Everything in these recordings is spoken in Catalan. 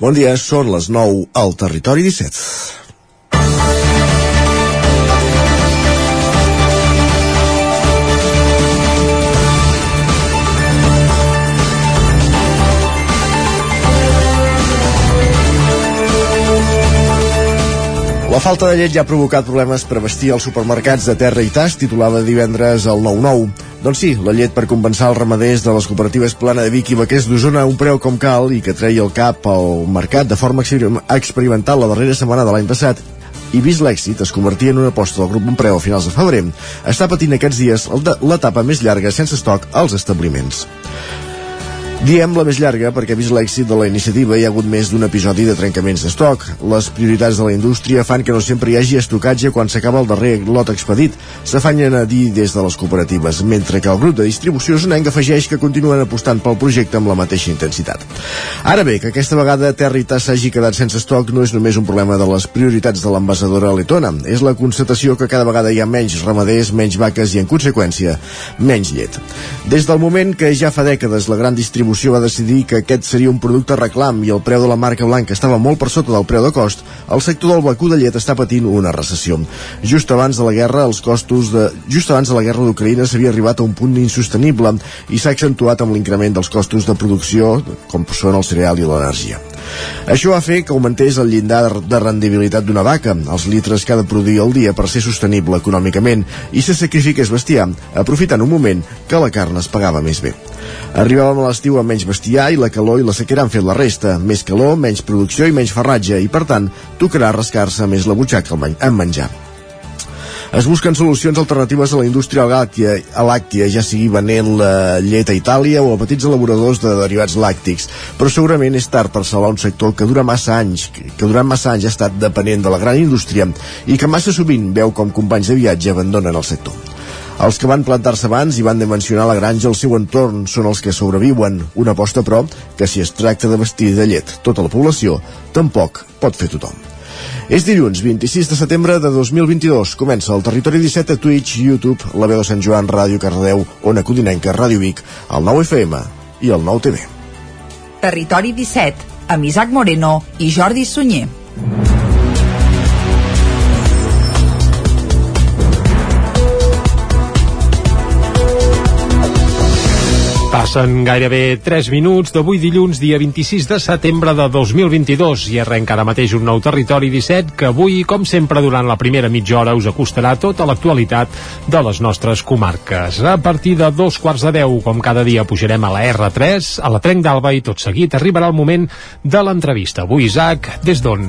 Bon dia, són les 9 al Territori 17. La falta de llet ja ha provocat problemes per vestir als supermercats de terra i tas, titulava divendres el 9-9. Doncs sí, la llet per compensar els ramaders de les cooperatives Plana de Vic i Vaquers d'Osona un preu com cal i que treia el cap al mercat de forma experimental la darrera setmana de l'any passat i vist l'èxit es convertia en una aposta del grup preu a finals de febrer, està patint aquests dies l'etapa més llarga sense estoc als establiments. Diem la més llarga perquè, vist l'èxit de la iniciativa, hi ha hagut més d'un episodi de trencaments d'estoc. Les prioritats de la indústria fan que no sempre hi hagi estocatge quan s'acaba el darrer lot expedit. S'afanyen a dir des de les cooperatives, mentre que el grup de distribució sonenc afegeix que continuen apostant pel projecte amb la mateixa intensitat. Ara bé, que aquesta vegada Tas s'hagi quedat sense estoc no és només un problema de les prioritats de l'ambasadora letona, és la constatació que cada vegada hi ha menys ramaders, menys vaques i, en conseqüència, menys llet. Des del moment que ja fa dècades la gran distribució distribució va decidir que aquest seria un producte reclam i el preu de la marca blanca estava molt per sota del preu de cost, el sector del vacú de llet està patint una recessió. Just abans de la guerra, els costos de... Just abans de la guerra d'Ucraïna s'havia arribat a un punt insostenible i s'ha accentuat amb l'increment dels costos de producció, com són el cereal i l'energia. Això va fer que augmentés el llindar de rendibilitat d'una vaca, els litres que ha de produir al dia per ser sostenible econòmicament, i se sacrifiqués bestiar, aprofitant un moment que la carn es pagava més bé. Arribàvem a l'estiu amb menys bestiar i la calor i la sequera han fet la resta. Més calor, menys producció i menys farratge, i per tant, tocarà rascar-se més la butxaca en menjar. Es busquen solucions alternatives a la indústria làctia, a làctia, ja sigui venent la llet a Itàlia o a petits elaboradors de derivats làctics, però segurament és tard per salvar un sector que dura massa anys, que durant massa anys ha estat depenent de la gran indústria i que massa sovint veu com companys de viatge abandonen el sector. Els que van plantar-se abans i van dimensionar la granja al seu entorn són els que sobreviuen. Una aposta, però, que si es tracta de vestir de llet tota la població, tampoc pot fer tothom. És dilluns 26 de setembre de 2022. Comença el Territori 17 a Twitch, YouTube, la veu de Sant Joan, Ràdio Cardedeu, Ona Codinenca, Ràdio Vic, el 9 FM i el 9 TV. Territori 17, amb Isaac Moreno i Jordi Sunyer. Passen gairebé 3 minuts d'avui dilluns, dia 26 de setembre de 2022 i arrenca ara mateix un nou territori 17 que avui, com sempre, durant la primera mitja hora us acostarà tota l'actualitat de les nostres comarques. A partir de dos quarts de deu, com cada dia, pujarem a la R3, a la Trenc d'Alba i tot seguit arribarà el moment de l'entrevista. Avui, Isaac, des d'on?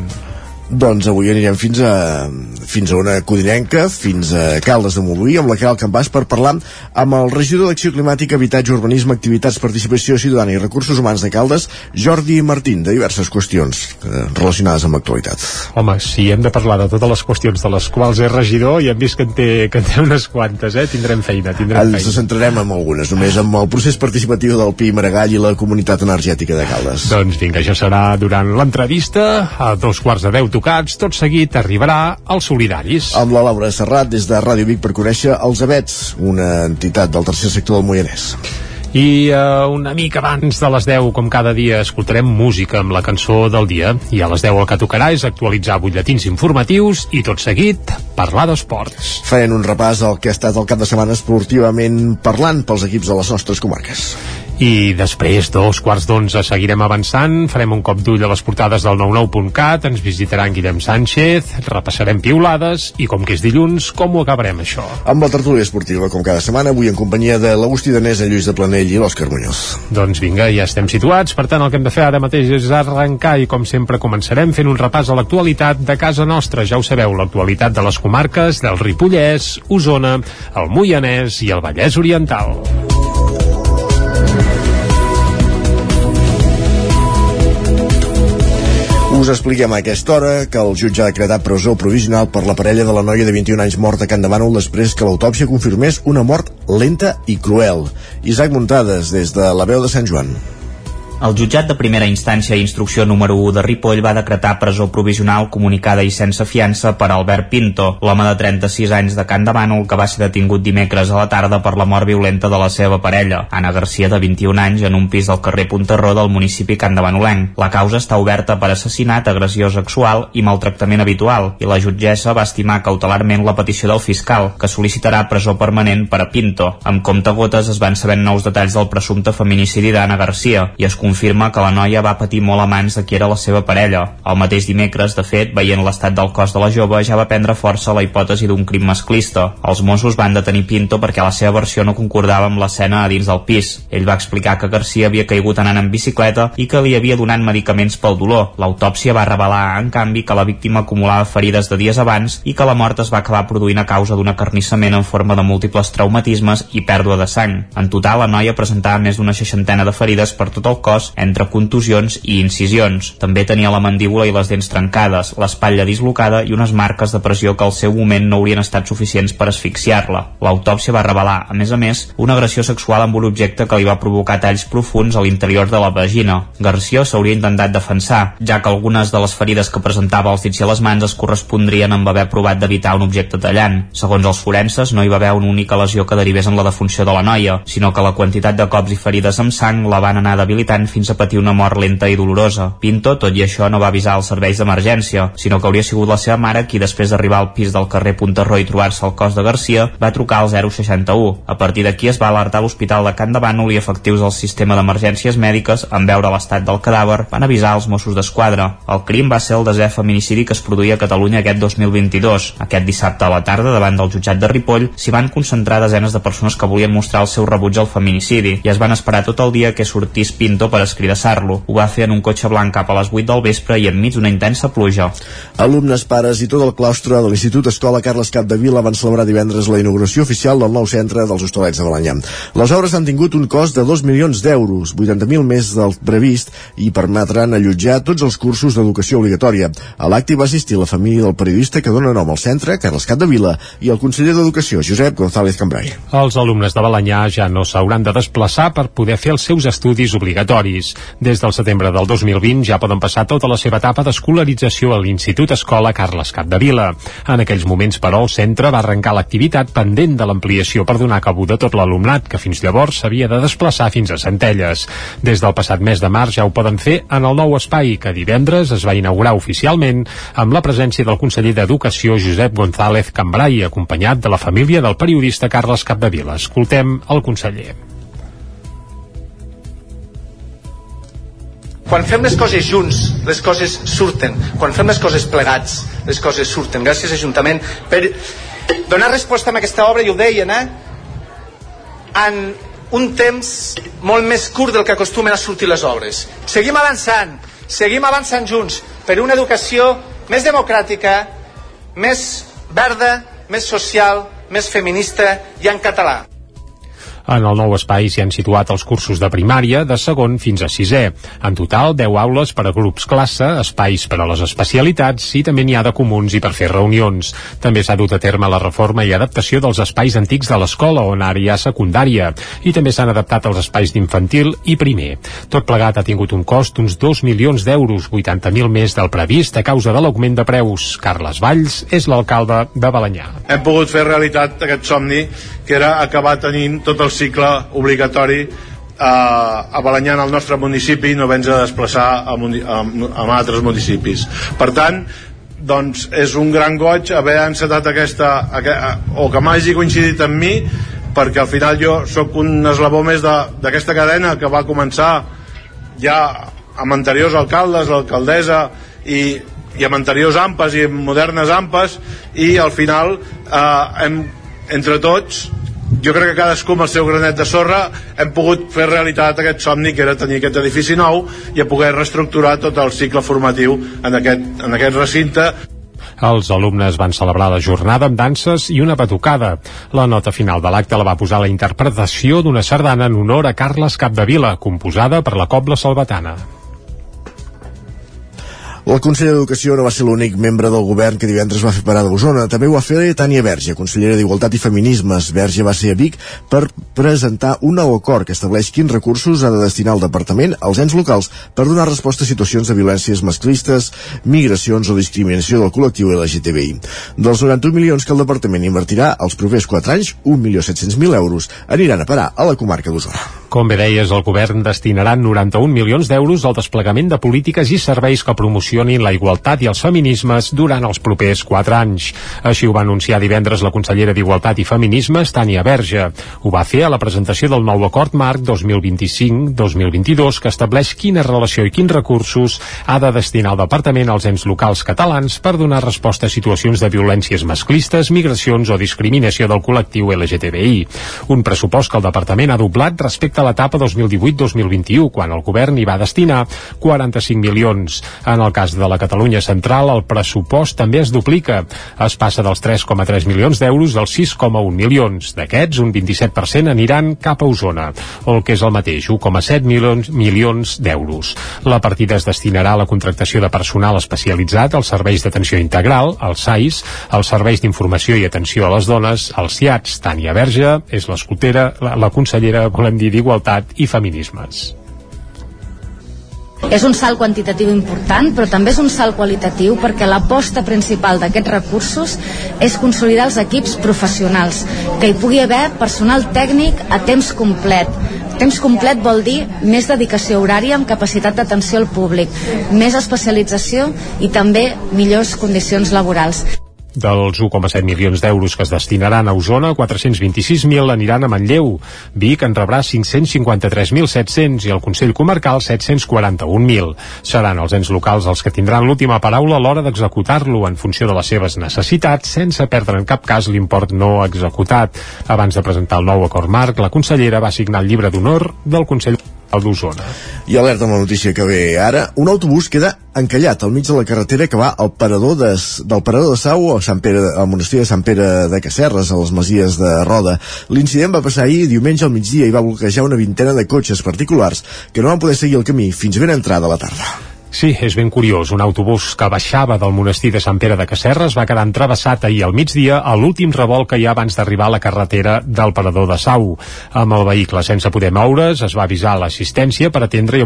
Doncs avui anirem fins a, fins a una codinenca, fins a Caldes de Montbui, amb la Caral Campàs, per parlar amb el regidor d'Acció Climàtica, Habitatge, Urbanisme, Activitats, Participació Ciutadana i Recursos Humans de Caldes, Jordi Martín, de diverses qüestions eh, relacionades amb l'actualitat. Home, si hem de parlar de totes les qüestions de les quals és regidor, i hem vist que en té, que en té unes quantes, eh? tindrem feina, tindrem Ens feina. centrarem en algunes, només amb el procés participatiu del PI Maragall i la Comunitat Energètica de Caldes. Doncs vinga, això serà durant l'entrevista, a dos quarts de deu tocats, tot seguit arribarà als solidaris. Amb la Laura Serrat des de Ràdio Vic per conèixer els Abets, una entitat del tercer sector del Moianès. I uh, una mica abans de les 10, com cada dia, escoltarem música amb la cançó del dia. I a les 10 el que tocarà és actualitzar butlletins informatius i tot seguit parlar d'esports. Farem un repàs al que ha estat el cap de setmana esportivament parlant pels equips de les nostres comarques i després, dos quarts d'onze, seguirem avançant, farem un cop d'ull a les portades del 99.cat, ens visitarà en Guillem Sánchez, repassarem piulades i com que és dilluns, com ho acabarem això? Amb la tertúlia esportiva, com cada setmana, avui en companyia de l'Agustí Danés, en Lluís de Planell i l'Òscar Muñoz. Doncs vinga, ja estem situats, per tant el que hem de fer ara mateix és arrencar i com sempre començarem fent un repàs a l'actualitat de casa nostra, ja ho sabeu, l'actualitat de les comarques del Ripollès, Osona, el Moianès i el Vallès Oriental. Us expliquem a aquesta hora que el jutge ha decretat presó provisional per la parella de la noia de 21 anys morta a Can Demànol després que l'autòpsia confirmés una mort lenta i cruel. Isaac Muntades, des de la veu de Sant Joan. El jutjat de primera instància i instrucció número 1 de Ripoll va decretar presó provisional comunicada i sense fiança per Albert Pinto, l'home de 36 anys de Can de Bànol que va ser detingut dimecres a la tarda per la mort violenta de la seva parella, Anna Garcia, de 21 anys, en un pis del carrer Punterró del municipi Can de Banolenc. La causa està oberta per assassinat, agressió sexual i maltractament habitual, i la jutgessa va estimar cautelarment la petició del fiscal, que sol·licitarà presó permanent per a Pinto. Amb compte gotes es van sabent nous detalls del presumpte feminicidi d'Anna Garcia i es confirma que la noia va patir molt a mans de qui era la seva parella. El mateix dimecres, de fet, veient l'estat del cos de la jove, ja va prendre força la hipòtesi d'un crim masclista. Els Mossos van detenir Pinto perquè la seva versió no concordava amb l'escena a dins del pis. Ell va explicar que Garcia havia caigut anant en bicicleta i que li havia donat medicaments pel dolor. L'autòpsia va revelar, en canvi, que la víctima acumulava ferides de dies abans i que la mort es va acabar produint a causa d'un acarnissament en forma de múltiples traumatismes i pèrdua de sang. En total, la noia presentava més d'una seixantena de ferides per tot el cos entre entre contusions i incisions. També tenia la mandíbula i les dents trencades, l'espatlla dislocada i unes marques de pressió que al seu moment no haurien estat suficients per asfixiar-la. L'autòpsia va revelar, a més a més, una agressió sexual amb un objecte que li va provocar talls profuns a l'interior de la vagina. Garcia s'hauria intentat defensar, ja que algunes de les ferides que presentava als dits i les mans es correspondrien amb haver provat d'evitar un objecte tallant. Segons els forenses, no hi va haver una única lesió que derivés en la defunció de la noia, sinó que la quantitat de cops i ferides amb sang la van anar debilitant fins a patir una mort lenta i dolorosa. Pinto, tot i això, no va avisar els serveis d'emergència, sinó que hauria sigut la seva mare qui, després d'arribar al pis del carrer Punterró i trobar-se el cos de Garcia, va trucar al 061. A partir d'aquí es va alertar l'Hospital de Can de Bànol i efectius del sistema d'emergències mèdiques, en veure l'estat del cadàver, van avisar els Mossos d'Esquadra. El crim va ser el desè feminicidi que es produïa a Catalunya aquest 2022. Aquest dissabte a la tarda, davant del jutjat de Ripoll, s'hi van concentrar desenes de persones que volien mostrar el seu rebuig al feminicidi i es van esperar tot el dia que sortís Pinto per escridassar-lo. Ho va fer en un cotxe blanc cap a les 8 del vespre i enmig d'una intensa pluja. Alumnes, pares i tot el claustre de l'Institut Escola Carles Capdevila van celebrar divendres la inauguració oficial del nou centre dels Hostalets de Balanyà. Les obres han tingut un cost de 2 milions d'euros, 80.000 més del previst, i permetran allotjar tots els cursos d'educació obligatòria. A l'acte va assistir la família del periodista que dona nom al centre, Carles Capdevila, i el conseller d'Educació, Josep González Cambrai. Els alumnes de Balanyà ja no s'hauran de desplaçar per poder fer els seus estudis obligatoris. Des del setembre del 2020 ja poden passar tota la seva etapa d'escolarització a l'Institut Escola Carles Capdevila. En aquells moments, però, el centre va arrencar l'activitat pendent de l'ampliació per donar cabuda a tot l'alumnat, que fins llavors s'havia de desplaçar fins a Centelles. Des del passat mes de març ja ho poden fer en el nou espai, que divendres es va inaugurar oficialment amb la presència del conseller d'Educació Josep González Cambrai, acompanyat de la família del periodista Carles Capdevila. Escoltem el conseller. Quan fem les coses junts, les coses surten. Quan fem les coses plegats, les coses surten. Gràcies, Ajuntament, per donar resposta a aquesta obra, i ho deien, eh? en un temps molt més curt del que acostumen a sortir les obres. Seguim avançant, seguim avançant junts per una educació més democràtica, més verda, més social, més feminista i en català. En el nou espai s'hi han situat els cursos de primària, de segon fins a sisè. En total, 10 aules per a grups classe, espais per a les especialitats i també n'hi ha de comuns i per fer reunions. També s'ha dut a terme la reforma i adaptació dels espais antics de l'escola, on ara hi ha secundària, i també s'han adaptat els espais d'infantil i primer. Tot plegat ha tingut un cost d'uns 2 milions d'euros, 80.000 més del previst a causa de l'augment de preus. Carles Valls és l'alcalde de Balanyà. Hem pogut fer realitat aquest somni que era acabar tenint tot el cicle obligatori eh, a Balanyà en el nostre municipi i no haver de desplaçar a, a, a altres municipis. Per tant, doncs és un gran goig haver encetat aquesta, o que m'hagi coincidit amb mi perquè al final jo sóc un eslabó més d'aquesta cadena que va començar ja amb anteriors alcaldes, l'alcaldessa i, i amb anteriors AMPAs i amb modernes AMPAs i al final eh, hem entre tots jo crec que cadascú amb el seu granet de sorra hem pogut fer realitat aquest somni que era tenir aquest edifici nou i a poder reestructurar tot el cicle formatiu en aquest, en aquest recinte els alumnes van celebrar la jornada amb danses i una batucada. La nota final de l'acte la va posar la interpretació d'una sardana en honor a Carles Capdevila, composada per la Cobla Salvatana. El conseller d'Educació no va ser l'únic membre del govern que divendres va fer parada a Osona. També ho va fer Tània Verge, consellera d'Igualtat i Feminismes. Verge va ser a Vic per presentar un nou acord que estableix quins recursos ha de destinar el departament als ens locals per donar resposta a situacions de violències masclistes, migracions o discriminació del col·lectiu LGTBI. Dels 91 milions que el departament invertirà els propers 4 anys, 1.700.000 euros aniran a parar a la comarca d'Osona. Com bé deies, el govern destinarà 91 milions d'euros al desplegament de polítiques i serveis que promocionin la igualtat i els feminismes durant els propers 4 anys. Així ho va anunciar divendres la consellera d'Igualtat i Feminismes, Tània Verge. Ho va fer a la presentació del nou acord marc 2025-2022 que estableix quina relació i quins recursos ha de destinar el Departament als ens locals catalans per donar resposta a situacions de violències masclistes, migracions o discriminació del col·lectiu LGTBI. Un pressupost que el Departament ha doblat respecte a l'etapa 2018-2021, quan el govern hi va destinar 45 milions. En el cas de la Catalunya Central, el pressupost també es duplica. Es passa dels 3,3 milions d'euros als 6,1 milions. D'aquests, un 27% aniran cap a Osona, o el que és el mateix, 1,7 milions, milions d'euros. La partida es destinarà a la contractació de personal especialitzat als serveis d'atenció integral, als SAIS, als serveis d'informació i atenció a les dones, als CIATs. Tània Verge és l'escoltera, la, la consellera, volem dir, d'Igualtat i Feminismes. És un salt quantitatiu important, però també és un salt qualitatiu perquè l'aposta principal d'aquests recursos és consolidar els equips professionals, que hi pugui haver personal tècnic a temps complet. Temps complet vol dir més dedicació horària amb capacitat d'atenció al públic, més especialització i també millors condicions laborals. Dels 1,7 milions d'euros que es destinaran a Osona, 426.000 aniran a Manlleu. Vic en rebrà 553.700 i el Consell Comarcal 741.000. Seran els ens locals els que tindran l'última paraula a l'hora d'executar-lo en funció de les seves necessitats, sense perdre en cap cas l'import no executat. Abans de presentar el nou acord marc, la consellera va signar el llibre d'honor del Consell d'Osona. I alerta amb la notícia que ve ara. Un autobús queda encallat al mig de la carretera que va al parador de, del parador de Sau a Sant Pere, al monestir de Sant Pere de Casserres, a les Masies de Roda. L'incident va passar ahir diumenge al migdia i va bloquejar una vintena de cotxes particulars que no van poder seguir el camí fins ben entrada la tarda. Sí, és ben curiós. Un autobús que baixava del monestir de Sant Pere de Casserres va quedar entrevessat ahir al migdia a l'últim revolt que hi ha abans d'arribar a la carretera del Parador de Sau. Amb el vehicle sense poder moure's, es va avisar l'assistència per atendre i,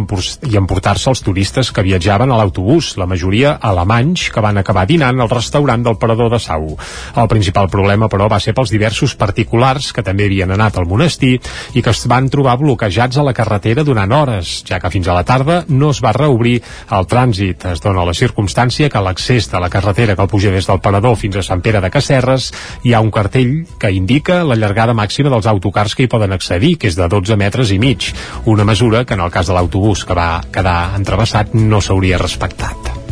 emportar-se els turistes que viatjaven a l'autobús, la majoria alemanys que van acabar dinant al restaurant del Parador de Sau. El principal problema, però, va ser pels diversos particulars que també havien anat al monestir i que es van trobar bloquejats a la carretera durant hores, ja que fins a la tarda no es va reobrir el trànsit. Es dona la circumstància que l'accés de la carretera que puja des del Parador fins a Sant Pere de Casserres hi ha un cartell que indica la llargada màxima dels autocars que hi poden accedir, que és de 12 metres i mig. Una mesura que en el cas de l'autobús que va quedar entrevessat no s'hauria respectat.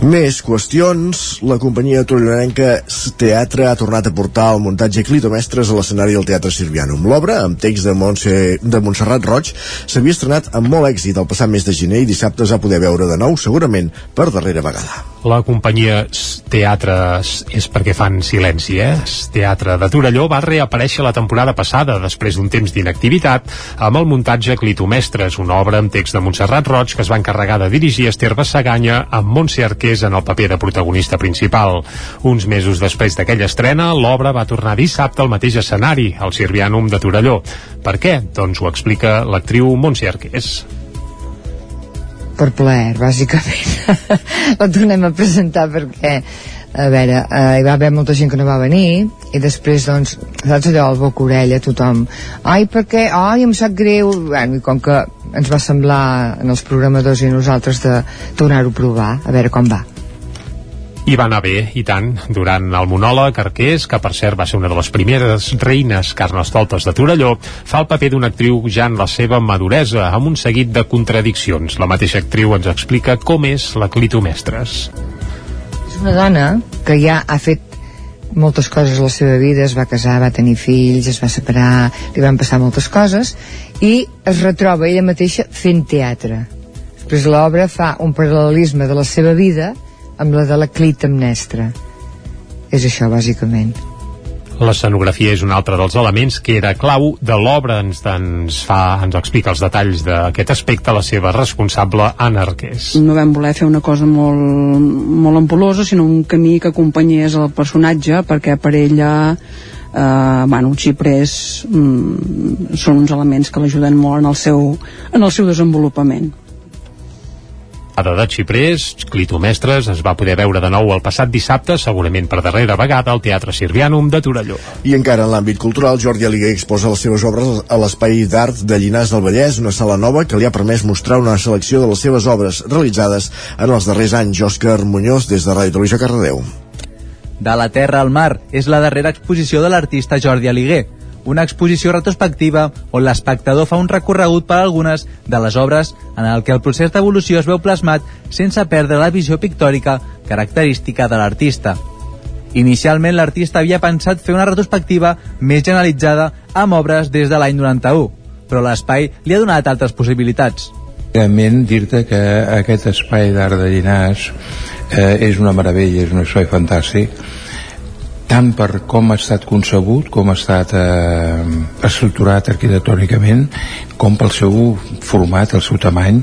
Més qüestions. La companyia torellonenca Teatre ha tornat a portar el muntatge Clitomestres a l'escenari del Teatre Sirvianum. L'obra, amb text de, Montse, de Montserrat Roig, s'havia estrenat amb molt èxit el passat mes de gener i dissabte es va poder veure de nou, segurament per darrera vegada. La companyia Teatre és perquè fan silenci, eh? Teatre de Torelló va reaparèixer la temporada passada, després d'un temps d'inactivitat, amb el muntatge Clitomestres, una obra amb text de Montserrat Roig que es va encarregar de dirigir Esther Bassaganya amb Montse Arqués en el paper de protagonista principal. Uns mesos després d'aquella estrena, l'obra va tornar dissabte al mateix escenari, al Sirvianum de Torelló. Per què? Doncs ho explica l'actriu Montse Arqués per plaer, bàsicament. la tornem a presentar perquè, a veure, eh, hi va haver molta gent que no va venir i després, doncs, saps allò, el boca orella, tothom, ai, per què? Ai, em sap greu. Bueno, i com que ens va semblar en els programadors i nosaltres de tornar-ho a provar, a veure com va. I va anar bé, i tant, durant el monòleg Arqués, que per cert va ser una de les primeres reines carnestoltes de Torelló, fa el paper d'una actriu ja en la seva maduresa, amb un seguit de contradiccions. La mateixa actriu ens explica com és la Clitomestres. Una dona que ja ha fet moltes coses a la seva vida, es va casar, va tenir fills, es va separar, li van passar moltes coses, i es retroba ella mateixa fent teatre. Després l'obra fa un paral·lelisme de la seva vida amb la de la clitamnestra. És això, bàsicament. L'escenografia és un altre dels elements que era clau de l'obra. Ens, ens, fa, ens explica els detalls d'aquest aspecte la seva responsable Anna Arqués. No vam voler fer una cosa molt, molt ampolosa, sinó un camí que acompanyés el personatge, perquè per ella eh, bueno, els xiprers mm, són uns elements que l'ajuden molt en el seu, en el seu desenvolupament de Xiprés, Clito Mestres es va poder veure de nou el passat dissabte, segurament per darrera vegada, al Teatre Sirvianum de Torelló. I encara en l'àmbit cultural, Jordi Aliguer exposa les seves obres a l'Espai d'Art de Llinars del Vallès, una sala nova que li ha permès mostrar una selecció de les seves obres realitzades en els darrers anys. Òscar Muñoz, des de Ràdio Televisió Cardedeu. De la Terra al Mar és la darrera exposició de l'artista Jordi Aliguer, una exposició retrospectiva on l'espectador fa un recorregut per algunes de les obres en el que el procés d'evolució es veu plasmat sense perdre la visió pictòrica característica de l'artista. Inicialment l'artista havia pensat fer una retrospectiva més generalitzada amb obres des de l'any 91, però l'espai li ha donat altres possibilitats. Realment dir-te que aquest espai d'art de Llinars eh, és una meravella, és un espai fantàstic tant per com ha estat concebut, com ha estat eh, estructurat arquitectònicament, com pel seu format, el seu tamany,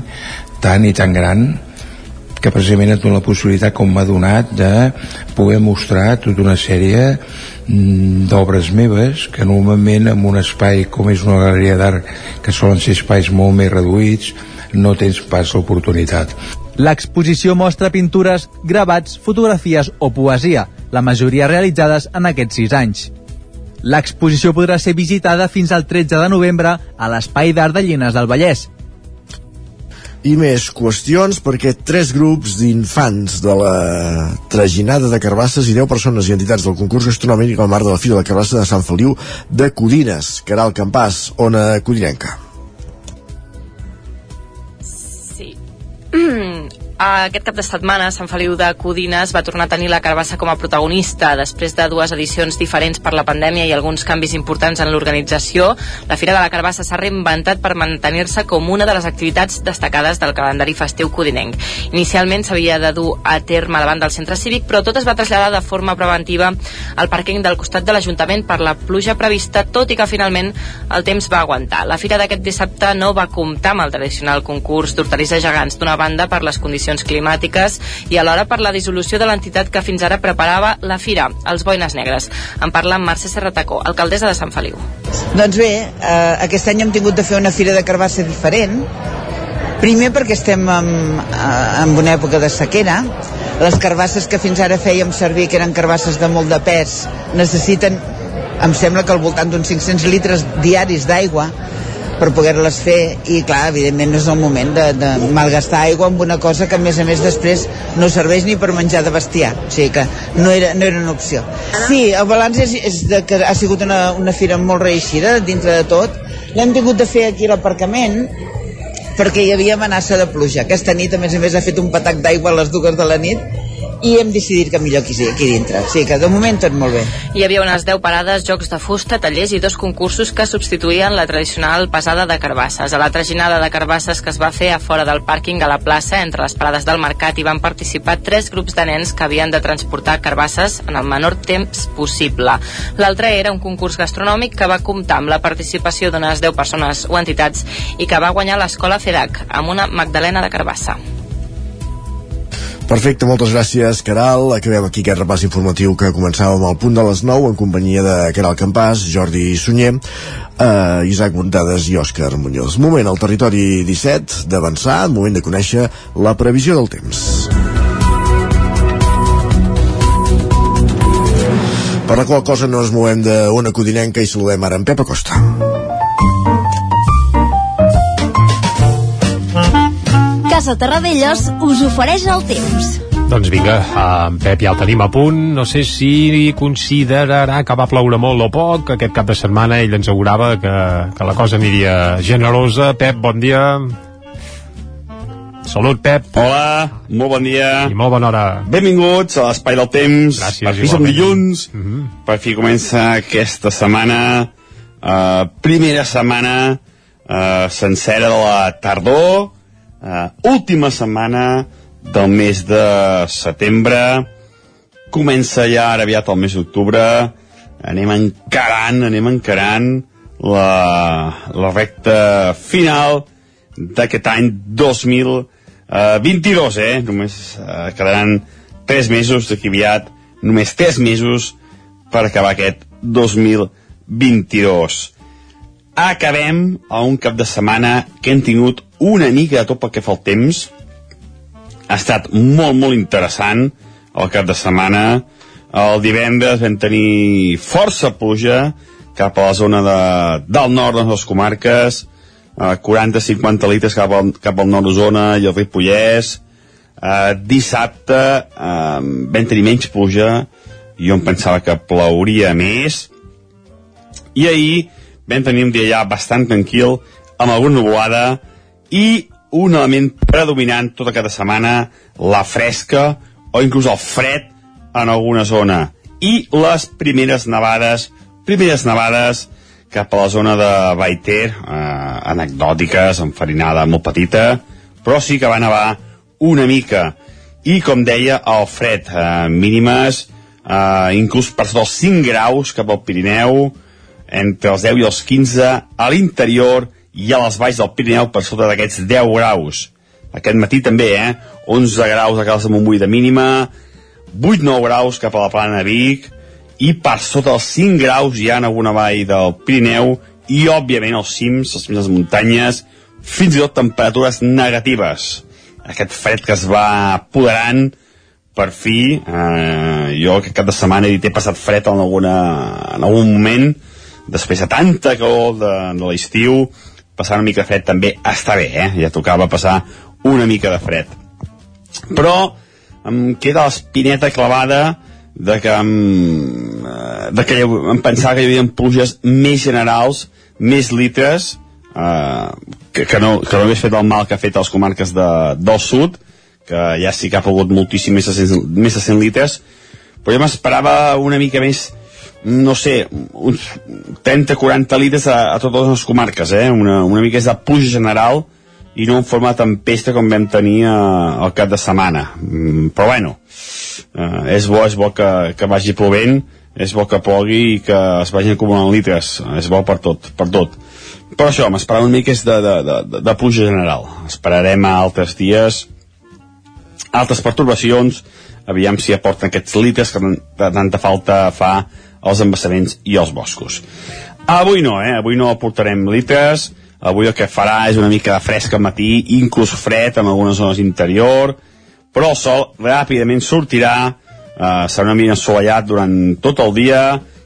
tan i tan gran, que precisament et dona la possibilitat, com m'ha donat, de poder mostrar tota una sèrie mm, d'obres meves que normalment en un espai com és una galeria d'art que solen ser espais molt més reduïts no tens pas l'oportunitat. L'exposició mostra pintures, gravats, fotografies o poesia, la majoria realitzades en aquests sis anys. L'exposició podrà ser visitada fins al 13 de novembre a l'Espai d'Art de Llines del Vallès. I més qüestions perquè tres grups d'infants de la Traginada de Carbasses i 10 persones i entitats del concurs gastronòmic al marc de la Fira de Carbassa de Sant Feliu de Codines, Caral Campàs, Ona Codinenca. Aquest cap de setmana, Sant Feliu de Codines va tornar a tenir la carbassa com a protagonista. Després de dues edicions diferents per la pandèmia i alguns canvis importants en l'organització, la Fira de la Carbassa s'ha reinventat per mantenir-se com una de les activitats destacades del calendari festiu codinenc. Inicialment s'havia de dur a terme davant del centre cívic, però tot es va traslladar de forma preventiva al pàrquing del costat de l'Ajuntament per la pluja prevista, tot i que finalment el temps va aguantar. La Fira d'aquest dissabte no va comptar amb el tradicional concurs d'hortalisses gegants, d'una banda per les condicions condicions climàtiques i alhora per la dissolució de l'entitat que fins ara preparava la Fira, els Boines Negres. En parla Mercè Serratacó, alcaldessa de Sant Feliu. Doncs bé, eh, aquest any hem tingut de fer una Fira de Carbassa diferent, Primer perquè estem en, eh, en una època de sequera, les carbasses que fins ara fèiem servir, que eren carbasses de molt de pes, necessiten, em sembla que al voltant d'uns 500 litres diaris d'aigua, per poder-les fer i clar, evidentment no és el moment de, de malgastar aigua amb una cosa que a més a més després no serveix ni per menjar de bestiar. O sigui que no era, no era una opció. Sí, el balanç és, és de que ha sigut una, una fira molt reeixida dintre de tot. L'hem tingut de fer aquí a l'aparcament perquè hi havia amenaça de pluja. Aquesta nit a més a més ha fet un patac d'aigua a les dues de la nit i hem decidit que millor aquí, aquí dintre. O sigui que de moment tot molt bé. Hi havia unes 10 parades, jocs de fusta, tallers i dos concursos que substituïen la tradicional pesada de carbasses. A la traginada de carbasses que es va fer a fora del pàrquing a la plaça, entre les parades del mercat, hi van participar tres grups de nens que havien de transportar carbasses en el menor temps possible. L'altre era un concurs gastronòmic que va comptar amb la participació d'unes 10 persones o entitats i que va guanyar l'escola FEDAC amb una Magdalena de Carbassa. Perfecte, moltes gràcies, Caral. Acabem aquí aquest repàs informatiu que començàvem al punt de les 9 en companyia de Caral Campàs, Jordi Sunyer, eh, Isaac Montades i Òscar Muñoz. Moment al territori 17 d'avançar, moment de conèixer la previsió del temps. Per la qual cosa no ens movem d'una codinenca i saludem ara en Pep Acosta. Casa Terradellos us ofereix el temps. Doncs vinga, en Pep ja el tenim a punt. No sé si considerarà que va ploure molt o poc. Aquest cap de setmana ell ens augurava que, que la cosa aniria generosa. Pep, bon dia. Salut, Pep. Hola, molt bon dia. I molt bona hora. Benvinguts a l'Espai del Temps. Gràcies, per fi som dilluns. Mm -hmm. Per fi comença aquesta setmana, uh, primera setmana uh, sencera de la tardor, uh, última setmana del mes de setembre, comença ja ara aviat el mes d'octubre, anem encarant, anem encarant la, la recta final d'aquest any 2022, eh? Només eh, quedaran 3 mesos d'aquí aviat, només 3 mesos per acabar aquest 2022. Acabem a un cap de setmana que hem tingut una mica de tot pel que fa el temps. Ha estat molt, molt interessant el cap de setmana. El divendres vam tenir força pluja cap a la zona de, del nord de les comarques, eh, 40-50 litres cap al, cap al nord d'Osona i el Ripollès. Eh, dissabte eh, vam tenir menys pluja, jo em pensava que plauria més, i ahir vam tenir un dia ja bastant tranquil, amb alguna nuvolada, i un element predominant tota cada setmana, la fresca o inclús el fred en alguna zona. I les primeres nevades, primeres nevades cap a la zona de Baiter, eh, anecdòtiques, enfarinada molt petita, però sí que va nevar una mica. I, com deia, el fred, eh, mínimes, eh, inclús per sota els 5 graus cap al Pirineu, entre els 10 i els 15 a l'interior i a les valls del Pirineu per sota d'aquests 10 graus. Aquest matí també, eh? 11 graus a Cales de Montbui de mínima, 8-9 graus cap a la plana de Vic, i per sota els 5 graus hi ha en alguna vall del Pirineu i, òbviament, els cims, cims de les muntanyes, fins i tot temperatures negatives. Aquest fred que es va apoderant per fi, eh, jo aquest cap de setmana he dit he passat fred en, alguna, en algun moment, després de tanta calor de, de l'estiu, passar una mica de fred també està bé, eh? ja tocava passar una mica de fred. Però em queda l'espineta clavada de que em, eh, de que em pensava que hi havia pluges més generals, més litres, eh, que, que, no, que no hagués fet el mal que ha fet a les comarques de, del sud, que ja sí que ha pogut moltíssim més de 100, més de 100 litres, però jo m'esperava una mica més, no sé, uns 30-40 litres a, a totes les comarques, eh? una, una mica és de pluja general i no en forma tempesta com vam tenir eh, al cap de setmana. Mm, però bueno, eh, és bo, és bo que, que vagi plovent, és bo que plogui i que es vagin acumulant litres, és bo per tot, per tot. Però això, m'esperava una mica és de, de, de, de pluja general. Esperarem a altres dies, altres pertorbacions, aviam si aporten aquests litres que tanta falta fa als embassaments i als boscos. Avui no, eh? Avui no aportarem litres, avui el que farà és una mica de fresc al matí, inclús fred en algunes zones interior, però el sol ràpidament sortirà, eh, serà una mica assolellat durant tot el dia,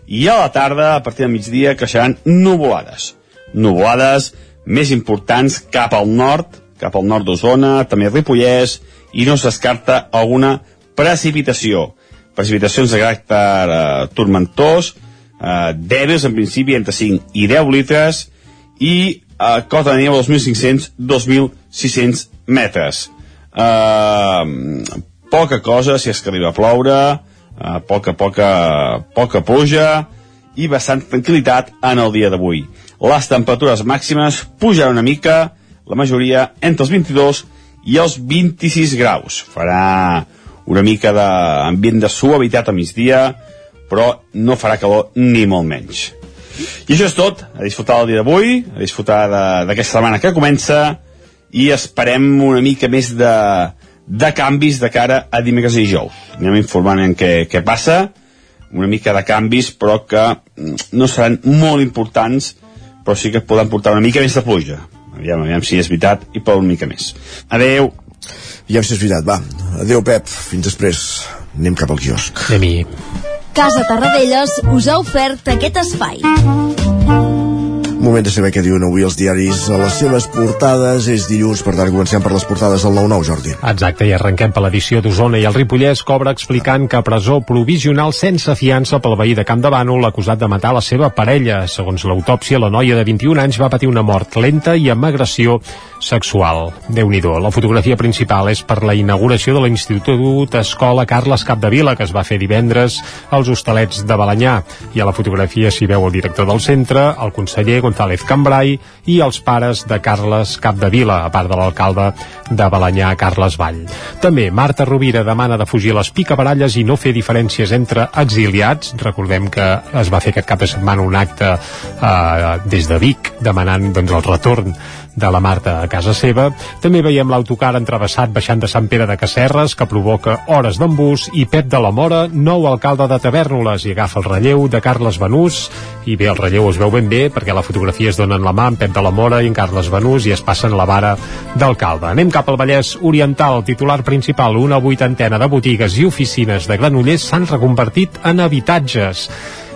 i a la tarda, a partir del migdia, creixeran nuvolades. Nuvolades més importants cap al nord, cap al nord d'Osona, també Ripollès, i no es descarta alguna precipitació. Precipitacions de caràcter eh, tormentós, eh, dèbils en principi entre 5 i 10 litres, i eh, cota de neu a 2.500-2.600 metres. Eh, poca cosa si és que arriba a ploure, eh, poca, poca, poca pluja, i bastant tranquil·litat en el dia d'avui. Les temperatures màximes pujaran una mica, la majoria entre els 22 i els 26 graus. Farà una mica d'ambient de suavitat a migdia, però no farà calor ni molt menys. I això és tot, a disfrutar el dia d'avui, a disfrutar d'aquesta setmana que comença, i esperem una mica més de, de canvis de cara a dimecres i dijous. Anem informant en què, què passa, una mica de canvis, però que no seran molt importants, però sí que poden portar una mica més de pluja. Aviam, aviam si és veritat i per una mica més. Adeu. Aviam si és veritat, va. Adeu, Pep. Fins després. Anem cap al quiosc. Anem-hi. Casa Tarradellas us ha ofert aquest espai. Moment de saber què diuen avui els diaris a les seves portades. És dilluns, per tant, comencem per les portades del 9-9, Jordi. Exacte, i arrenquem per l'edició d'Osona i el Ripollès cobra explicant que presó provisional sense fiança pel veí de Camp de Bànol acusat de matar la seva parella. Segons l'autòpsia, la noia de 21 anys va patir una mort lenta i amb agressió sexual. déu nhi La fotografia principal és per la inauguració de l'Institut Escola Carles Capdevila, que es va fer divendres als hostalets de Balanyà. I a la fotografia s'hi veu el director del centre, el conseller González Cambrai i els pares de Carles Capdevila, a part de l'alcalde de Balanyà, Carles Vall. També Marta Rovira demana de fugir les picabaralles i no fer diferències entre exiliats. Recordem que es va fer aquest cap de setmana un acte eh, des de Vic demanant doncs, el retorn de la Marta a casa seva. També veiem l'autocar entrevessat baixant de Sant Pere de Casserres, que provoca hores d'embús, i Pep de la Mora, nou alcalde de Tavernoles, i agafa el relleu de Carles Benús, i bé, el relleu es veu ben bé, perquè la fotografia es donen la mà en Pep de la Mora i en Carles Benús, i es passen la vara d'alcalde. Anem cap al Vallès Oriental, titular principal, una vuitantena de botigues i oficines de Granollers s'han reconvertit en habitatges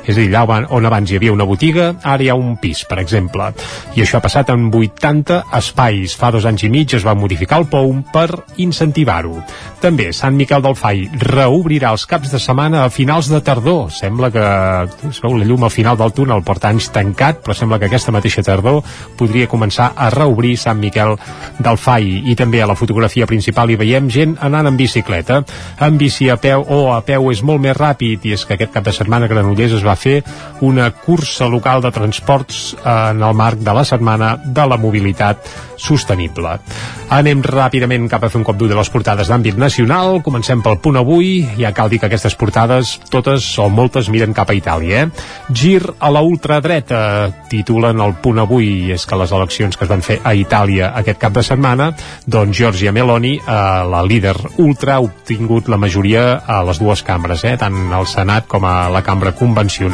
és a dir, allà on abans hi havia una botiga, ara hi ha un pis, per exemple. I això ha passat en 80 espais. Fa dos anys i mig es va modificar el POUM per incentivar-ho. També Sant Miquel del Fai reobrirà els caps de setmana a finals de tardor. Sembla que es veu la llum al final del túnel, porta anys tancat, però sembla que aquesta mateixa tardor podria començar a reobrir Sant Miquel del Fai. I també a la fotografia principal hi veiem gent anant en bicicleta. En bici a peu o a peu és molt més ràpid i és que aquest cap de setmana Granollers es va fer una cursa local de transports en el marc de la setmana de la mobilitat sostenible. Anem ràpidament cap a fer un cop d'ull de les portades d'àmbit nacional. Comencem pel punt avui. Ja cal dir que aquestes portades, totes o moltes, miren cap a Itàlia. Eh? Gir a la ultradreta, titulen el punt avui. És que les eleccions que es van fer a Itàlia aquest cap de setmana, doncs Giorgia Meloni, eh, la líder ultra, ha obtingut la majoria a les dues cambres, eh? tant al Senat com a la cambra convencional.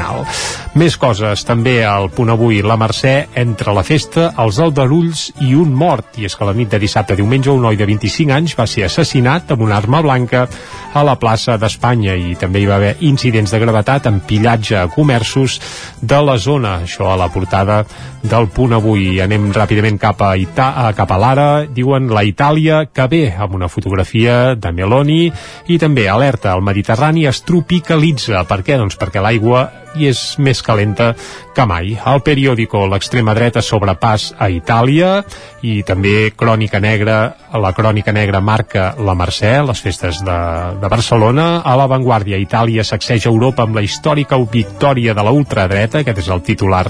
Més coses, també al punt avui, la Mercè, entre la festa, els aldarulls i un mort. I és que la nit de dissabte a diumenge un noi de 25 anys va ser assassinat amb una arma blanca a la plaça d'Espanya i també hi va haver incidents de gravetat amb pillatge a comerços de la zona. Això a la portada del punt avui. Anem ràpidament cap a, Ita cap a l'ara. Diuen la Itàlia que ve amb una fotografia de Meloni i també alerta, el Mediterrani es tropicalitza. Per què? Doncs perquè l'aigua i és més calenta que mai. Al periòdico l'extrema dreta sobre pas a Itàlia i també Crònica Negra, la Crònica Negra marca la Mercè, les festes de, de Barcelona. A l'avantguàrdia, Itàlia sacseja Europa amb la històrica victòria de la ultradreta, aquest és el titular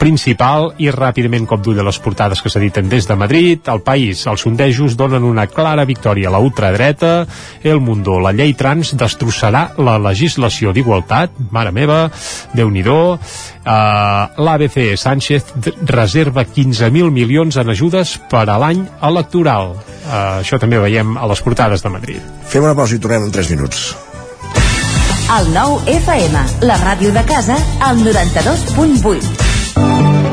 principal, i ràpidament cop d'ull a les portades que s'editen des de Madrid. El País, els sondejos donen una clara victòria a la ultradreta. El Mundo, la llei trans destrossarà la legislació d'igualtat. Mare meva, déu nhi uh, l'ABC Sánchez reserva 15.000 milions en ajudes per a l'any electoral. Uh, això també veiem a les portades de Madrid. Fem una pausa i tornem en 3 minuts. El nou FM, la ràdio de casa, al 92.8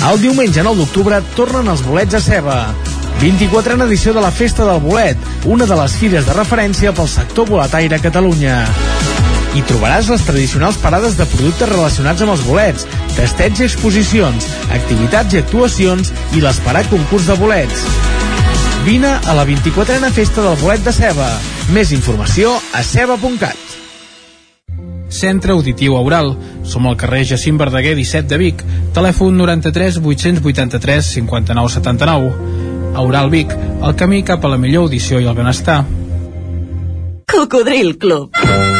El diumenge 9 d'octubre tornen els bolets a ceba. 24a edició de la Festa del Bolet, una de les fires de referència pel sector boletaire a Catalunya. Hi trobaràs les tradicionals parades de productes relacionats amb els bolets, testets i exposicions, activitats i actuacions i l'esperat concurs de bolets. Vine a la 24a Festa del Bolet de Ceba. Més informació a ceba.cat. Centre Auditiu Aural. Som al carrer Jacint Verdaguer 17 de Vic. Telèfon 93 883 59 79. Aural Vic, el camí cap a la millor audició i el benestar. Cocodril Club.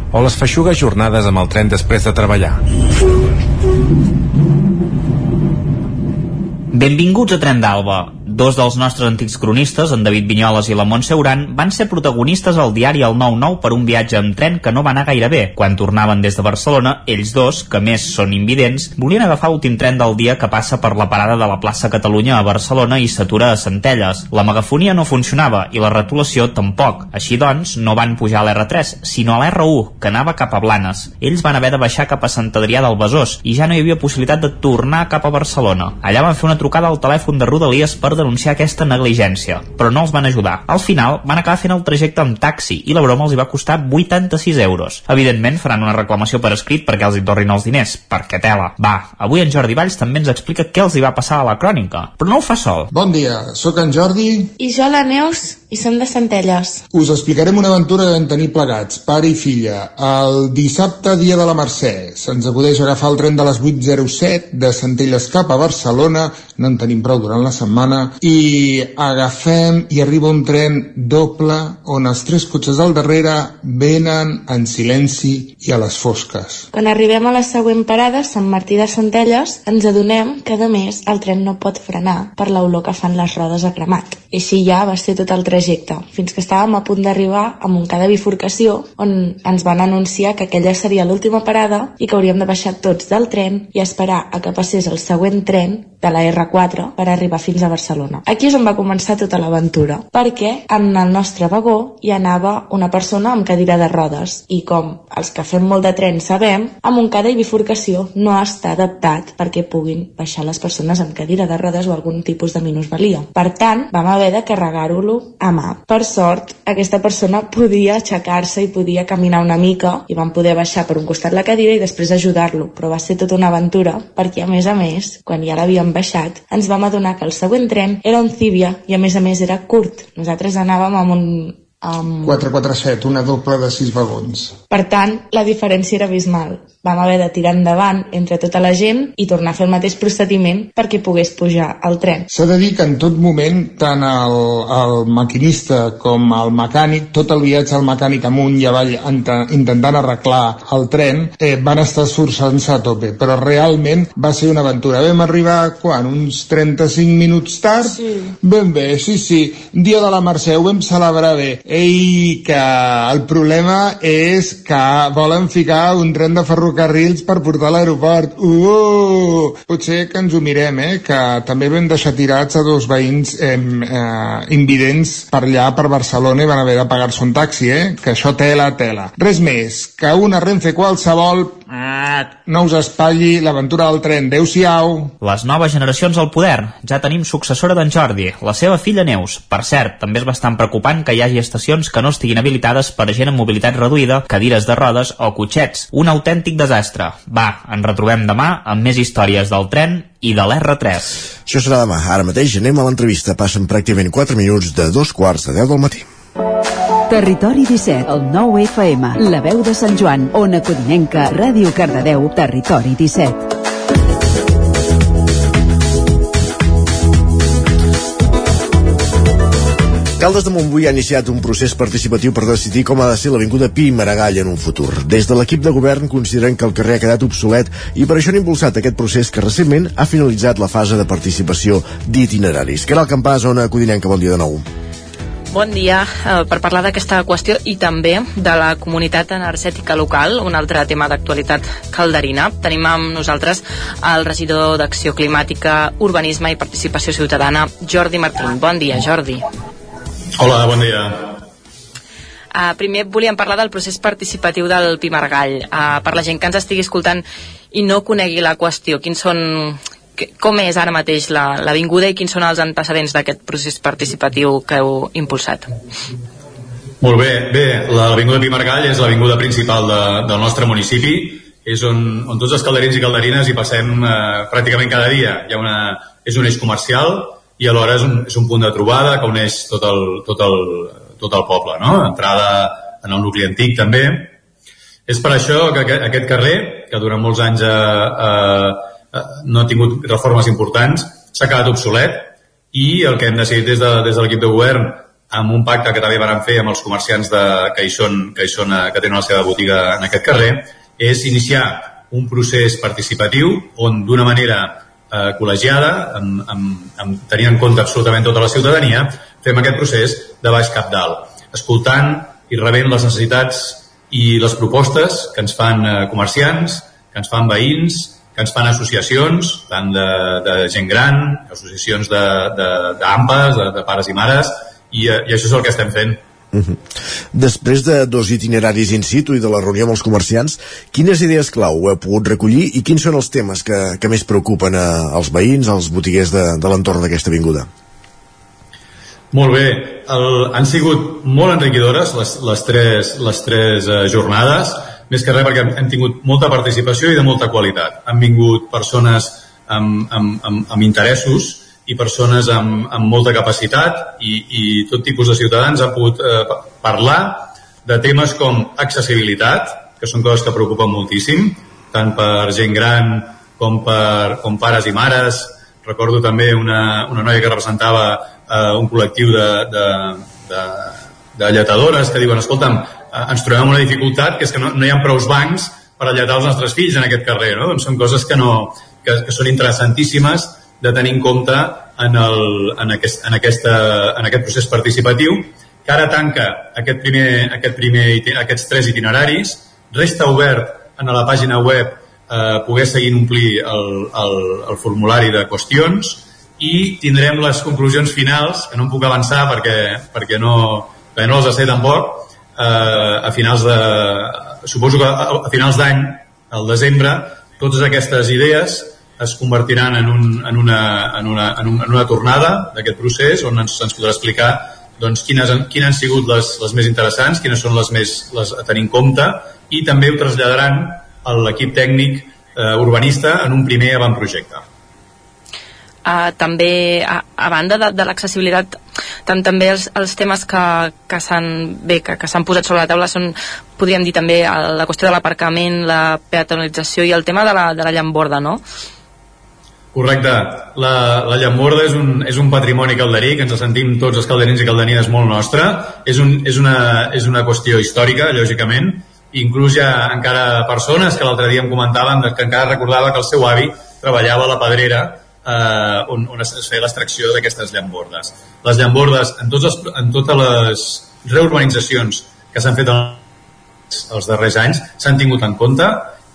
o les feixugues jornades amb el tren després de treballar. Benvinguts a Tren d'Alba. Dos dels nostres antics cronistes, en David Vinyoles i la Montse Uran, van ser protagonistes al diari El 9-9 per un viatge amb tren que no va anar gaire bé. Quan tornaven des de Barcelona, ells dos, que més són invidents, volien agafar l'últim tren del dia que passa per la parada de la plaça Catalunya a Barcelona i s'atura a Centelles. La megafonia no funcionava i la retolació tampoc. Així doncs, no van pujar a l'R3, sinó a l'R1, que anava cap a Blanes. Ells van haver de baixar cap a Sant Adrià del Besòs i ja no hi havia possibilitat de tornar cap a Barcelona. Allà van fer una trucada al telèfon de Rodalies per denunciar aquesta negligència, però no els van ajudar. Al final van acabar fent el trajecte amb taxi i la broma els hi va costar 86 euros. Evidentment faran una reclamació per escrit perquè els hi tornin els diners, perquè tela. Va, avui en Jordi Valls també ens explica què els hi va passar a la crònica, però no ho fa sol. Bon dia, sóc en Jordi. I jo la Neus, i som de Centelles. Us explicarem una aventura que vam tenir plegats, pare i filla. El dissabte, dia de la Mercè, se'ns acudeix agafar el tren de les 8.07 de Centelles cap a Barcelona, no en tenim prou durant la setmana, i agafem i arriba un tren doble on els tres cotxes al darrere venen en silenci i a les fosques. Quan arribem a la següent parada, Sant Martí de Centelles, ens adonem que, a més, el tren no pot frenar per l'olor que fan les rodes a cremat. I així ja va ser tot el trajecte, fins que estàvem a punt d'arribar a Montcada bifurcació, on ens van anunciar que aquella seria l'última parada i que hauríem de baixar tots del tren i esperar a que passés el següent tren de la R4 per arribar fins a Barcelona. Aquí és on va començar tota l'aventura, perquè en el nostre vagó hi anava una persona amb cadira de rodes i com els que fem molt de tren sabem, a Montcada i bifurcació no està adaptat perquè puguin baixar les persones amb cadira de rodes o algun tipus de minusvalia. Per tant, vam haver de carregar-ho a mà. Per sort, aquesta persona podia aixecar-se i podia caminar una mica i vam poder baixar per un costat la cadira i després ajudar-lo, però va ser tota una aventura perquè a més a més, quan ja l'havíem baixat, ens vam adonar que el següent tren era un Cíbia i a més a més era curt. Nosaltres anàvem amb un amb... 447, una doble de 6 vagons. Per tant, la diferència era abismal. Vam haver de tirar endavant entre tota la gent i tornar a fer el mateix procediment perquè pogués pujar al tren. S'ha de dir que en tot moment, tant el, el maquinista com el mecànic, tot el viatge al mecànic amunt i avall intentant arreglar el tren, eh, van estar esforçant-se a tope, però realment va ser una aventura. Vam arribar, quan? Uns 35 minuts tard? Sí. Ben bé, sí, sí. Dia de la Mercè, ho vam celebrar bé. Ei, que el problema és que volen ficar un tren de ferrocarrils per portar a l'aeroport. Uh! Potser que ens ho mirem, eh? Que també vam deixar tirats a dos veïns eh, eh, invidents per allà, per Barcelona, i van haver de pagar-se un taxi, eh? Que això tela, tela. Res més, que una Renfe qualsevol no us espatlli l'aventura del tren. Adéu-siau. Les noves generacions al poder. Ja tenim successora d'en Jordi, la seva filla Neus. Per cert, també és bastant preocupant que hi hagi estacions que no estiguin habilitades per a gent amb mobilitat reduïda, cadires de rodes o cotxets. Un autèntic desastre. Va, ens retrobem demà amb més històries del tren i de l'R3. Això serà demà. Ara mateix anem a l'entrevista. Passen pràcticament 4 minuts de dos quarts de 10 del matí. Territori 17, el 9 FM, la veu de Sant Joan, Ona Codinenca, Ràdio Cardedeu, Territori 17. Caldes de Montbui ha iniciat un procés participatiu per decidir com ha de ser l'Avinguda Pi i Maragall en un futur. Des de l'equip de govern consideren que el carrer ha quedat obsolet i per això han impulsat aquest procés que recentment ha finalitzat la fase de participació d'itineraris. Caral Campàs, Ona Codinenca, bon dia de nou. Bon dia eh, per parlar d'aquesta qüestió i també de la comunitat energètica local, un altre tema d'actualitat calderina. Tenim amb nosaltres el regidor d'Acció Climàtica, Urbanisme i Participació Ciutadana, Jordi Martín. Bon dia, Jordi. Hola, bon dia. Uh, primer volíem parlar del procés participatiu del Pimargall. Uh, per la gent que ens estigui escoltant i no conegui la qüestió, quins són, com és ara mateix l'avinguda la, i quins són els antecedents d'aquest procés participatiu que heu impulsat? Molt bé, bé, l'Avinguda Pimargall és l'avinguda principal de, del nostre municipi, és on, on tots els calderins i calderines hi passem eh, pràcticament cada dia. Hi ha una, és un eix comercial i alhora és un, és un punt de trobada que uneix tot el, tot el, tot el poble, no? Entrada en el nucli antic també. És per això que aquest carrer, que durant molts anys eh, eh, no ha tingut reformes importants, s'ha quedat obsolet i el que hem decidit des de, des de l'equip de govern amb un pacte que també van fer amb els comerciants de, que, hi són, que, hi són, que tenen la seva botiga en aquest carrer, és iniciar un procés participatiu on d'una manera eh, col·legiada, amb, amb, amb, tenint en compte absolutament tota la ciutadania, fem aquest procés de baix cap dalt, escoltant i rebent les necessitats i les propostes que ens fan eh, comerciants, que ens fan veïns, que ens fan associacions, tant de, de gent gran, associacions de, de, de, de pares i mares, i, eh, i això és el que estem fent. Uh -huh. Després de dos itineraris in situ i de la reunió amb els comerciants, quines idees clau heu pogut recollir i quins són els temes que, que més preocupen a, als veïns, als botiguers de, de l'entorn d'aquesta avinguda? Molt bé, el, han sigut molt enriquidores les, les tres, les tres eh, jornades, més que res perquè hem, hem tingut molta participació i de molta qualitat. Han vingut persones amb, amb, amb, amb interessos i persones amb, amb molta capacitat i, i tot tipus de ciutadans han pogut eh, parlar de temes com accessibilitat, que són coses que preocupen moltíssim, tant per gent gran com per com pares i mares. Recordo també una, una noia que representava eh, un col·lectiu de, de, de, de lletadores que diuen, escolta'm, eh, ens trobem una dificultat que és que no, no hi ha prous bancs per alletar els nostres fills en aquest carrer, no? Doncs són coses que, no, que, que són interessantíssimes de tenir en compte en, el, en, aquest, en, aquesta, en aquest procés participatiu que ara tanca aquest primer, aquest primer, aquests tres itineraris, resta obert en la pàgina web eh, poder seguir omplir el, el, el formulari de qüestions i tindrem les conclusions finals, que no em puc avançar perquè, perquè, no, perquè no les sé tampoc, eh, a finals de... Suposo que a, a finals d'any, al desembre, totes aquestes idees es convertiran en, un, en, una, en, una, en, un, en una tornada d'aquest procés on ens, ens podrà explicar doncs, quines, quines han sigut les, les més interessants, quines són les més les a tenir en compte i també ho traslladaran a l'equip tècnic eh, urbanista en un primer avantprojecte uh, també a, a banda de, de l'accessibilitat tant també els, els temes que, que s'han que, que s'han posat sobre la taula són, podríem dir també la qüestió de l'aparcament, la peatonalització i el tema de la, de la llamborda, no? Correcte. La, la llamborda és un, és un patrimoni calderí que ens sentim tots els calderins i calderines molt nostre. És, un, és, una, és una qüestió històrica, lògicament. Inclús hi ha encara persones que l'altre dia em comentaven que encara recordava que el seu avi treballava a la pedrera eh, on, on es feia l'extracció d'aquestes llambordes. Les llambordes, en, tots els, en totes les reurbanitzacions que s'han fet els, darrers anys, s'han tingut en compte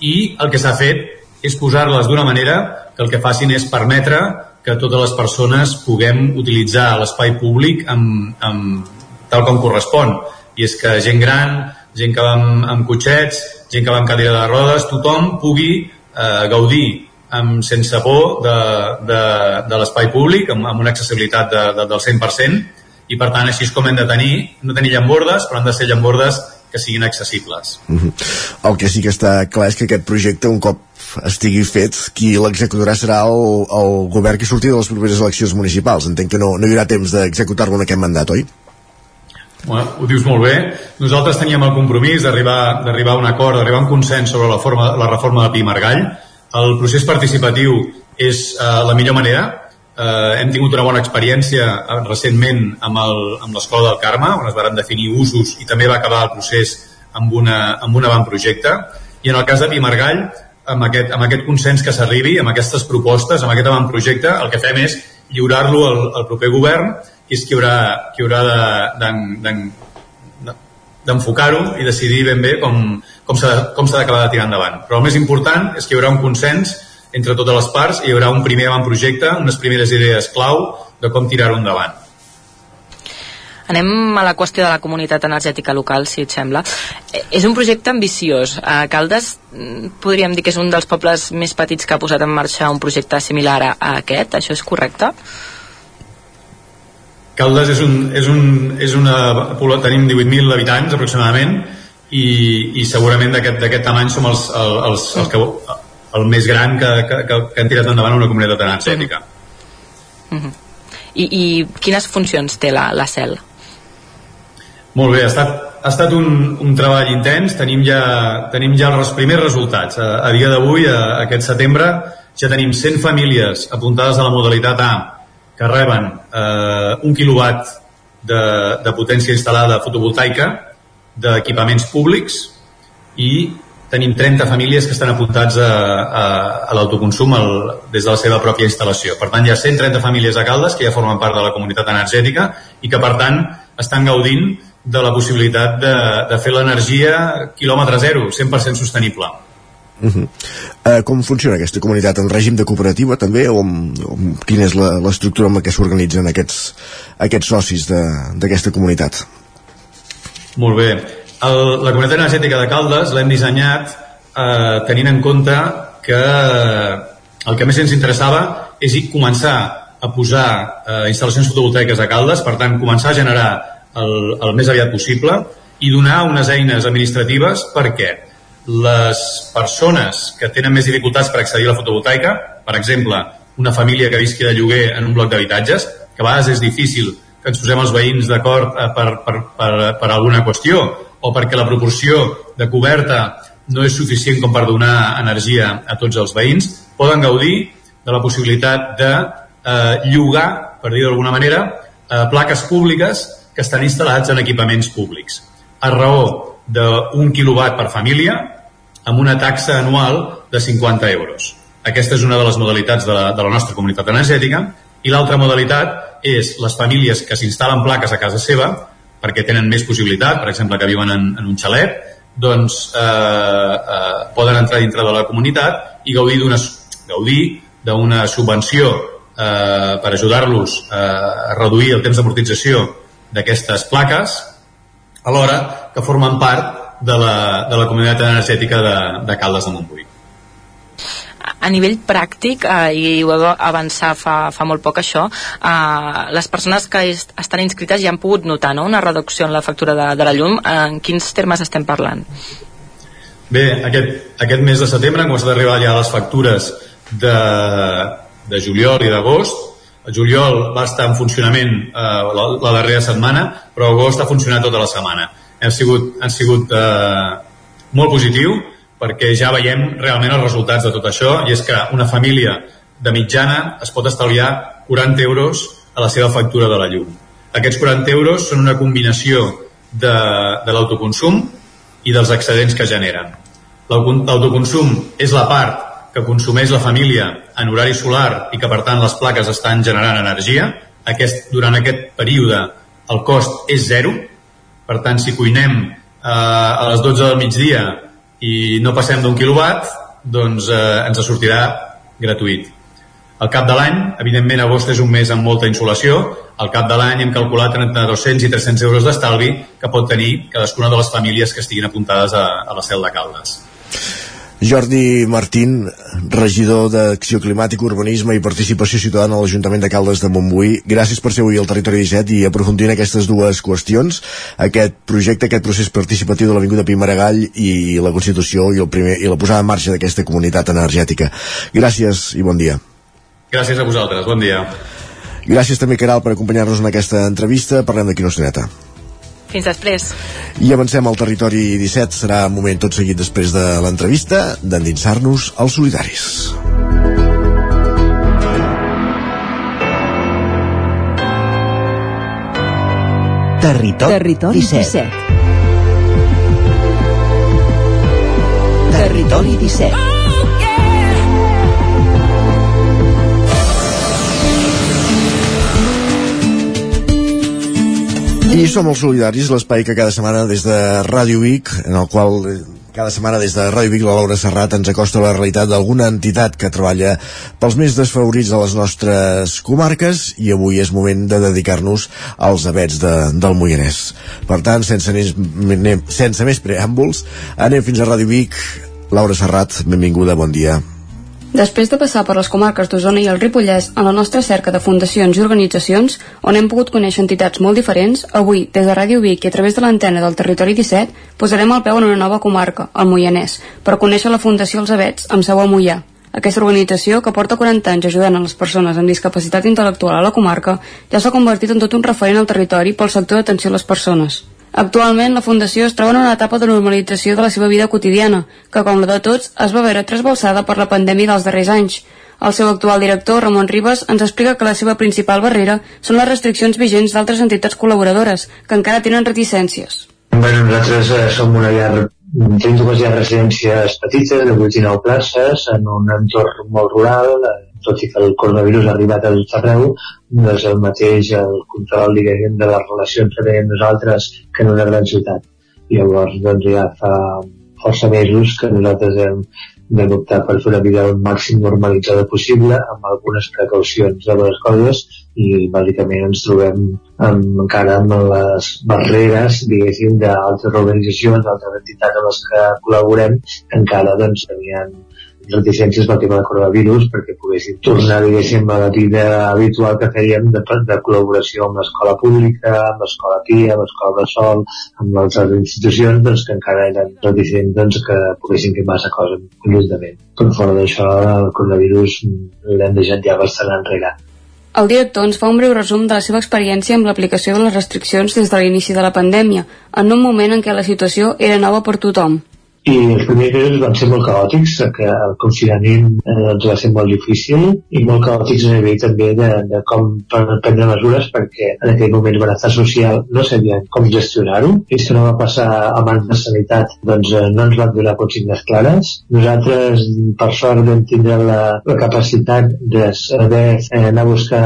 i el que s'ha fet és posar-les d'una manera que el que facin és permetre que totes les persones puguem utilitzar l'espai públic amb, amb, tal com correspon. I és que gent gran, gent que va amb, amb cotxets, gent que va amb cadira de rodes, tothom pugui eh, gaudir amb, sense por de, de, de l'espai públic, amb, amb una accessibilitat de, de, del 100%, i per tant així és com hem de tenir, no tenir llambordes, però han de ser llambordes que siguin accessibles. Mm -hmm. El que sí que està clar és que aquest projecte, un cop estigui fet, qui l'executarà serà el, el govern que surti de les properes eleccions municipals. Entenc que no, no hi haurà temps d'executar-lo en aquest mandat, oi? Bueno, ho dius molt bé. Nosaltres teníem el compromís d'arribar a un acord, d'arribar a un consens sobre la, forma, la reforma de Pi Margall, el procés participatiu és eh, la millor manera eh, hem tingut una bona experiència eh, recentment amb el- amb l'Escola del Carme, on es van definir usos i també va acabar el procés amb, una, amb un avantprojecte. I en el cas de Pimargall, amb aquest, amb aquest consens que s'arribi, amb aquestes propostes, amb aquest avantprojecte, el que fem és lliurar-lo al, al proper govern, que és qui haurà, qui haurà de- d'en- d'en- d'enfocar-ho i decidir ben bé com, de- com s'ha d'acabar de tirar endavant. Però el més important és que hi haurà un consens entre totes les parts i hi haurà un primer avantprojecte, unes primeres idees clau de com tirar-ho endavant. Anem a la qüestió de la comunitat energètica local, si et sembla. Eh, És un projecte ambiciós. A Caldes mm, podríem dir que és un dels pobles més petits que ha posat en marxa un projecte similar a, a aquest, això és correcte? Caldes és, un, és, un, és una tenim 18.000 habitants aproximadament i, i segurament d'aquest tamany som els, els, els, els que, el més gran que, que, que, que han tirat endavant una comunitat energètica. Mhm. I, I quines funcions té la, la CEL? Molt bé, ha estat, ha estat un, un treball intens, tenim ja, tenim ja els primers resultats. A, a dia d'avui, aquest setembre, ja tenim 100 famílies apuntades a la modalitat A que reben eh, un quilowatt de, de potència instal·lada fotovoltaica d'equipaments públics i tenim 30 famílies que estan apuntats a, a, a l'autoconsum des de la seva pròpia instal·lació. Per tant, hi ha 130 famílies a Caldes que ja formen part de la comunitat energètica i que, per tant, estan gaudint de la possibilitat de, de fer l'energia quilòmetre zero, 100% sostenible. Uh -huh. uh, com funciona aquesta comunitat? En règim de cooperativa també? O, amb, o amb, quina és la- l'estructura amb la que s'organitzen aquests, aquests socis de- d'aquesta comunitat? Molt bé. El, la comunitat energètica de Caldes l'hem dissenyat eh, tenint en compte que el que més ens interessava és començar a posar eh, instal·lacions fotovoltaiques a Caldes, per tant, començar a generar el, el més aviat possible i donar unes eines administratives perquè les persones que tenen més dificultats per accedir a la fotovoltaica, per exemple, una família que visqui de lloguer en un bloc d'habitatges, que a vegades és difícil que ens posem els veïns d'acord eh, per, per, per, per alguna qüestió o perquè la proporció de coberta no és suficient com per donar energia a tots els veïns, poden gaudir de la possibilitat de eh, llogar, per dir d'alguna manera, eh, plaques públiques que estan instal·lats en equipaments públics. A raó d'un quilowatt per família, amb una taxa anual de 50 euros. Aquesta és una de les modalitats de la, de la nostra comunitat energètica i l'altra modalitat és les famílies que s'instal·len plaques a casa seva perquè tenen més possibilitat, per exemple, que viuen en, en un xalet, doncs eh, eh, poden entrar dintre de la comunitat i gaudir d'una gaudir d'una subvenció eh, per ajudar-los eh, a reduir el temps d'amortització d'aquestes plaques alhora que formen part de la, de la comunitat energètica de, de Caldes de Montbui. A nivell pràctic, eh, i ho heu avançar fa, fa molt poc això, eh, les persones que est estan inscrites ja han pogut notar no? una reducció en la factura de, de la llum. En quins termes estem parlant? Bé, aquest, aquest mes de setembre han començat a arribar ja les factures de, de juliol i d'agost. Juliol va estar en funcionament eh, la, la darrera setmana, però agost ha funcionat tota la setmana. Han sigut, han sigut eh, molt positiu perquè ja veiem realment els resultats de tot això i és que una família de mitjana es pot estalviar 40 euros a la seva factura de la llum. Aquests 40 euros són una combinació de, de l'autoconsum i dels excedents que generen. L'autoconsum és la part que consumeix la família en horari solar i que per tant les plaques estan generant energia. Aquest, durant aquest període el cost és zero, per tant si cuinem eh, a les 12 del migdia i no passem d'un quilowatt, doncs eh, ens sortirà gratuït. Al cap de l'any, evidentment agost és un mes amb molta insolació, al cap de l'any hem calculat entre 200 i 300 euros d'estalvi que pot tenir cadascuna de les famílies que estiguin apuntades a, a la cel de Caldes. Jordi Martín, regidor d'Acció Climàtica, Urbanisme i Participació Ciutadana a l'Ajuntament de Caldes de Montbui. Gràcies per ser avui al Territori 17 i aprofundir en aquestes dues qüestions, aquest projecte, aquest procés participatiu de l'Avinguda Pimaragall i la Constitució i, el primer, i la posada en marxa d'aquesta comunitat energètica. Gràcies i bon dia. Gràcies a vosaltres, bon dia. Gràcies també, Caral, per acompanyar-nos en aquesta entrevista. Parlem d'aquí una estoneta. Fins després. I avancem al territori 17. Serà un moment tot seguit després de l'entrevista d'endinsar-nos als solidaris. Territori, Territori 17. 17. Territori 17. I som els solidaris, l'espai que cada setmana des de Ràdio Vic, en el qual eh, cada setmana des de Ràdio Vic la Laura Serrat ens acosta la realitat d'alguna entitat que treballa pels més desfavorits de les nostres comarques i avui és moment de dedicar-nos als abets de, del Moianès. Per tant, sense, més, sense més preàmbuls, anem fins a Ràdio Vic. Laura Serrat, benvinguda, bon dia. Després de passar per les comarques d'Osona i el Ripollès en la nostra cerca de fundacions i organitzacions, on hem pogut conèixer entitats molt diferents, avui, des de Ràdio Vic i a través de l'antena del Territori 17, posarem el peu en una nova comarca, el Moianès, per conèixer la Fundació Els Avets, amb seu a Moià. Aquesta organització, que porta 40 anys ajudant a les persones amb discapacitat intel·lectual a la comarca, ja s'ha convertit en tot un referent al territori pel sector d'atenció a les persones. Actualment, la Fundació es troba en una etapa de normalització de la seva vida quotidiana, que, com la de tots, es va veure trasbalsada per la pandèmia dels darrers anys. El seu actual director, Ramon Ribas, ens explica que la seva principal barrera són les restriccions vigents d'altres entitats col·laboradores, que encara tenen reticències. Bueno, nosaltres eh, som una llar tenim dues ja residències petites de 8 i 9 places en un entorn molt rural eh, tot i que el coronavirus ha arribat a tot arreu, no és el mateix el control diguem, de les relacions que tenim nosaltres que en una gran ciutat. Llavors doncs, ja fa força mesos que nosaltres hem, vam optar per fer una vida el màxim normalitzada possible amb algunes precaucions de les coses i bàsicament ens trobem amb, encara amb les barreres diguéssim d'altres organitzacions, d'altres entitats amb les que col·laborem que encara doncs tenien reticències pel tema del coronavirus perquè poguéssim tornar, diguéssim, a la vida habitual que fèiem de, de col·laboració amb l'escola pública, amb l'escola PIA, amb l'escola sol, amb altres institucions, doncs que encara eren reticents doncs, que poguessin fer massa coses conjuntament. Però fora d'això, el coronavirus l'hem deixat ja bastant enrere. El director ens fa un breu resum de la seva experiència amb l'aplicació de les restriccions des de l'inici de la pandèmia, en un moment en què la situació era nova per tothom i els primers mesos van ser molt caòtics, que el confinament eh, doncs va ser molt difícil i molt caòtics a nivell també de, de com prendre mesures perquè en aquell moment benestar social no sabien com gestionar-ho. I que no va passar a mans de sanitat, doncs eh, no ens van donar consignes clares. Nosaltres, per sort, vam tindre la, la capacitat de saber eh, anar a buscar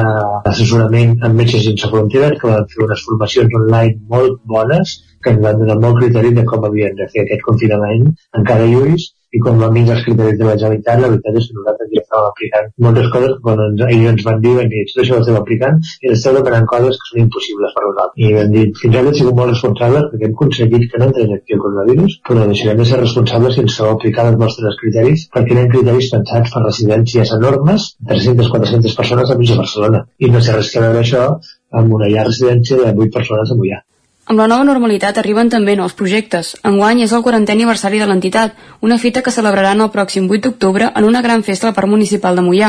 assessorament amb metges sense fronteres, que van fer unes formacions online molt bones que ens van donar molt criteri de com havien de fer aquest confinament encara lluís i quan van vindre els criteris de la Generalitat, la veritat és que nosaltres ja estàvem aplicant moltes coses quan ens, ells ens van dir, van dir, tot això ho estem aplicant i esteu demanant coses que són impossibles per nosaltres. I vam dir, fins ara hem sigut molt responsables perquè hem aconseguit que no entrés aquí el coronavirus, però deixarem de ser responsables sense aplicar els nostres criteris perquè eren criteris pensats per residències enormes, 300-400 persones a de Barcelona. I no sé res que veure això amb una llar residència de 8 persones a Mollà. Amb la nova normalitat arriben també nous projectes. Enguany és el 40è aniversari de l'entitat, una fita que celebraran el pròxim 8 d'octubre en una gran festa al Parc Municipal de Mollà.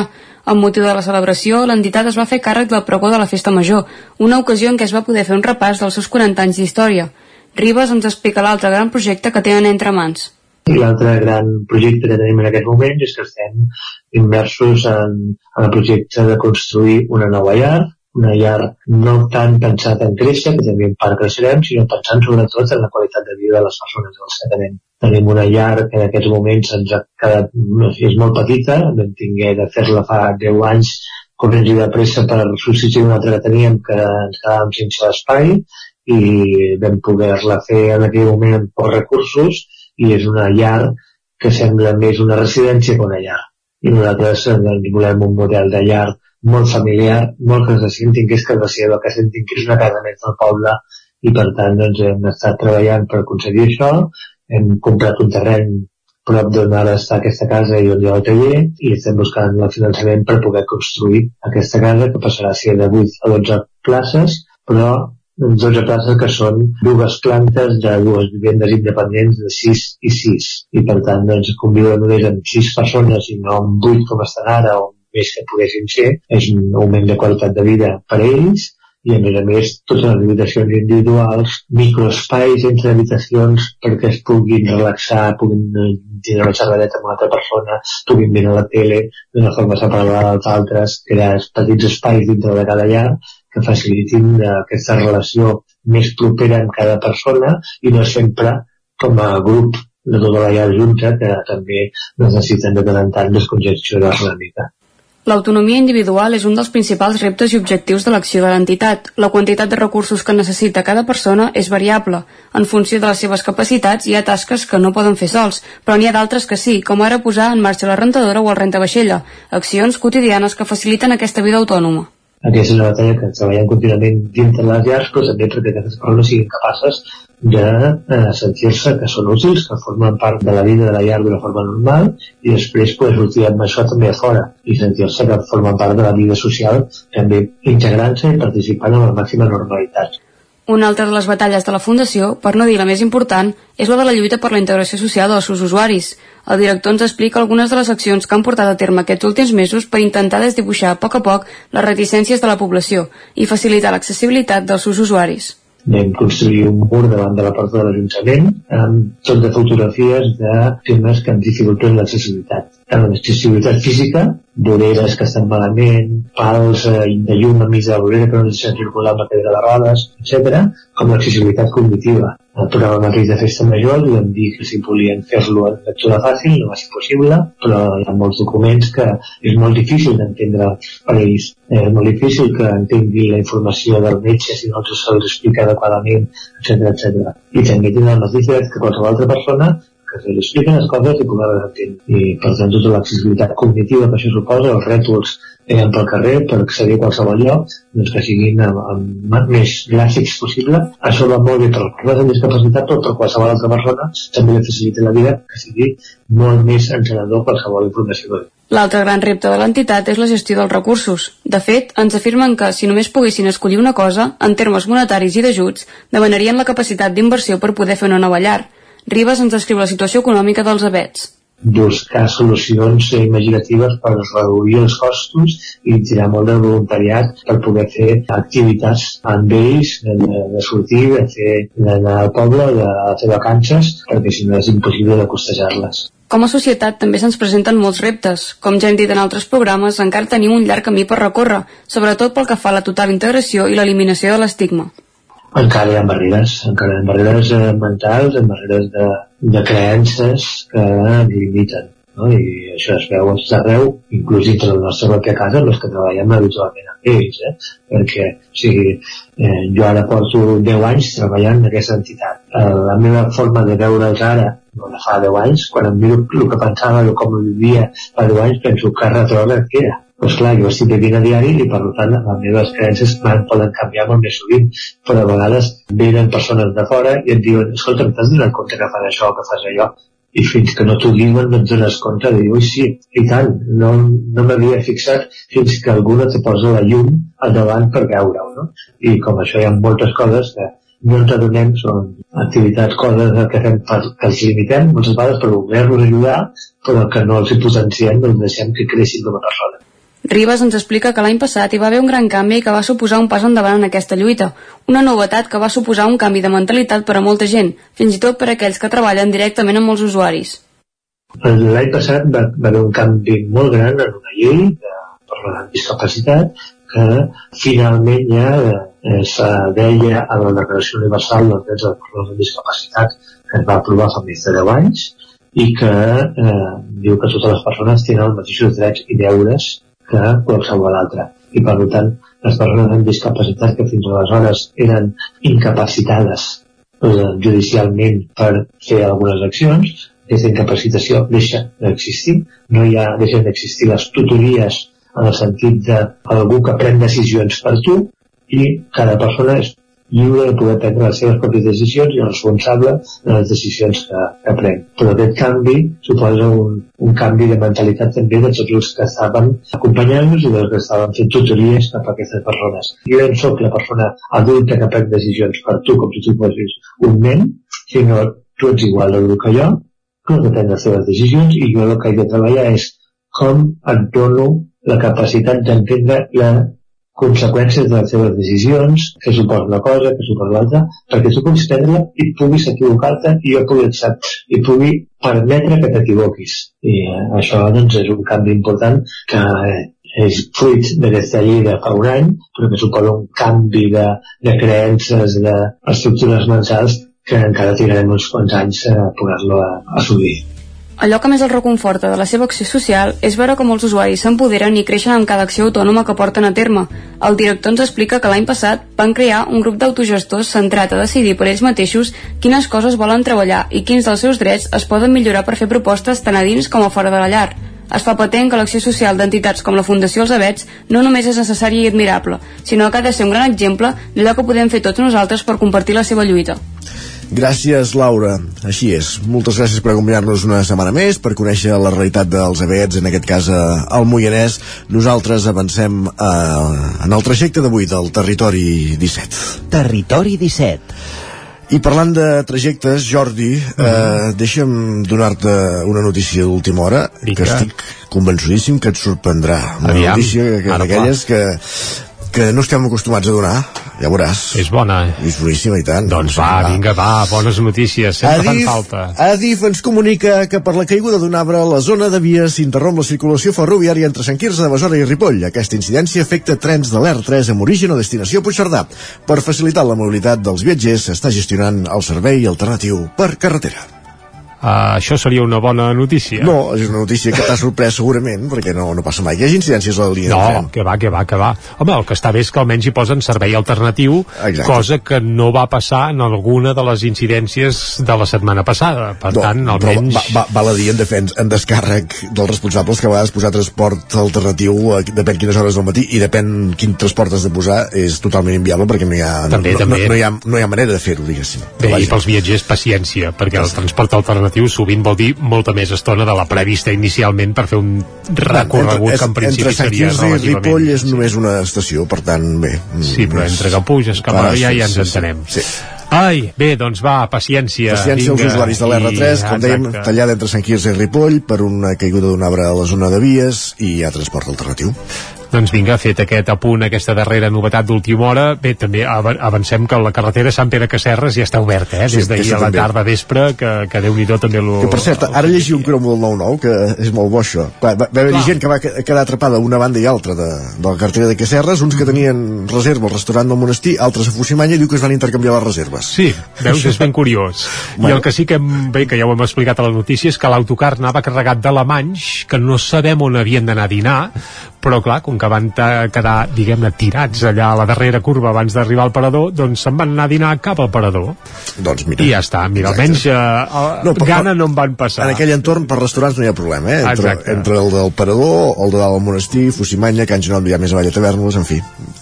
Amb motiu de la celebració, l'entitat es va fer càrrec del pregó de la Festa Major, una ocasió en què es va poder fer un repàs dels seus 40 anys d'història. Ribas ens explica l'altre gran projecte que tenen entre mans. L'altre gran projecte que tenim en aquest moment és que estem immersos en, en el projecte de construir una nova llar, una llar no tant pensat en créixer, que també en part creixerem, sinó pensant sobretot en la qualitat de vida de les persones dels que tenim. Tenim una llar que en aquests moments ens ha quedat, és molt petita, vam tingué de fer-la fa 10 anys corrents i de pressa per substituir una altra que teníem que ens quedàvem sense espai i vam poder-la fer en aquell moment amb pocs recursos i és una llar que sembla més una residència que una llar. I nosaltres doncs, volem un model de llar molt familiar, molt que se sentin que és casa seva, que sentin que és una casa més del poble i per tant doncs, hem estat treballant per aconseguir això, hem comprat un terreny prop d'on ara està aquesta casa i on hi ha el taller i estem buscant el finançament per poder construir aquesta casa que passarà a ser de 8 a 12 places però 12 places que són dues plantes de dues vivendes independents de 6 i 6 i per tant doncs, conviuen només amb 6 persones i no amb 8 com estan ara o més que poguessin ser, és un augment de qualitat de vida per a ells i a més a més totes les habitacions individuals, microespais entre habitacions perquè es puguin relaxar, puguin eh, tindre una xerradeta amb una altra persona, puguin mirar la tele d'una forma separada dels altres, crear petits espais dintre de cada llar que facilitin aquesta relació més propera amb cada persona i no sempre com a grup de tota la llar junta que també necessiten de tant en tant descongestionar una mica. L'autonomia individual és un dels principals reptes i objectius de l'acció de l'entitat. La quantitat de recursos que necessita cada persona és variable. En funció de les seves capacitats hi ha tasques que no poden fer sols, però n'hi ha d'altres que sí, com ara posar en marxa la rentadora o el rentavaixella, accions quotidianes que faciliten aquesta vida autònoma. Aquesta és una batalla que treballem contínuament dins de les llars, però també perquè aquestes persones siguin capaces de eh, sentir-se que són útils, que formen part de la vida de la llar d'una forma normal i després pues, sortir amb això també a fora i sentir-se que formen part de la vida social també integrant-se i participant amb la màxima normalitat. Una altra de les batalles de la Fundació, per no dir la més important, és la de la lluita per la integració social dels seus usuaris. El director ens explica algunes de les accions que han portat a terme aquests últims mesos per intentar desdibuixar a poc a poc les reticències de la població i facilitar l'accessibilitat dels seus usuaris. Vam construir un mur davant de la porta de l'Ajuntament amb tot de fotografies de temes que ens dificulten l'accessibilitat. Tant l'accessibilitat física, voreres que estan malament, pals eh, de llum a mig de la vorera que no deixen circular la cadira de rodes, etc., com l'accessibilitat cognitiva el programa mateix de festa major li vam dir que si volien fer-lo en lectura fàcil no va ser possible, però hi ha molts documents que és molt difícil d'entendre per ells. És molt difícil que entengui la informació del metge si no se'ls explica adequadament, etc etc. I també tenen el mateix dret que qualsevol altra persona que se li expliquen les coses i poder-les entendre. I per tant tota l'accessibilitat cognitiva que això suposa, els rètols eh, pel carrer per accedir a qualsevol lloc doncs que siguin amb, amb més gràfics possible això va molt bé per les persones amb discapacitat però per qualsevol altra persona també li facilita la vida que sigui molt més encenedor qualsevol informació L'altre gran repte de l'entitat és la gestió dels recursos. De fet, ens afirmen que, si només poguessin escollir una cosa, en termes monetaris i d'ajuts, demanarien la capacitat d'inversió per poder fer una nova llar. Ribes ens descriu la situació econòmica dels abets buscar solucions imaginatives per reduir els costos i tirar molt de voluntariat per poder fer activitats amb ells, de, de sortir, de fer d'anar al poble, de fer vacances, perquè si no és impossible de costejar-les. Com a societat també se'ns presenten molts reptes. Com ja hem dit en altres programes, encara tenim un llarg camí per recórrer, sobretot pel que fa a la total integració i l'eliminació de l'estigma. Encara hi ha barreres, encara hi ha barreres eh, mentals, barreres de, de creences que limiten no? i això es veu arreu inclús dintre de la nostra pròpia casa els que treballem habitualment amb ells eh? perquè o sigui, eh, jo ara porto 10 anys treballant en aquesta entitat eh, la meva forma de veure'ls ara no la fa 10 anys quan em miro el que pensava com vivia fa 10 anys penso que retrògrad que era doncs clar, jo estic vivint a diari i per tant les meves creences poden canviar molt més sovint però a vegades venen persones de fora i et diuen escolta, t'has donat compte que fas això que fas allò i fins que no t'ho diuen no et dones compte de dir, sí, i tant, no, no m'havia fixat fins que algú no te posa la llum al davant per veure-ho, no? I com això hi ha moltes coses que no ens adonem, són activitats, coses que fem per, que els limitem moltes vegades per voler-los ajudar, però que no els hi potenciem, doncs deixem que creixin com a persona. Ribas ens explica que l'any passat hi va haver un gran canvi que va suposar un pas endavant en aquesta lluita, una novetat que va suposar un canvi de mentalitat per a molta gent, fins i tot per a aquells que treballen directament amb els usuaris. L'any passat va, va haver un canvi molt gran en una llei per la discapacitat que finalment ja eh, se deia a la Declaració Universal dels Drets de Persones amb Discapacitat que es va aprovar fa més de 10 anys i que eh, diu que totes les persones tenen els mateixos drets i deures que qualsevol altra. I per tant, les persones amb discapacitat que fins aleshores eren incapacitades eh, judicialment per fer algunes accions, aquesta incapacitació deixa d'existir, no hi ha, deixen d'existir les tutories en el sentit d'algú que pren decisions per tu i cada persona és lliure de poder prendre les seves pròpies decisions i responsable de les decisions que, que pren. Però aquest canvi suposa un, un canvi de mentalitat també de tots els que estaven acompanyant-nos i dels que estaven fent tutories cap a aquestes persones. Jo no sóc la persona adulta que pren decisions per tu com si tu fossis un nen, sinó tu ets igual de que jo, que pren les teves decisions i jo el que he de treballar és com et dono la capacitat d'entendre la conseqüències de les seves decisions, que suposa una cosa, que suposa l'altra, perquè tu puguis prendre i puguis equivocar-te i jo pugui i pugui permetre que t'equivoquis. I eh, això doncs, és un canvi important que eh, és fruit d'aquesta llei de fa un any, però que suposa un canvi de, de creences, d'estructures mensals que encara trigarem uns quants anys a poder-lo assolir. Allò que més el reconforta de la seva acció social és veure com els usuaris s'empoderen i creixen amb cada acció autònoma que porten a terme. El director ens explica que l'any passat van crear un grup d'autogestors centrat a decidir per ells mateixos quines coses volen treballar i quins dels seus drets es poden millorar per fer propostes tant a dins com a fora de la llar. Es fa patent que l'acció social d'entitats com la Fundació Els Avets no només és necessària i admirable, sinó que ha de ser un gran exemple d'allò que podem fer tots nosaltres per compartir la seva lluita. Gràcies, Laura. Així és. Moltes gràcies per acompanyar-nos una setmana més, per conèixer la realitat dels avets, en aquest cas eh, al Moianès. Nosaltres avancem eh, en el trajecte d'avui del Territori 17. Territori 17. I parlant de trajectes, Jordi, uh -huh. eh, deixa'm donar-te una notícia d'última hora, Vinga. que estic convençudíssim que et sorprendrà. Una Aviam. notícia que, que d'aquelles que, que no estem acostumats a donar ja veuràs. És bona. És boníssima i tant. Doncs va, vinga, va, bones notícies, sempre Adif, fan falta. Adif ens comunica que per la caiguda d'un arbre a la zona de vies s'interromp la circulació ferroviària entre Sant Quirze de Besora i Ripoll. Aquesta incidència afecta trens de l'ER3 amb origen o destinació Puigcerdà. Per facilitar la mobilitat dels viatgers s'està gestionant el servei alternatiu per carretera. Uh, això seria una bona notícia. No, és una notícia que t'ha sorprès segurament, perquè no, no passa mai. Hi ha incidències a la línia no, tren. que va, que va, que va. Home, el que està bé és que almenys hi posen servei alternatiu, Exacte. cosa que no va passar en alguna de les incidències de la setmana passada. Per no, tant, almenys... va, va, val a dir en, defens, en descàrrec dels responsables que a vegades posar transport alternatiu eh, depèn quines hores del matí i depèn quin transport has de posar és totalment inviable perquè no hi ha, També, no, també. no, no, hi ha, no hi ha manera de fer-ho, diguéssim. Bé, i pels viatgers, paciència, perquè el transport alternatiu sovint vol dir molta més estona de la prevista inicialment per fer un recorregut que en principi entre Sant seria Quirze i. Ripoll és només una estació, per tant, bé. Sí, però entre que puges cap allà sí, ja ens sí, entenem. Sí. Ai, bé, doncs va, paciència. Paciència als usuaris de l'R3, I- com dèiem, exacte. tallada entre Sant Quirze i Ripoll per una caiguda d'un arbre a la zona de vies i hi ha transport alternatiu. Doncs vinga, fet aquest apunt, aquesta darrera novetat d'última hora, bé, també av- avancem que la carretera Sant Pere Casserres ja està oberta, eh? Sí, Des d'ahir aquesta a la també. tarda vespre, que, que Déu-n'hi-do també lo... Que, per cert, ara llegi un cromo del 9-9, que és molt bo això. Clar, va, va haver-hi Clar. gent que va que- quedar atrapada una banda i altra de, de la cartera de Cacerres, uns que tenien reserva al restaurant del monestir, altres a Fusimanya, i diu que es van intercanviar les reserves. Sí, veus, és ben curiós. I Bueno. el que sí que, hem- bé, que ja ho hem explicat a la notícia, és que l'autocar anava carregat d'alemanys que no sabem on havien d'anar a dinar, però clar, com que van quedar, diguem-ne, tirats allà a la darrera curva abans d'arribar al parador, doncs se'n van anar a dinar cap al parador. Doncs mira. I ja està, mira, almenys eh, no, No, però- gana no en van passar. En aquell entorn, per restaurants no hi ha problema, eh? Entre, Exacte. entre el del Parador, el de dalt del monestir, Fusimanya, Can Genot, hi ha més avall a Tavernes, en fi.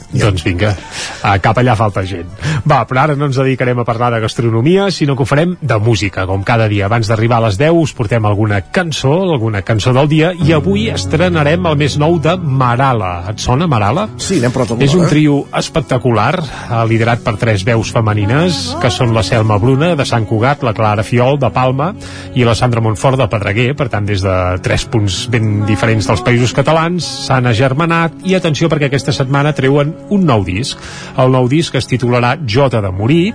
Doncs vinga, uh, cap allà falta gent. Va, però ara no ens dedicarem a parlar de gastronomia, sinó que ho farem de música. Com cada dia, abans d'arribar a les 10, us portem alguna cançó, alguna cançó del dia, i avui estrenarem el més nou de Marala. Et sona, Marala? Sí, n'hem parlat És un eh? trio espectacular, eh, liderat per tres veus femenines, que són la Selma Bruna, de Sant Cugat, la Clara Fiol, de Palma, i la Sandra Montfort, de Pedreguer, per tant, des de tres punts ben diferents dels països catalans, s'han agermanat, i atenció perquè aquesta setmana treuen un nou disc. El nou disc es titularà Jota de morir,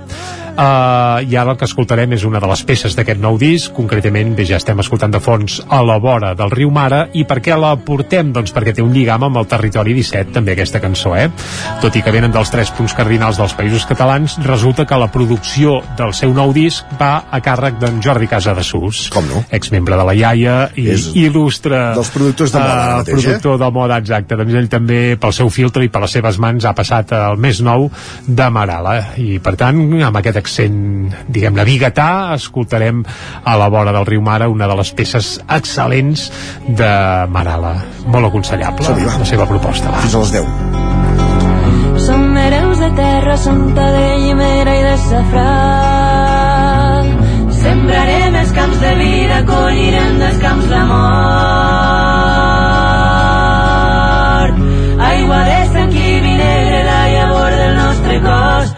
Uh, I ara el que escoltarem és una de les peces d'aquest nou disc, concretament bé, ja estem escoltant de fons a la vora del riu Mara, i per què la portem? Doncs perquè té un lligam amb el territori 17, també aquesta cançó, eh? Tot i que venen dels tres punts cardinals dels països catalans, resulta que la producció del seu nou disc va a càrrec d'en Jordi Casa de Sus, Com no? exmembre de la iaia i És il·lustre dels productors de moda, eh, mateix, eh? productor de moda, exacte. Doncs ell també, pel seu filtre i per les seves mans, ha passat el més nou de Marala. I, per tant, amb aquest accent, diguem-ne, biguetà, escoltarem a la vora del riu Mara una de les peces excel·lents de Marala. Molt aconsellable, la seva proposta. Va. Fins a les 10. Som hereus de terra, som de llimera i de safrà. Sembrarem els camps de vida, collirem dels camps la mort. Del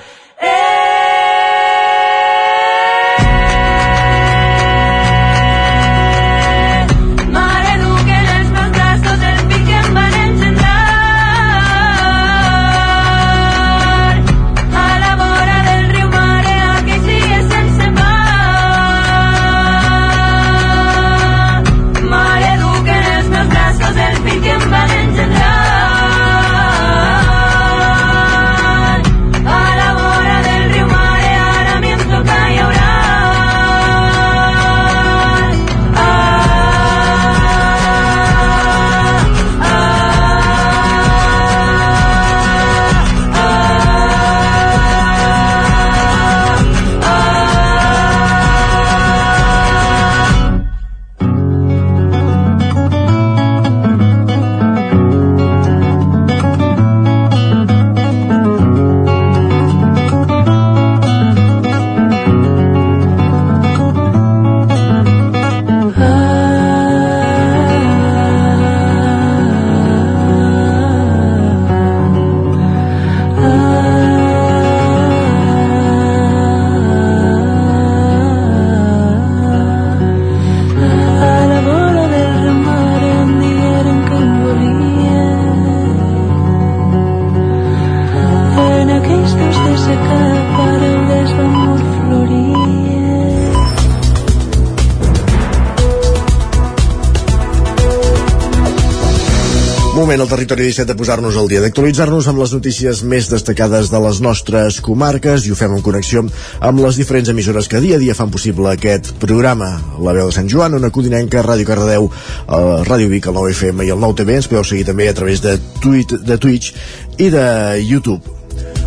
territori 17 de posar-nos al dia, d'actualitzar-nos amb les notícies més destacades de les nostres comarques i ho fem en connexió amb les diferents emissores que dia a dia fan possible aquest programa. La veu de Sant Joan, una codinenca, Ràdio Cardedeu, eh, Ràdio Vic, el 9FM i el 9TV. Ens podeu seguir també a través de, tweet, de Twitch i de YouTube.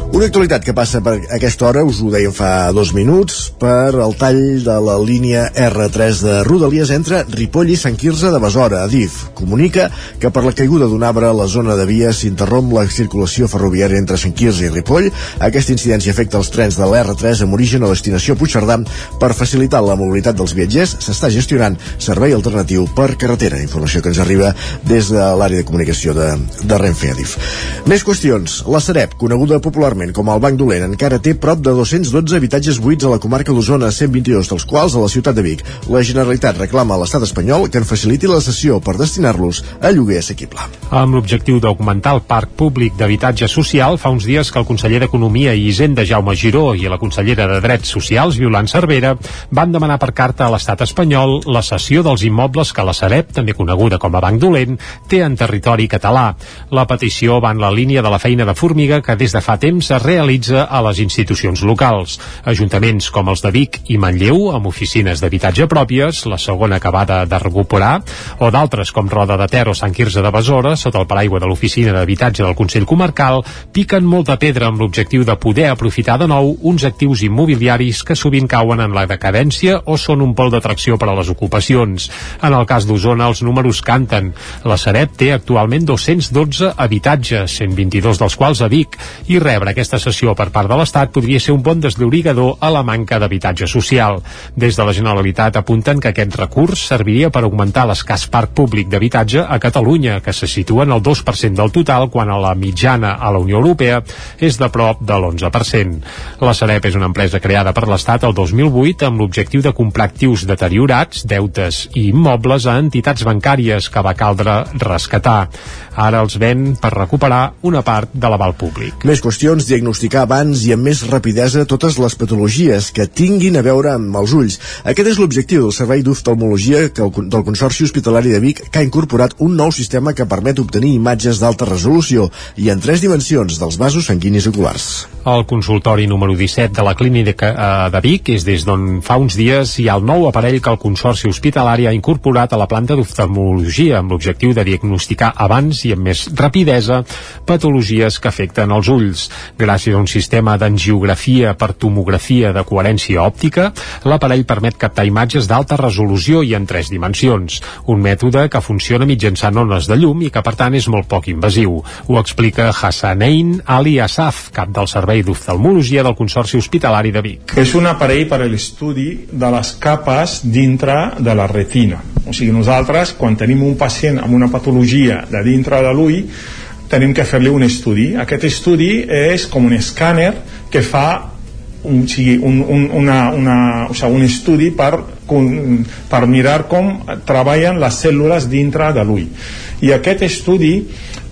Una actualitat que passa per aquesta hora, us ho dèiem fa dos minuts, per el tall de la línia R3 de Rodalies entre Ripoll i Sant Quirze de Besora. Adif comunica que per la caiguda d'un arbre a la zona de via s'interromp la circulació ferroviària entre Sant Quirze i Ripoll. Aquesta incidència afecta els trens de l'R3 amb origen a destinació Puigcerdà. Per facilitar la mobilitat dels viatgers s'està gestionant servei alternatiu per carretera. Informació que ens arriba des de l'àrea de comunicació de, de Renfe Adif. Més qüestions. La Sareb, coneguda popularment actualment com el Banc Dolent encara té prop de 212 habitatges buits a la comarca d'Osona, 122 dels quals a la ciutat de Vic. La Generalitat reclama a l'estat espanyol que en faciliti la cessió per destinar-los a lloguer assequible. Amb l'objectiu d'augmentar el parc públic d'habitatge social, fa uns dies que el conseller d'Economia i Hisenda, Jaume Giró, i la consellera de Drets Socials, Violant Cervera, van demanar per carta a l'estat espanyol la cessió dels immobles que la Sareb, també coneguda com a Banc Dolent, té en territori català. La petició va en la línia de la feina de formiga que des de fa temps es realitza a les institucions locals. Ajuntaments com els de Vic i Manlleu, amb oficines d'habitatge pròpies, la segona acabada de recuperar, o d'altres com Roda de Ter o Sant Quirze de Besora, sota el paraigua de l'oficina d'habitatge del Consell Comarcal, piquen molta pedra amb l'objectiu de poder aprofitar de nou uns actius immobiliaris que sovint cauen en la decadència o són un pol d'atracció per a les ocupacions. En el cas d'Osona, els números canten. La Sareb té actualment 212 habitatges, 122 dels quals a Vic, i rebre aquesta sessió per part de l'Estat podria ser un bon desllorigador a la manca d'habitatge social. Des de la Generalitat apunten que aquest recurs serviria per augmentar l'escàs parc públic d'habitatge a Catalunya, que se situa en el 2% del total, quan a la mitjana a la Unió Europea és de prop de l'11%. La Sareb és una empresa creada per l'Estat el 2008 amb l'objectiu de comprar actius deteriorats, deutes i immobles a entitats bancàries que va caldre rescatar. Ara els ven per recuperar una part de l'aval públic. Més qüestions diagnosticar abans i amb més rapidesa totes les patologies que tinguin a veure amb els ulls. Aquest és l'objectiu del Servei d'Oftalmologia del Consorci Hospitalari de Vic, que ha incorporat un nou sistema que permet obtenir imatges d'alta resolució i en tres dimensions dels vasos sanguinis oculars. El consultori número 17 de la clínica eh, de Vic és des d'on fa uns dies hi ha el nou aparell que el Consorci Hospitalari ha incorporat a la planta d'oftalmologia amb l'objectiu de diagnosticar abans i amb més rapidesa patologies que afecten els ulls. Gràcies a un sistema d'angiografia per tomografia de coherència òptica, l'aparell permet captar imatges d'alta resolució i en tres dimensions, un mètode que funciona mitjançant ones de llum i que per tant és molt poc invasiu. Ho explica Hassanein Ali Asaf, cap del Servei d'Oftalmologia del Consorci Hospitalari de Vic. És un aparell per a l'estudi de les capes dintre de la retina. O sigui, nosaltres, quan tenim un pacient amb una patologia de dintre de l'ull, tenim que fer-li un estudi. Aquest estudi és com un escàner que fa un, sigui, un, un, una, una, o sigui, un estudi per, per mirar com treballen les cèl·lules dintre de l'ull. I aquest estudi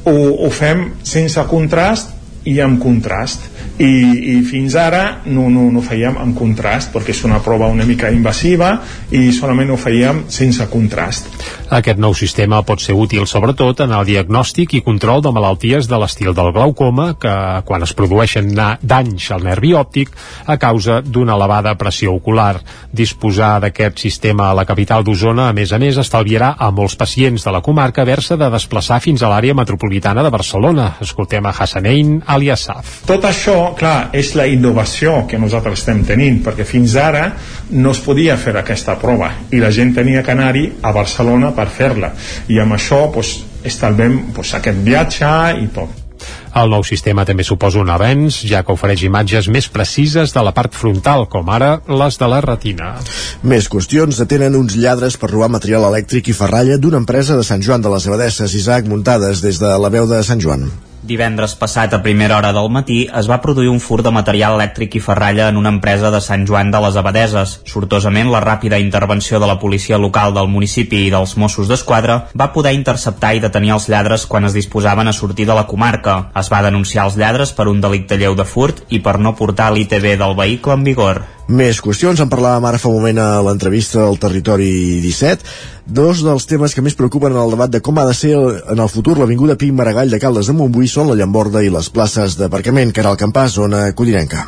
ho, ho fem sense contrast i amb contrast i, i fins ara no, no, no fèiem amb contrast perquè és una prova una mica invasiva i solament ho fèiem sense contrast Aquest nou sistema pot ser útil sobretot en el diagnòstic i control de malalties de l'estil del glaucoma que quan es produeixen danys al nervi òptic a causa d'una elevada pressió ocular. Disposar d'aquest sistema a la capital d'Osona a més a més estalviarà a molts pacients de la comarca haver-se de desplaçar fins a l'àrea metropolitana de Barcelona. Escoltem a Hassanein Aliasaf. Tot això clar, és la innovació que nosaltres estem tenint, perquè fins ara no es podia fer aquesta prova i la gent tenia que anar-hi a Barcelona per fer-la. I amb això pues, estalvem pues, aquest viatge i tot. El nou sistema també suposa un avenç, ja que ofereix imatges més precises de la part frontal, com ara les de la retina. Més qüestions detenen uns lladres per robar material elèctric i ferralla d'una empresa de Sant Joan de les Abadesses, Isaac, muntades des de la veu de Sant Joan. Divendres passat a primera hora del matí es va produir un fur de material elèctric i ferralla en una empresa de Sant Joan de les Abadeses. Sortosament, la ràpida intervenció de la policia local del municipi i dels Mossos d'Esquadra va poder interceptar i detenir els lladres quan es disposaven a sortir de la comarca. Es va denunciar els lladres per un delicte lleu de furt i per no portar l'ITB del vehicle en vigor. Més qüestions, en parlàvem ara fa un moment a l'entrevista al Territori 17. Dos dels temes que més preocupen en el debat de com ha de ser en el futur l'Avinguda Pi Maragall de Caldes de Montbui són la Llamborda i les places d'aparcament, que era el campàs, zona codinenca.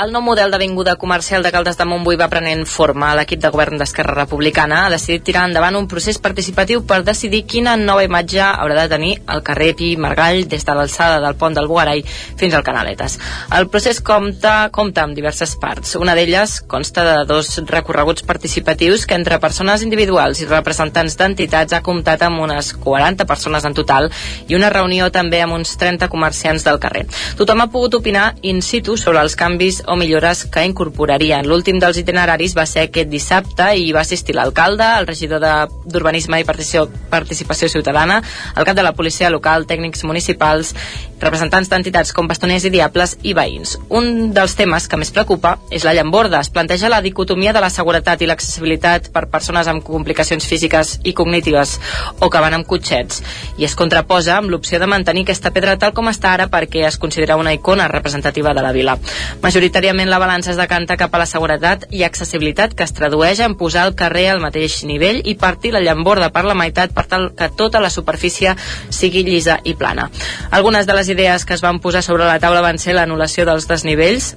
El nou model d'avinguda comercial de Caldes de Montbui va prenent forma. L'equip de govern d'Esquerra Republicana ha decidit tirar endavant un procés participatiu per decidir quina nova imatge haurà de tenir el carrer Pi Margall des de l'alçada del pont del Bugarai fins al Canaletes. El procés compta, compta amb diverses parts. Una d'elles consta de dos recorreguts participatius que entre persones individuals i representants d'entitats ha comptat amb unes 40 persones en total i una reunió també amb uns 30 comerciants del carrer. Tothom ha pogut opinar in situ sobre els canvis o millores que incorporarien. L'últim dels itineraris va ser aquest dissabte i va assistir l'alcalde, el regidor d'Urbanisme i Participació, Participació Ciutadana, el cap de la policia local, tècnics municipals, representants d'entitats com bastoners i diables i veïns. Un dels temes que més preocupa és la llamborda. Es planteja la dicotomia de la seguretat i l'accessibilitat per persones amb complicacions físiques i cognitives o que van amb cotxets i es contraposa amb l'opció de mantenir aquesta pedra tal com està ara perquè es considera una icona representativa de la vila. Majoritàriament la balança es decanta cap a la seguretat i accessibilitat que es tradueix en posar el carrer al mateix nivell i partir la llamborda per la meitat per tal que tota la superfície sigui llisa i plana. Algunes de les idees que es van posar sobre la taula van ser l'anul·lació dels desnivells,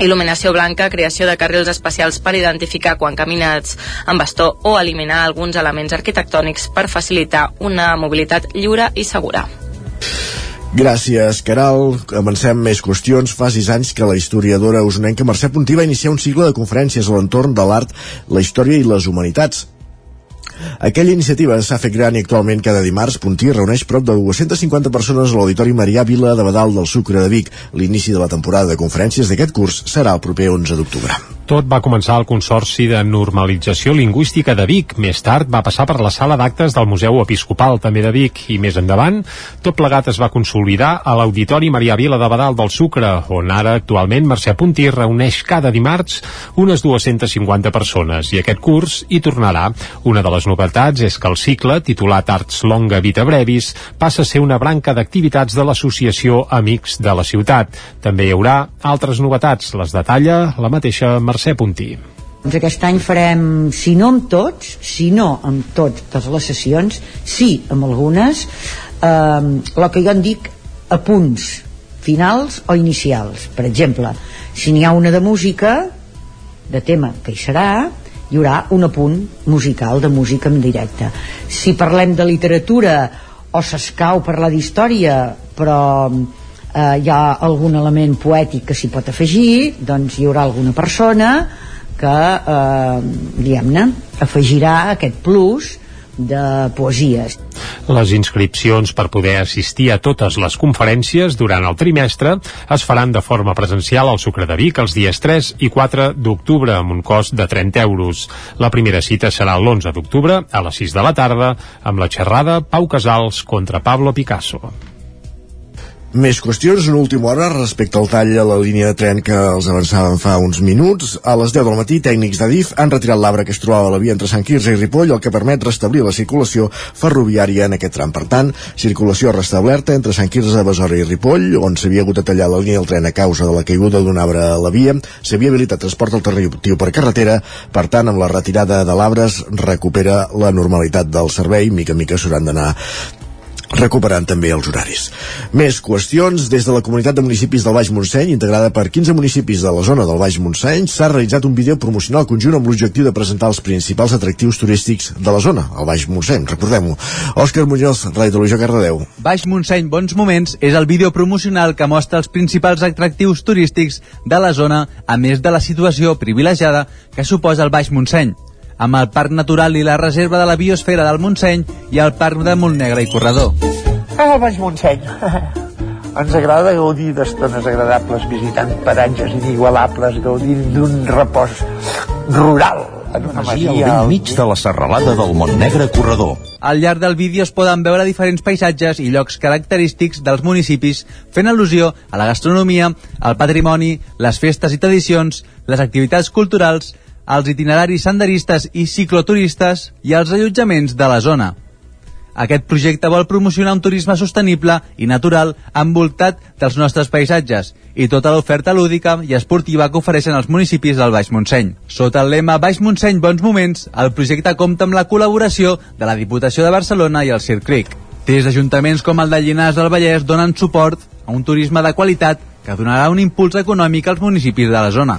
il·luminació blanca, creació de carrils especials per identificar quan caminats amb bastó o eliminar alguns elements arquitectònics per facilitar una mobilitat lliure i segura. Gràcies, Caral. Avancem més qüestions. Fa sis anys que la historiadora usonenca Mercè Puntí va iniciar un cicle de conferències a l'entorn de l'art, la història i les humanitats. Aquella iniciativa s'ha fet gran i actualment cada dimarts Puntí reuneix prop de 250 persones a l'Auditori Marià Vila de Badal del Sucre de Vic. L'inici de la temporada de conferències d'aquest curs serà el proper 11 d'octubre. Tot va començar al Consorci de Normalització Lingüística de Vic. Més tard va passar per la sala d'actes del Museu Episcopal, també de Vic, i més endavant, tot plegat es va consolidar a l'Auditori Maria Vila de Badal del Sucre, on ara actualment Mercè Puntí reuneix cada dimarts unes 250 persones, i aquest curs hi tornarà. Una de les novetats és que el cicle, titulat Arts Longa Vita Brevis, passa a ser una branca d'activitats de l'associació Amics de la Ciutat. També hi haurà altres novetats, les detalla la mateixa Mercè Mercè Puntí. Doncs aquest any farem, si no amb tots, si no amb totes les sessions, sí amb algunes, eh, el que jo en dic apunts finals o inicials. Per exemple, si n'hi ha una de música, de tema que hi serà, hi haurà un apunt musical de música en directe. Si parlem de literatura o s'escau parlar d'història, però eh, hi ha algun element poètic que s'hi pot afegir doncs hi haurà alguna persona que eh, diguem-ne afegirà aquest plus de poesies. Les inscripcions per poder assistir a totes les conferències durant el trimestre es faran de forma presencial al Sucre de Vic els dies 3 i 4 d'octubre amb un cost de 30 euros. La primera cita serà l'11 d'octubre a les 6 de la tarda amb la xerrada Pau Casals contra Pablo Picasso. Més qüestions, una última hora respecte al tall a la línia de tren que els avançàvem fa uns minuts. A les 10 del matí, tècnics d'Adif han retirat l'arbre que es trobava a la via entre Sant Quirze i Ripoll, el que permet restablir la circulació ferroviària en aquest tram. Per tant, circulació restablerta entre Sant Quirze, Besora i Ripoll, on s'havia hagut de tallar la línia del tren a causa de la caiguda d'un arbre a la via. S'havia habilitat transport alternatiu per carretera, per tant, amb la retirada de l'arbre es recupera la normalitat del servei. Mica en mica s'hauran d'anar recuperant també els horaris. Més qüestions. Des de la comunitat de municipis del Baix Montseny, integrada per 15 municipis de la zona del Baix Montseny, s'ha realitzat un vídeo promocional conjunt amb l'objectiu de presentar els principals atractius turístics de la zona, el Baix Montseny, recordem-ho. Òscar Muñoz, Ràdio Televisió Cardedeu. Baix Montseny Bons Moments és el vídeo promocional que mostra els principals atractius turístics de la zona, a més de la situació privilegiada que suposa el Baix Montseny amb el Parc Natural i la Reserva de la Biosfera del Montseny i el Parc de Montnegre i Corredor. Ah, el Baix Montseny. Ens agrada gaudir d'estones agradables visitant paratges inigualables, gaudint d'un repòs rural en una masia, masia al mig de la serralada del Montnegre Corredor. Al llarg del vídeo es poden veure diferents paisatges i llocs característics dels municipis fent al·lusió a la gastronomia, al patrimoni, les festes i tradicions, les activitats culturals, els itineraris senderistes i cicloturistes i els allotjaments de la zona. Aquest projecte vol promocionar un turisme sostenible i natural envoltat dels nostres paisatges i tota l'oferta lúdica i esportiva que ofereixen els municipis del Baix Montseny. Sota el lema Baix Montseny Bons Moments, el projecte compta amb la col·laboració de la Diputació de Barcelona i el Circric. Des d'ajuntaments com el de Llinars del Vallès donen suport a un turisme de qualitat que donarà un impuls econòmic als municipis de la zona.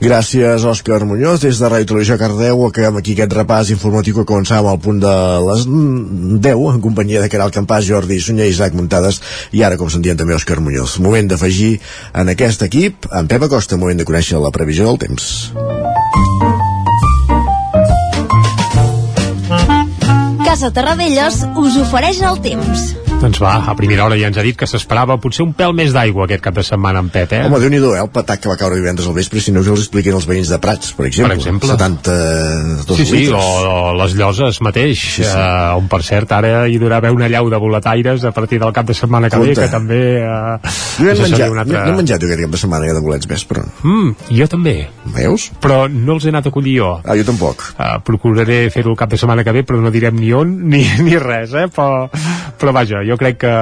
Gràcies, Òscar Muñoz. Des de Ràdio Televisió Cardeu acabem aquí aquest repàs informatiu que començàvem al punt de les 10 en companyia de Caral Campàs, Jordi Sunyer i Isaac Muntades i ara, com sentíem també, Òscar Muñoz. Moment d'afegir en aquest equip en Pep Acosta, moment de conèixer la previsió del temps. Casa Terradellos us ofereix el temps. Doncs va, a primera hora ja ens ha dit que s'esperava potser un pèl més d'aigua aquest cap de setmana en Pep, eh? Home, déu nhi eh? El patac que va caure divendres al vespre, si no us els expliquen els veïns de Prats, per exemple. Per exemple. 72 sí, sí, litres. o, o les lloses mateix, sí, sí. Uh, on per cert ara hi durà haver una llau de boletaires a partir del cap de setmana que ve, Compte. que també... Uh, Jo he menjat, una altra... no he menjat jo aquest cap de setmana de bolets vespre. Mm, jo també. Veus? Però no els he anat a collir jo. Ah, jo tampoc. Uh, procuraré fer-ho el cap de setmana que ve, però no direm ni on ni, ni res, eh? Però, però vaja, jo crec que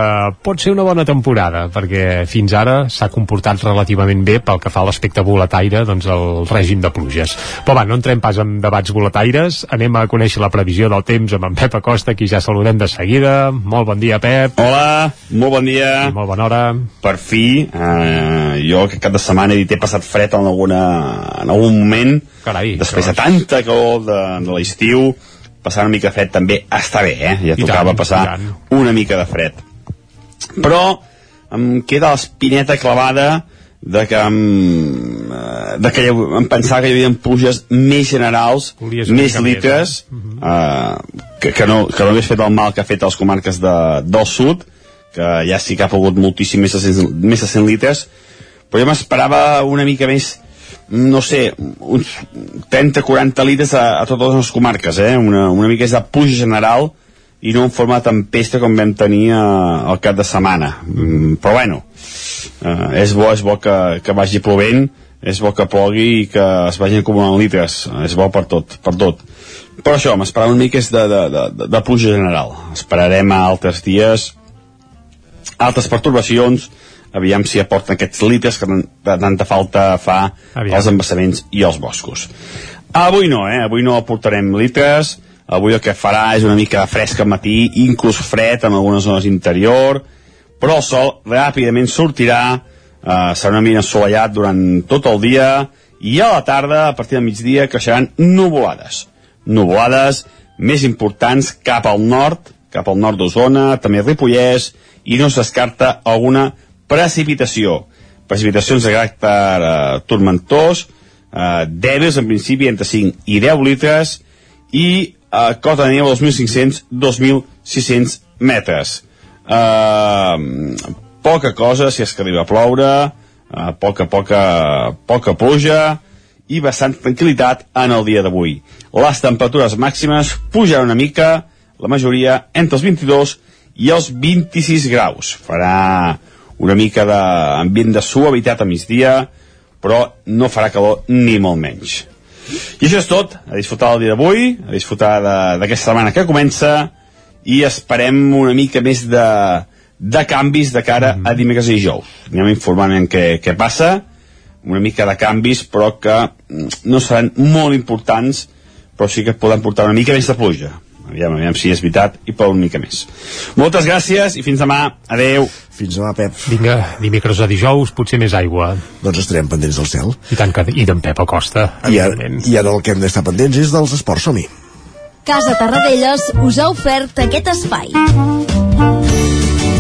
pot ser una bona temporada, perquè fins ara s'ha comportat relativament bé pel que fa a l'aspecte boletaire, doncs el règim de pluges. Però va, no entrem pas en debats boletaires, anem a conèixer la previsió del temps amb en Pep Acosta, qui ja saludem de seguida. Molt bon dia, Pep. Hola, molt bon dia. I molt bona hora. Per fi, eh, jo aquest cap de setmana he dit he passat fred en, alguna, en algun moment. Carai, Després de això- tanta calor de, de l'estiu, passar una mica fred també està bé, eh? Ja tocava tant, passar una mica de fred. Però em queda l'espineta clavada de que em, eh, de que em pensava que hi havia pluges més generals, Volies més mica més, litres, eh, que, que, no, que no hagués fet el mal que ha fet a les comarques de, del sud, que ja sí que ha pogut moltíssim, més de 100, més de 100 litres, però jo m'esperava una mica més, no sé, uns 30-40 litres a, a totes les comarques, eh? una, una mica més de pluja general i no en forma de tempesta com vam tenir eh, al cap de setmana. Mm, però bueno, eh, és bo, és bo que, que vagi plovent, és bo que plogui i que es vagin acumulant litres, és bo per tot, per tot. Però això, m'esperava una mica és de, de, de, de, pluja general. Esperarem a altres dies, altres pertorbacions, aviam si aporten aquests litres que tanta falta fa Aviam. als embassaments i als boscos. Avui no, eh? Avui no aportarem litres, avui el que farà és una mica de fresc al matí, inclús fred en algunes zones interior, però el sol ràpidament sortirà, eh, serà una mica assolellat durant tot el dia, i a la tarda, a partir del migdia, creixeran nuvolades. Nuvolades més importants cap al nord, cap al nord d'Osona, també Ripollès, i no es descarta alguna precipitació. Precipitacions de caràcter eh, tormentós, eh, dèbils en principi entre 5 i 10 litres, i eh, cota de neu a 2.500-2.600 metres. Eh, poca cosa si és que arriba a ploure, eh, poca, poca, poca pluja, i bastant tranquil·litat en el dia d'avui. Les temperatures màximes pujaran una mica, la majoria entre els 22 i els 26 graus. Farà una mica d'ambient de suavitat a migdia, però no farà calor ni molt menys. I això és tot, a disfrutar el dia d'avui, a disfrutar d'aquesta setmana que comença, i esperem una mica més de, de canvis de cara a dimecres i dijous. Anem informant què, què passa, una mica de canvis, però que mm, no seran molt importants, però sí que poden portar una mica més de pluja. Aviam, aviam si és veritat i per una mica més. Moltes gràcies i fins demà. Adeu. Fins demà, Pep. Vinga, dimecres a dijous, potser més aigua. Doncs estarem pendents del cel. I tant que... I d'en Pep Acosta, I ara, I ara el que hem d'estar pendents és dels esports, som-hi. Casa Tarradellas us ha ofert aquest espai.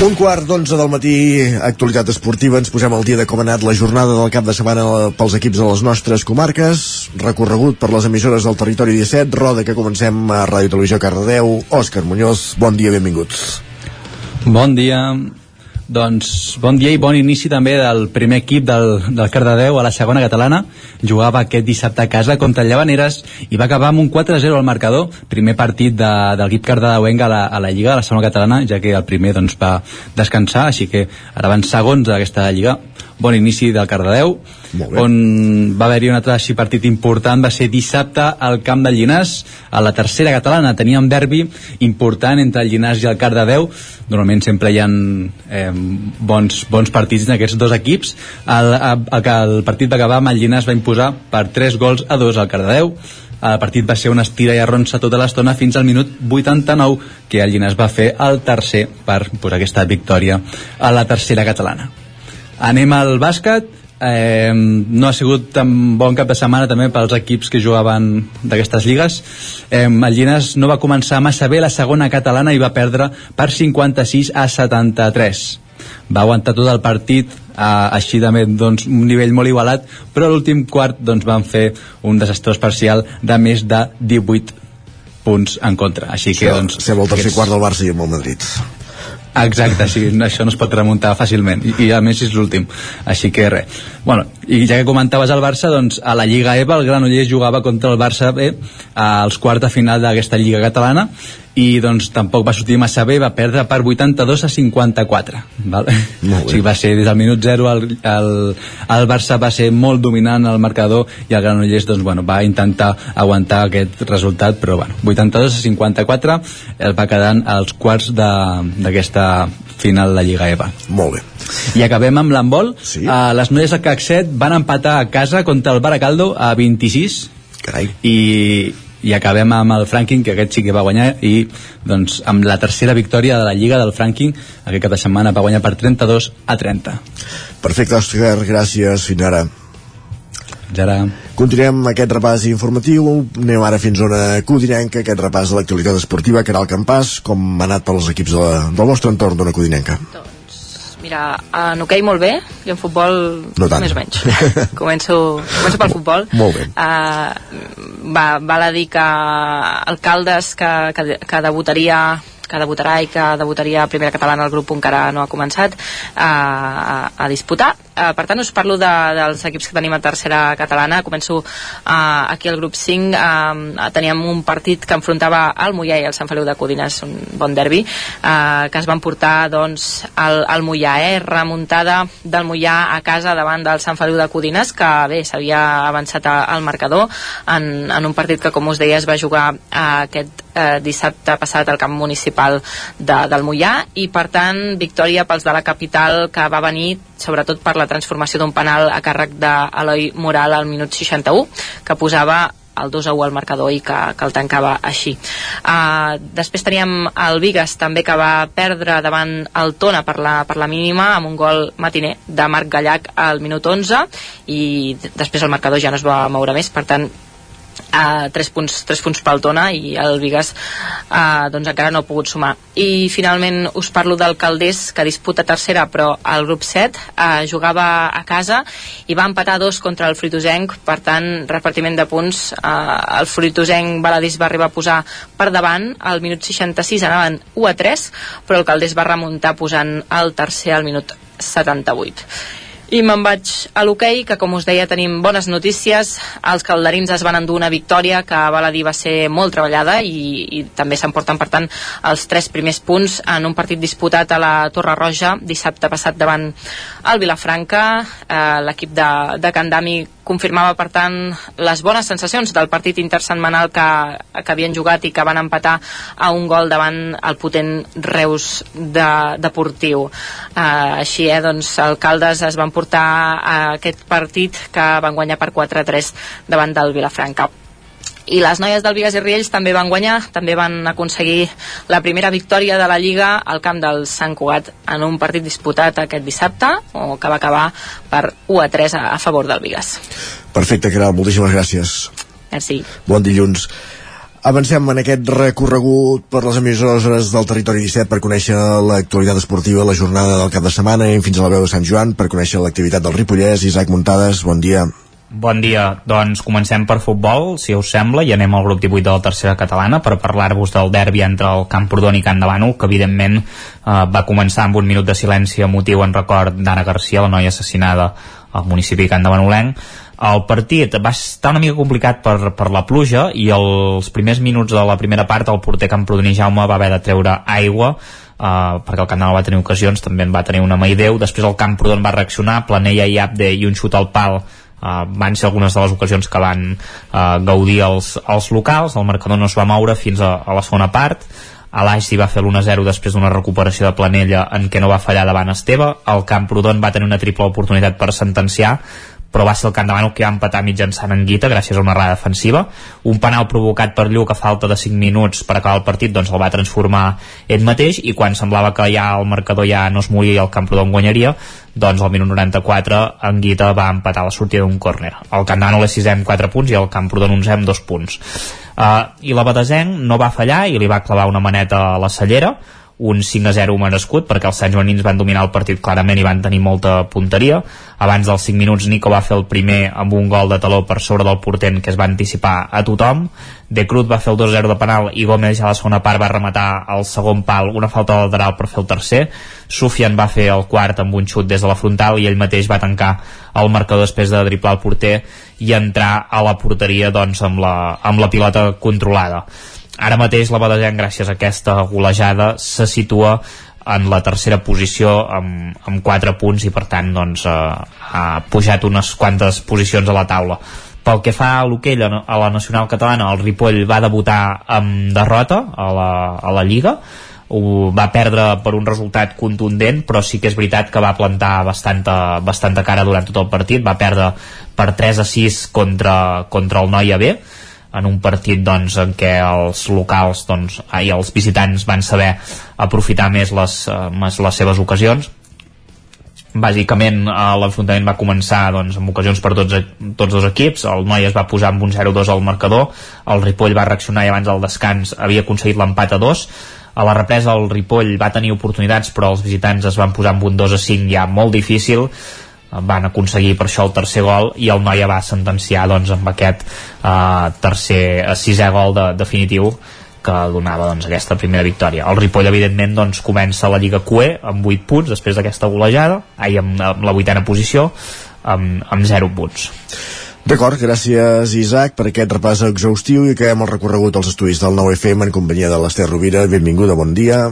Un quart d'onze del matí, actualitat esportiva, ens posem al dia de com ha anat la jornada del cap de setmana pels equips de les nostres comarques, recorregut per les emissores del territori 17, roda que comencem a Ràdio Televisió Cardedeu, Òscar Muñoz, bon dia, benvinguts. Bon dia. Doncs bon dia i bon inici també del primer equip del, del Cardedeu a la segona catalana. Jugava aquest dissabte a casa contra el Llevaneres i va acabar amb un 4-0 al marcador. Primer partit de, de l'equip cardedeuenc a la, a la Lliga, a la segona catalana, ja que el primer doncs, va descansar, així que ara van segons d'aquesta Lliga. Bon inici del Cardedeu, on va haver-hi un altre així partit important, va ser dissabte al camp del Llinàs, a la tercera catalana. Teníem derbi important entre el Llinàs i el Cardedeu, normalment sempre hi ha eh, bons, bons partits en aquests dos equips. El, el, el partit va acabar amb el Llinàs va imposar per 3 gols a 2 al Cardedeu. El partit va ser una estira i arronsa tota l'estona fins al minut 89 que el Llinàs va fer el tercer per posar aquesta victòria a la tercera catalana anem al bàsquet. Eh, no ha sigut tan bon cap de setmana també pels equips que jugaven d'aquestes lligues. Eh, el Llinàs no va començar massa bé la segona catalana i va perdre per 56 a 73 va aguantar tot el partit eh, així també doncs, un nivell molt igualat però a l'últim quart doncs, van fer un desastrós parcial de més de 18 punts en contra. Així que doncs, Sembla el tercer quart del Barça i el Madrid. Exacte, sí, això no es pot remuntar fàcilment. I, i a més és l'últim, així que res bueno, i ja que comentaves el Barça doncs a la Lliga EVA el Granollers jugava contra el Barça B als quarts de final d'aquesta Lliga catalana i doncs tampoc va sortir massa bé va perdre per 82 a 54 val? o sigui, va ser des del minut 0 el, el, el Barça va ser molt dominant al marcador i el Granollers doncs, bueno, va intentar aguantar aquest resultat però bueno, 82 a 54 el va quedant als quarts d'aquesta final de Lliga EVA molt bé i acabem amb l'handbol sí? uh, les noies del 7 van empatar a casa contra el Baracaldo a 26 Carai. i i acabem amb el Franking que aquest sí que va guanyar i doncs amb la tercera victòria de la Lliga del Franking aquest cap de setmana va guanyar per 32 a 30 Perfecte, Òscar, gràcies, fins ara. Fins ara. Continuem aquest repàs informatiu, anem ara fins a una codinenca, aquest repàs de l'actualitat esportiva, que era el campàs, com ha anat pels equips de, del vostre entorn d'una codinenca. Mira, en hoquei molt bé i en futbol No tant. més o menys. començo, començo pel futbol. Molt bé. Uh, va, val a dir que Alcaldes, que, que, que debutaria que debutarà i que debutaria a primera catalana el grup encara no ha començat a, a, a disputar Uh, per tant us parlo de, dels equips que tenim a tercera catalana. Començo uh, aquí al grup 5 uh, teníem un partit que enfrontava el Mollà i el Sant Feliu de Codines un bon derbi uh, que es van portar doncs al, al Mollà eh? remuntada del Mollà a casa davant del Sant Feliu de Codines que bé, s'havia avançat a, al marcador en, en un partit que com us deia es va jugar uh, aquest eh, dissabte passat al camp municipal de, del Mollà. I per tant victòria pels de la capital que va venir sobretot per la transformació d'un penal a càrrec d'Eloi Moral al minut 61 que posava el 2 a 1 al marcador i que, que el tancava així. Uh, després teníem el Vigas també que va perdre davant el Tona per la, per la mínima amb un gol matiner de Marc Gallac al minut 11 i després el marcador ja no es va moure més, per tant a 3 punts, 3 punts pel Tona i el Vigas uh, doncs encara no ha pogut sumar. I finalment us parlo del Caldés que disputa tercera però al grup 7 uh, jugava a casa i va empatar dos contra el Fruitosenc per tant repartiment de punts. Uh, el Fruitosenc Baladís va arribar a posar per davant al minut 66 anaven 1 a 3 però el Caldés va remuntar posant el tercer al minut 78 i me'n vaig a l'hoquei, que com us deia tenim bones notícies. Els calderins es van endur una victòria que val a dir va ser molt treballada i, i també s'emporten, per tant, els tres primers punts en un partit disputat a la Torre Roja dissabte passat davant el Vilafranca. Eh, L'equip de, de Candami confirmava, per tant, les bones sensacions del partit intersetmanal que, que havien jugat i que van empatar a un gol davant el potent Reus de, deportiu. Uh, així, eh, doncs, el Caldes es van portar a aquest partit que van guanyar per 4-3 davant del Vilafranca i les noies del Vigas i Riells també van guanyar, també van aconseguir la primera victòria de la Lliga al camp del Sant Cugat en un partit disputat aquest dissabte, o que va acabar per 1 a 3 a, a favor del Vigas. Perfecte, Caral, moltíssimes gràcies. Merci. Bon dilluns. Avancem en aquest recorregut per les emissores del territori 17 per conèixer l'actualitat esportiva, la jornada del cap de setmana i fins a la veu de Sant Joan per conèixer l'activitat del Ripollès. Isaac Muntades, bon dia. Bon dia, doncs comencem per futbol, si us sembla, i anem al grup 18 de la tercera catalana per parlar-vos del derbi entre el Camprodon i Can Davano, que evidentment eh, va començar amb un minut de silenci emotiu en record d'Anna Garcia, la noia assassinada al municipi de Can Davanolenc, el partit va estar una mica complicat per, per la pluja i els primers minuts de la primera part el porter Camprodoní Jaume va haver de treure aigua Uh, perquè el Canal va tenir ocasions, també en va tenir una Maideu, després el Camprodon va reaccionar, Planella i Abde i un xut al pal uh, van ser algunes de les ocasions que van uh, gaudir els, els locals, el marcador no es va moure fins a, a la segona part, Alaixi va fer l'1-0 després d'una recuperació de Planella en què no va fallar davant Esteve, el Camprodon va tenir una triple oportunitat per sentenciar però va ser el Campdevano que va empatar mitjançant en Guita gràcies a una errada defensiva. Un penal provocat per Lluc a falta de 5 minuts per acabar el partit doncs el va transformar ell mateix i quan semblava que ja el marcador ja no es moria i el Camprodon guanyaria doncs al minut 94 en Guita va empatar la sortida d'un córner. El Campdevano l'és 6 amb 4 punts i el Camprodon 11 amb 2 punts. Uh, i la Badesenc no va fallar i li va clavar una maneta a la cellera un 5 a 0 merescut perquè els Sant Joanins van dominar el partit clarament i van tenir molta punteria. Abans dels 5 minuts Nico va fer el primer amb un gol de taló per sobre del portent que es va anticipar a tothom. De Cruz va fer el 2-0 de penal i Gómez a la segona part va rematar el segon pal. Una falta lateral per fer el tercer. Sufian va fer el quart amb un xut des de la frontal i ell mateix va tancar el marcador després de driblar el porter i entrar a la porteria doncs, amb, la, amb la pilota controlada Ara mateix la Badesenc, gràcies a aquesta golejada, se situa en la tercera posició amb, amb 4 punts i per tant doncs, eh, ha pujat unes quantes posicions a la taula. Pel que fa a l'hoquei a la Nacional Catalana el Ripoll va debutar amb derrota a la, a la Lliga. Ho va perdre per un resultat contundent però sí que és veritat que va plantar bastanta, bastanta cara durant tot el partit. Va perdre per 3 a 6 contra, contra el Noia B en un partit doncs, en què els locals doncs, i els visitants van saber aprofitar més les, uh, més les seves ocasions. Bàsicament eh, l'enfrontament va començar doncs, amb ocasions per tots, tots dos equips. El Noi es va posar amb un 0-2 al marcador. El Ripoll va reaccionar i abans del descans havia aconseguit l'empat a 2 a la represa el Ripoll va tenir oportunitats però els visitants es van posar amb un 2 a 5 ja molt difícil van aconseguir per això el tercer gol i el Noia va sentenciar doncs, amb aquest eh, tercer, eh, sisè gol de, definitiu que donava doncs, aquesta primera victòria. El Ripoll, evidentment, doncs, comença la Lliga QE amb 8 punts després d'aquesta golejada, ai, amb, amb la vuitena posició, amb, amb 0 punts. D'acord, gràcies Isaac per aquest repàs exhaustiu i acabem el recorregut als estudis del 9FM en companyia de l'Ester Rovira. Benvinguda, bon dia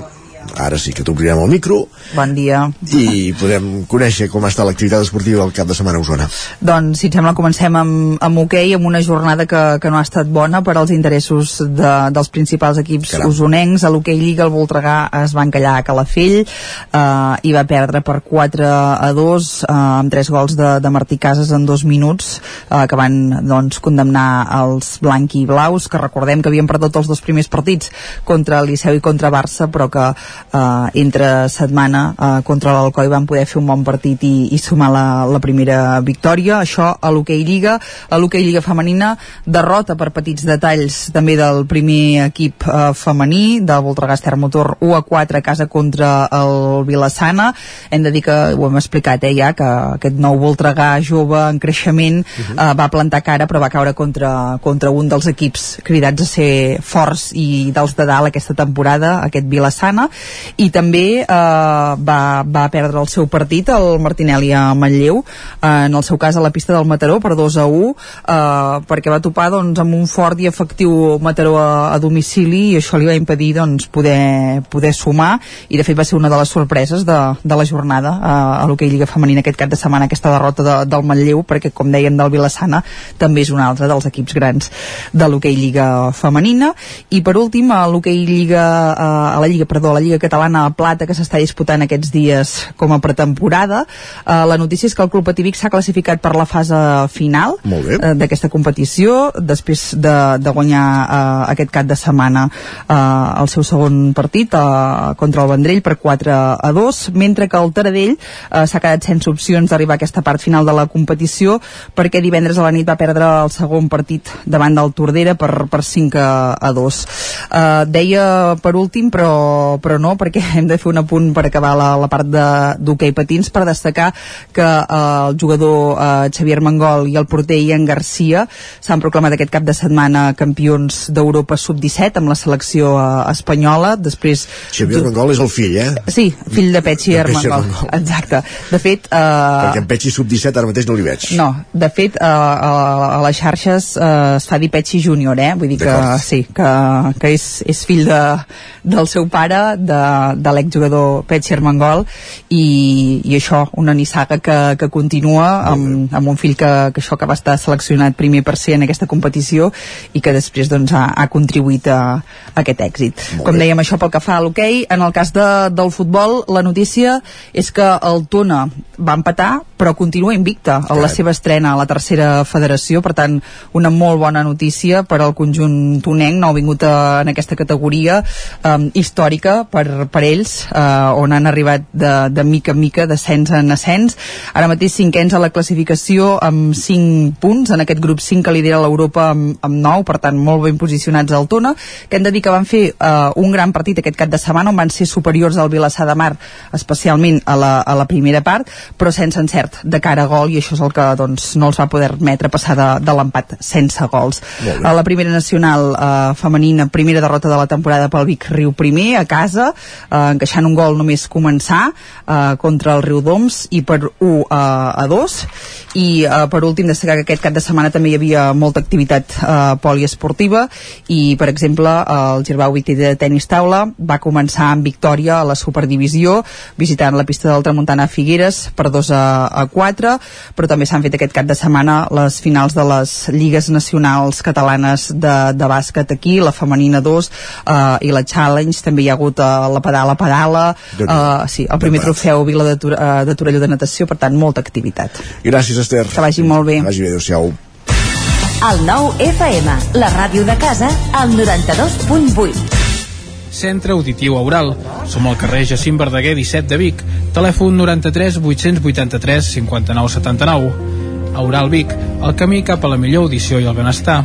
ara sí que t'obrirem el micro. Bon dia. I podem conèixer com està l'activitat esportiva del cap de setmana a Osona. Doncs si et sembla comencem amb, amb hoquei amb una jornada que, que no ha estat bona per als interessos de, dels principals equips Caram. usonencs a l'hoquei Lliga el Voltregà es va encallar a Calafell eh, i va perdre per 4 a 2 eh, amb 3 gols de, de Martí Casas en dos minuts eh, que van doncs, condemnar els blanc i blaus que recordem que havien perdut els dos primers partits contra Liceu i contra Barça però que eh, entre setmana eh, contra l'Alcoi van poder fer un bon partit i, i sumar la, la primera victòria. Això a l'hoquei Lliga. A l'hoquei Lliga femenina derrota per petits detalls també del primer equip eh, femení de Voltregà Motor 1 a 4 a casa contra el Vilassana. Hem de dir que ho hem explicat eh, ja que aquest nou Voltregà jove en creixement uh -huh. eh, va plantar cara però va caure contra, contra un dels equips cridats a ser forts i dels de dalt aquesta temporada, aquest Vilassana i també eh, va, va perdre el seu partit el Martinelli a Manlleu eh, en el seu cas a la pista del Mataró per 2 a 1 eh, perquè va topar doncs, amb un fort i efectiu Mataró a, a domicili i això li va impedir doncs, poder, poder sumar i de fet va ser una de les sorpreses de, de la jornada eh, a l'hoquei Lliga Femenina aquest cap de setmana aquesta derrota de, del Manlleu perquè com dèiem del Vilassana també és un altre dels equips grans de l'hoquei Lliga Femenina. I per últim a l'hoquei Lliga eh, a la Lliga, perdó, a la Lliga Lliga Catalana a Plata que s'està disputant aquests dies com a pretemporada. Eh, la notícia és que el Club Patí Vic s'ha classificat per la fase final eh, d'aquesta competició després de, de guanyar eh, aquest cap de setmana eh, el seu segon partit eh, contra el Vendrell per 4 a 2, mentre que el Taradell eh, s'ha quedat sense opcions d'arribar a aquesta part final de la competició perquè divendres a la nit va perdre el segon partit davant del Tordera per, per 5 a, a 2. Eh, deia per últim, però, però no, perquè hem de fer un apunt per acabar la, la part d'hoquei patins per destacar que eh, el jugador eh, Xavier Mangol i el porter Ian Garcia s'han proclamat aquest cap de setmana campions d'Europa sub-17 amb la selecció eh, espanyola. Després... Xavier Mangol és el fill, eh? Sí, fill de Petxi Armengol. Exacte. De fet... Eh, Perquè en Petxi sub-17 ara mateix no li veig. no, de fet, eh, a, a les xarxes eh, es fa dir Petxi Júnior, eh? Vull dir que sí, que, que és, és fill de, del seu pare, de, de l'exjugador Petxi Armengol, i, i això, una nissaga que, que continua amb, amb un fill que, que això que va estar seleccionat primer per ser en aquesta competició i que després doncs, ha, ha contribuït a, a aquest èxit. Com dèiem, això pel que fa a l'hoquei, en el cas de, del futbol, la notícia és que el Tona va empatar, però continua invicta en la seva estrena a la tercera federació, per tant, una molt bona notícia per al conjunt tonenc, nouvingut a, en aquesta categoria. Eh, històrica per, per ells, eh, on han arribat de, de mica en mica, d'ascens en ascens. Ara mateix cinquens a la classificació amb 5 punts, en aquest grup 5 que lidera l'Europa amb, amb 9, per tant, molt ben posicionats al Tona, que hem de dir que van fer eh, un gran partit aquest cap de setmana on van ser superiors al Vilassar de Mar, especialment a la, a la primera part, però sense encert de cara a gol, i això és el que doncs, no els va poder permetre passar de, de l'empat sense gols. A la primera nacional eh, femenina, primera derrota de la temporada pel Vic Riu primer, a casa, eh, encaixant un gol només començar eh, contra el Riu Doms i per 1 a, a 2 i eh, per últim destacar que aquest cap de setmana també hi havia molta activitat eh, poliesportiva i per exemple el Girbau Victí de tenis taula va començar amb victòria a la Superdivisió visitant la pista del Tramuntana a Figueres per 2 a, a 4 però també s'han fet aquest cap de setmana les finals de les lligues nacionals catalanes de, de bàsquet aquí, la femenina 2 eh, i la Challenge, també hi ha hagut eh, la pedala pedala, eh, sí, el primer trofeu Vila de, Tor eh, de Torelló de natació, per tant, molta activitat. Gràcies, Esther. Que vagi molt bé. Vagi bé, adéu-siau. El nou FM, la ràdio de casa, al 92.8. Centre Auditiu Aural. Som al carrer Jacint Verdaguer 17 de Vic. Telèfon 93 883 59 79. Aural Vic, el camí cap a la millor audició i el benestar.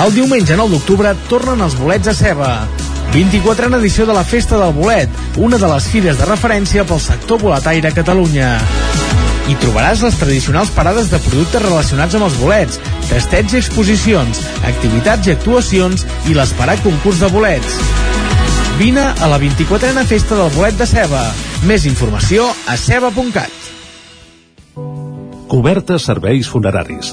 El diumenge 9 d'octubre tornen els bolets a ceba. 24a edició de la Festa del Bolet, una de les fires de referència pel sector boletaire a Catalunya. Hi trobaràs les tradicionals parades de productes relacionats amb els bolets, tastets i exposicions, activitats i actuacions i l'esperat concurs de bolets. Vine a la 24a Festa del Bolet de Ceba. Més informació a ceba.cat. Cobertes serveis funeraris.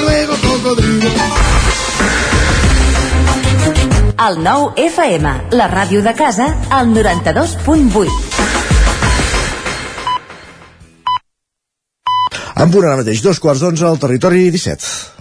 cocodrilo. El 9 FM, la ràdio de casa, al 92.8. En punt ara mateix, dos quarts d'onze al territori 17.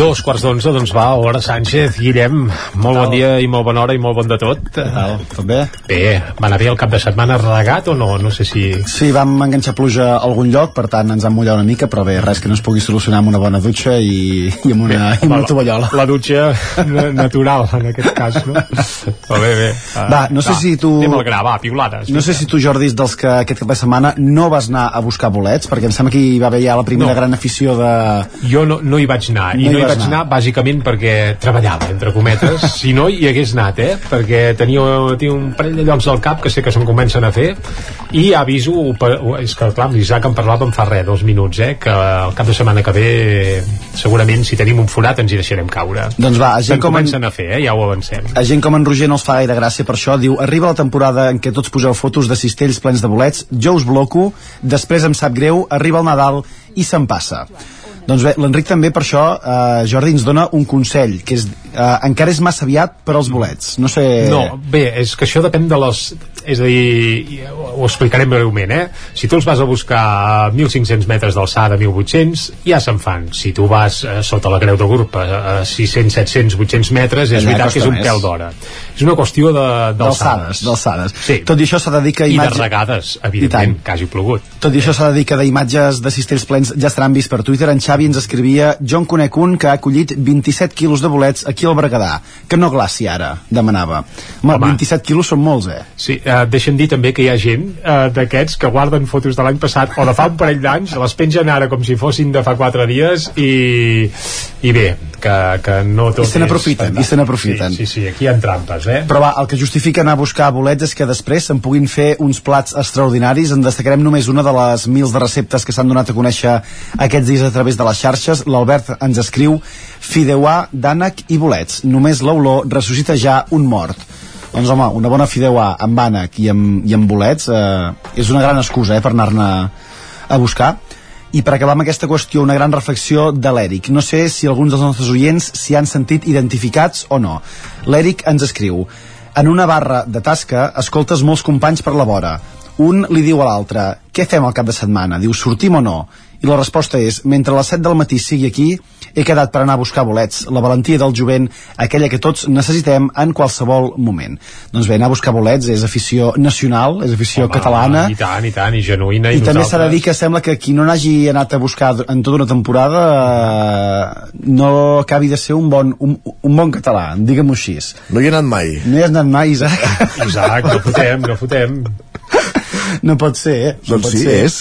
Dos quarts d'onze, doncs va, hora Sánchez, Guillem, molt bon dia i molt bona hora i molt bon de tot. Tal, tot bé? Bé, va anar bé el cap de setmana regat o no? No sé si... Sí, vam enganxar pluja a algun lloc, per tant ens vam mullar una mica, però bé, res que no es pugui solucionar amb una bona dutxa i, i amb una, i amb una tovallola. La dutxa na- natural, en aquest cas, no? Però bé, bé. Ah, Va, no sé si tu- Anem al gra, va, piulades. No sé si tu, Jordi, és dels que aquest cap de setmana no vas anar a buscar bolets, perquè em sembla que hi va haver ja la primera No. gran afició de... Jo no, no hi vaig anar, No i hi no hi vas vaig anar, bàsicament perquè treballava, entre cometes, si no hi hagués anat, eh? Perquè tenia, tenia un parell de llocs al cap que sé que se'n comencen a fer, i aviso, és que clar, l'Isaac en parlàvem fa res, dos minuts, eh? Que el cap de setmana que ve, segurament, si tenim un forat, ens hi deixarem caure. Doncs va, a gent Se'n com en- comencen a fer, eh? Ja ho avancem. A gent com en Roger no els fa gaire gràcia per això. Diu, arriba la temporada en què tots poseu fotos de cistells plens de bolets, jo us bloco, després em sap greu, arriba el Nadal i se'n passa. Doncs bé, l'Enric també per això, eh, Jordi, ens dona un consell, que és, eh, encara és massa aviat per als bolets. No sé... No, bé, és que això depèn de les... És a dir, ho explicarem breument, eh? Si tu els vas a buscar a 1.500 metres d'alçada, 1.800, ja se'n fan. Si tu vas eh, sota la Creu de Gurb a, a 600, 700, 800 metres, és Allà veritat que és un pèl d'hora. És una qüestió de- D'alçades, d'alçades. Sí. Tot i això s'ha de dir que I de imatge- regades, evidentment, que hagi plogut. Tot i això s'ha de dir que d'imatges de cistells plens ja estaran vist per Twitter. En Xavi ens escrivia Jo en conec un que ha collit 27 quilos de bolets aquí al Berguedà. Que no glaci ara, demanava. Home, Home. 27 quilos són molts, eh? Sí, eh, deixa'm dir també que hi ha gent eh, d'aquests que guarden fotos de l'any passat o de fa un parell d'anys, les pengen ara com si fossin de fa quatre dies i, i bé, que, que no tot I se n'aprofiten, i se n'aprofiten. Sí, sí, sí, aquí hi ha trampes, eh? Però va, el que justifica anar a buscar bolets és que després se'n puguin fer uns plats extraordinaris. En destacarem només una de les mils de receptes que s'han donat a conèixer aquests dies a través de les xarxes. L'Albert ens escriu fideuà d'ànec i bolets. Només l'olor ressuscita ja un mort. Doncs home, una bona fideuà amb ànec i amb, i amb bolets eh, és una gran excusa eh, per anar-ne a buscar. I per acabar amb aquesta qüestió, una gran reflexió de l'Èric. No sé si alguns dels nostres oients s'hi han sentit identificats o no. L'Èric ens escriu en una barra de tasca escoltes molts companys per la vora. Un li diu a l'altre, què fem al cap de setmana? Diu, sortim o no? I la resposta és, mentre les 7 del matí sigui aquí, he quedat per anar a buscar bolets, la valentia del jovent, aquella que tots necessitem en qualsevol moment. Doncs bé, anar a buscar bolets és afició nacional, és afició Home, catalana, I tant, i tant, i genuïna. i, I, també s'ha de dir que sembla que qui no n'hagi anat a buscar en tota una temporada eh, no acabi de ser un bon, un, un bon català, diguem-ho així. No hi he anat mai. No hi has anat mai, Isaac? Isaac, no fotem, no fotem. No pot ser, eh? No Doncs pot sí, ser. és.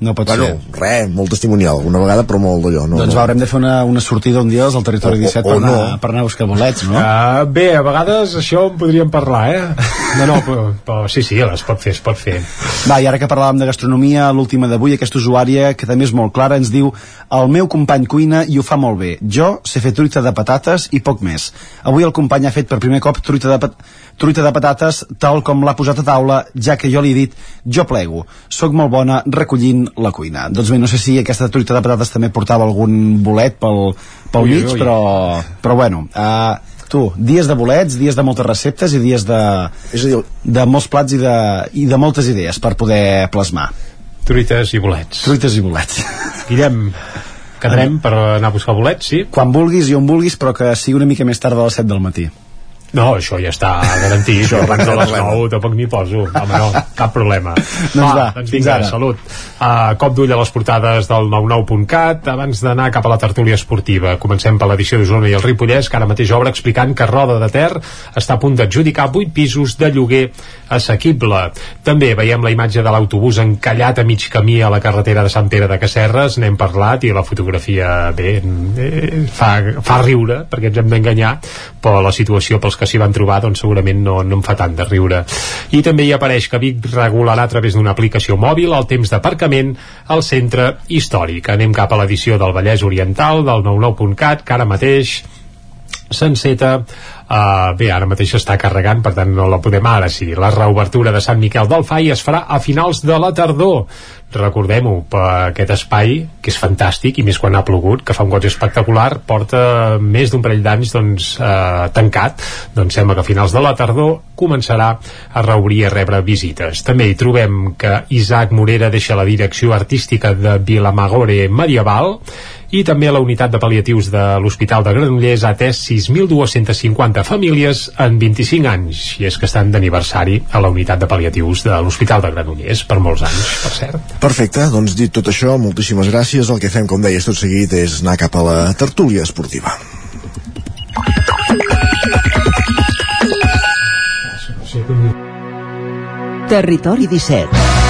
No pot bueno, ser. res, molt testimonial, una vegada, però molt d'allò. No, doncs no. va, haurem de fer una, una sortida un dia al territori O- o- 17 o per, anar, no. per anar a buscar bolets, no? Uh, bé, a vegades això en podríem parlar, eh? No, no, però, però sí, sí, es pot fer, es pot fer. Va, i ara que parlàvem de gastronomia, l'última d'avui, aquesta usuària, que també és molt clara, ens diu el meu company cuina i ho fa molt bé. Jo sé fer truita de patates i poc més. Avui el company ha fet per primer cop truita de, pat truita de patates tal com l'ha posat a taula, ja que jo li he dit jo plego, sóc molt bona recollint la cuina. Doncs bé, no sé si aquesta truita de patates també portava algun bolet pel, pel Ui, mig, ui. però, però bueno, uh, tu, dies de bolets, dies de moltes receptes i dies de, és a dir, de molts plats i de, i de moltes idees per poder plasmar. Truites i bolets. Truites i bolets. Guillem, quedarem per anar a buscar bolets, sí? Quan vulguis i on vulguis, però que sigui una mica més tard de les 7 del matí. No, això ja està garantit. Això, abans de les problema. 9 tampoc m'hi poso. Home, no, cap problema. Doncs va, doncs fins vinga, ara. salut. Uh, cop d'ull a les portades del 99.cat abans d'anar cap a la tertúlia esportiva. Comencem per l'edició d'Osona i el Ripollès, que ara mateix obre explicant que Roda de Ter està a punt d'adjudicar 8 pisos de lloguer assequible. També veiem la imatge de l'autobús encallat a mig camí a la carretera de Sant Pere de Casserres, n'hem parlat, i la fotografia, bé, eh, fa, fa riure, perquè ens hem d'enganyar, però la situació pels que s'hi van trobar doncs segurament no, no em fa tant de riure. I també hi apareix que Vic regularà a través d'una aplicació mòbil el temps d'aparcament al centre històric. Anem cap a l'edició del Vallès Oriental del 99.cat, que ara mateix senceta uh, bé, ara mateix està carregant per tant no la podem ara sí, la reobertura de Sant Miquel del Fai es farà a finals de la tardor. Recordem-ho, aquest espai que és fantàstic i més quan ha plogut que fa un goig espectacular, porta més d'un parell d'anys doncs, eh, tancat. Doncs sembla que a finals de la tardor començarà a reobrir a rebre visites. També hi trobem que Isaac Morera deixa la direcció artística de Vilamagore Medieval i també la unitat de pal·liatius de l'Hospital de Granollers ha atès 6.250 famílies en 25 anys i és que estan d'aniversari a la unitat de pal·liatius de l'Hospital de Granollers per molts anys, per cert Perfecte, doncs dit tot això, moltíssimes gràcies. El que fem, com deies tot seguit, és anar cap a la tertúlia esportiva. Territori 17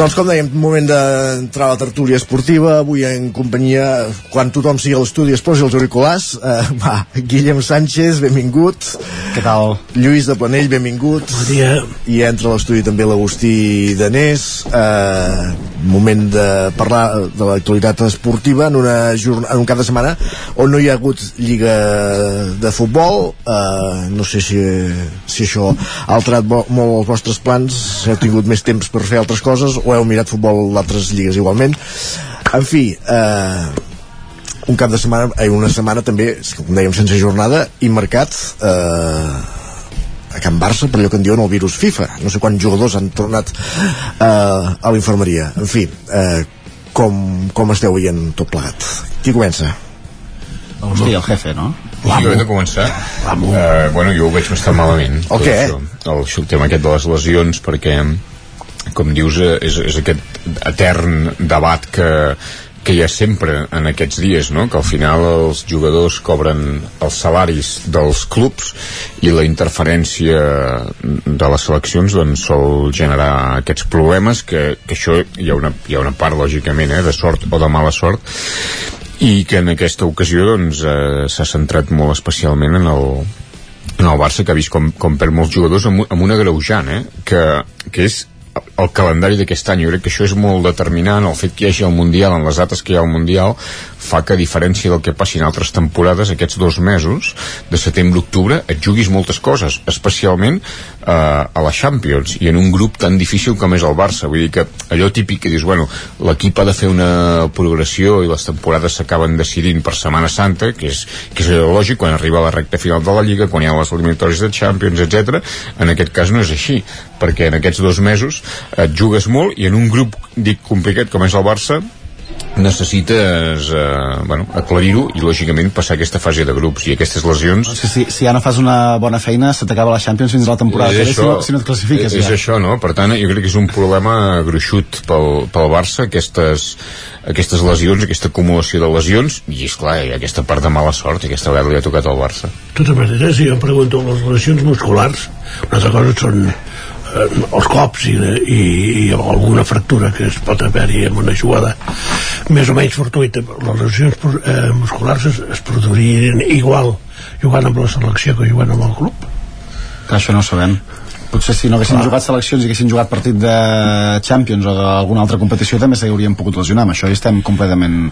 Doncs com dèiem, moment d'entrar a la tertúlia esportiva, avui en companyia, quan tothom sigui a l'estudi es posi els auriculars, eh, va, Guillem Sánchez, benvingut. Què tal? Lluís de Planell, benvingut. Bon dia. I entra a l'estudi també l'Agustí Danés, eh, moment de parlar de l'actualitat esportiva en, una jorn en un cap de setmana on no hi ha hagut lliga de futbol, eh, no sé si, si això ha alterat molt els vostres plans, heu tingut més temps per fer altres coses o heu mirat futbol d'altres lligues igualment. En fi, eh, un cap de setmana, eh, una setmana també, com dèiem, sense jornada i mercat eh, a Can Barça per allò que en diuen el virus FIFA. No sé quants jugadors han tornat eh, a la infermeria. En fi, eh, com, com esteu veient tot plegat? Qui comença? Hosti, el jefe, no? Sí, jo he de començar. Uh, bueno, jo ho veig bastant malament. El què? Això. El, el tema aquest de les lesions, perquè, com dius, eh, és, és aquest etern debat que, que hi ha sempre en aquests dies, no? que al final els jugadors cobren els salaris dels clubs i la interferència de les seleccions doncs, sol generar aquests problemes que, que això hi ha, una, hi ha una part lògicament eh, de sort o de mala sort i que en aquesta ocasió doncs, eh, s'ha centrat molt especialment en el, en el Barça que ha vist com, com perd molts jugadors amb, amb una greujant eh? que, que és el calendari d'aquest any, jo crec que això és molt determinant el fet que hi hagi el Mundial, en les dates que hi ha el Mundial fa que a diferència del que passi en altres temporades, aquests dos mesos de setembre-octubre et juguis moltes coses especialment eh, a la Champions i en un grup tan difícil com és el Barça vull dir que allò típic que dius bueno, l'equip ha de fer una progressió i les temporades s'acaben decidint per Setmana Santa que és, que és lògic quan arriba la recta final de la Lliga quan hi ha les eliminatòries de Champions, etc. en aquest cas no és així perquè en aquests dos mesos et jugues molt i en un grup dic complicat com és el Barça necessites eh, bueno, aclarir-ho i lògicament passar aquesta fase de grups i aquestes lesions És que si, si ja no fas una bona feina se t'acaba la Champions fins a la temporada que ve, si, no, si no et classifiques és ja. això, no? Per tant, jo crec que és un problema gruixut pel, pel Barça, aquestes, aquestes lesions, aquesta acumulació de lesions, i és clar, aquesta part de mala sort, aquesta vegada li ha tocat al Barça. De totes maneres, si jo em pregunto les lesions musculars, una altra cosa són eh, els cops i, i, i alguna fractura que es pot haver-hi en una jugada més o menys fortuita. Les lesions eh, musculars es, es produirien igual jugant amb la selecció que jugant amb el club. que això no ho sabem potser si no haguessin Clar. jugat seleccions i haguessin jugat partit de Champions o d'alguna altra competició també s'haurien pogut lesionar amb això hi estem completament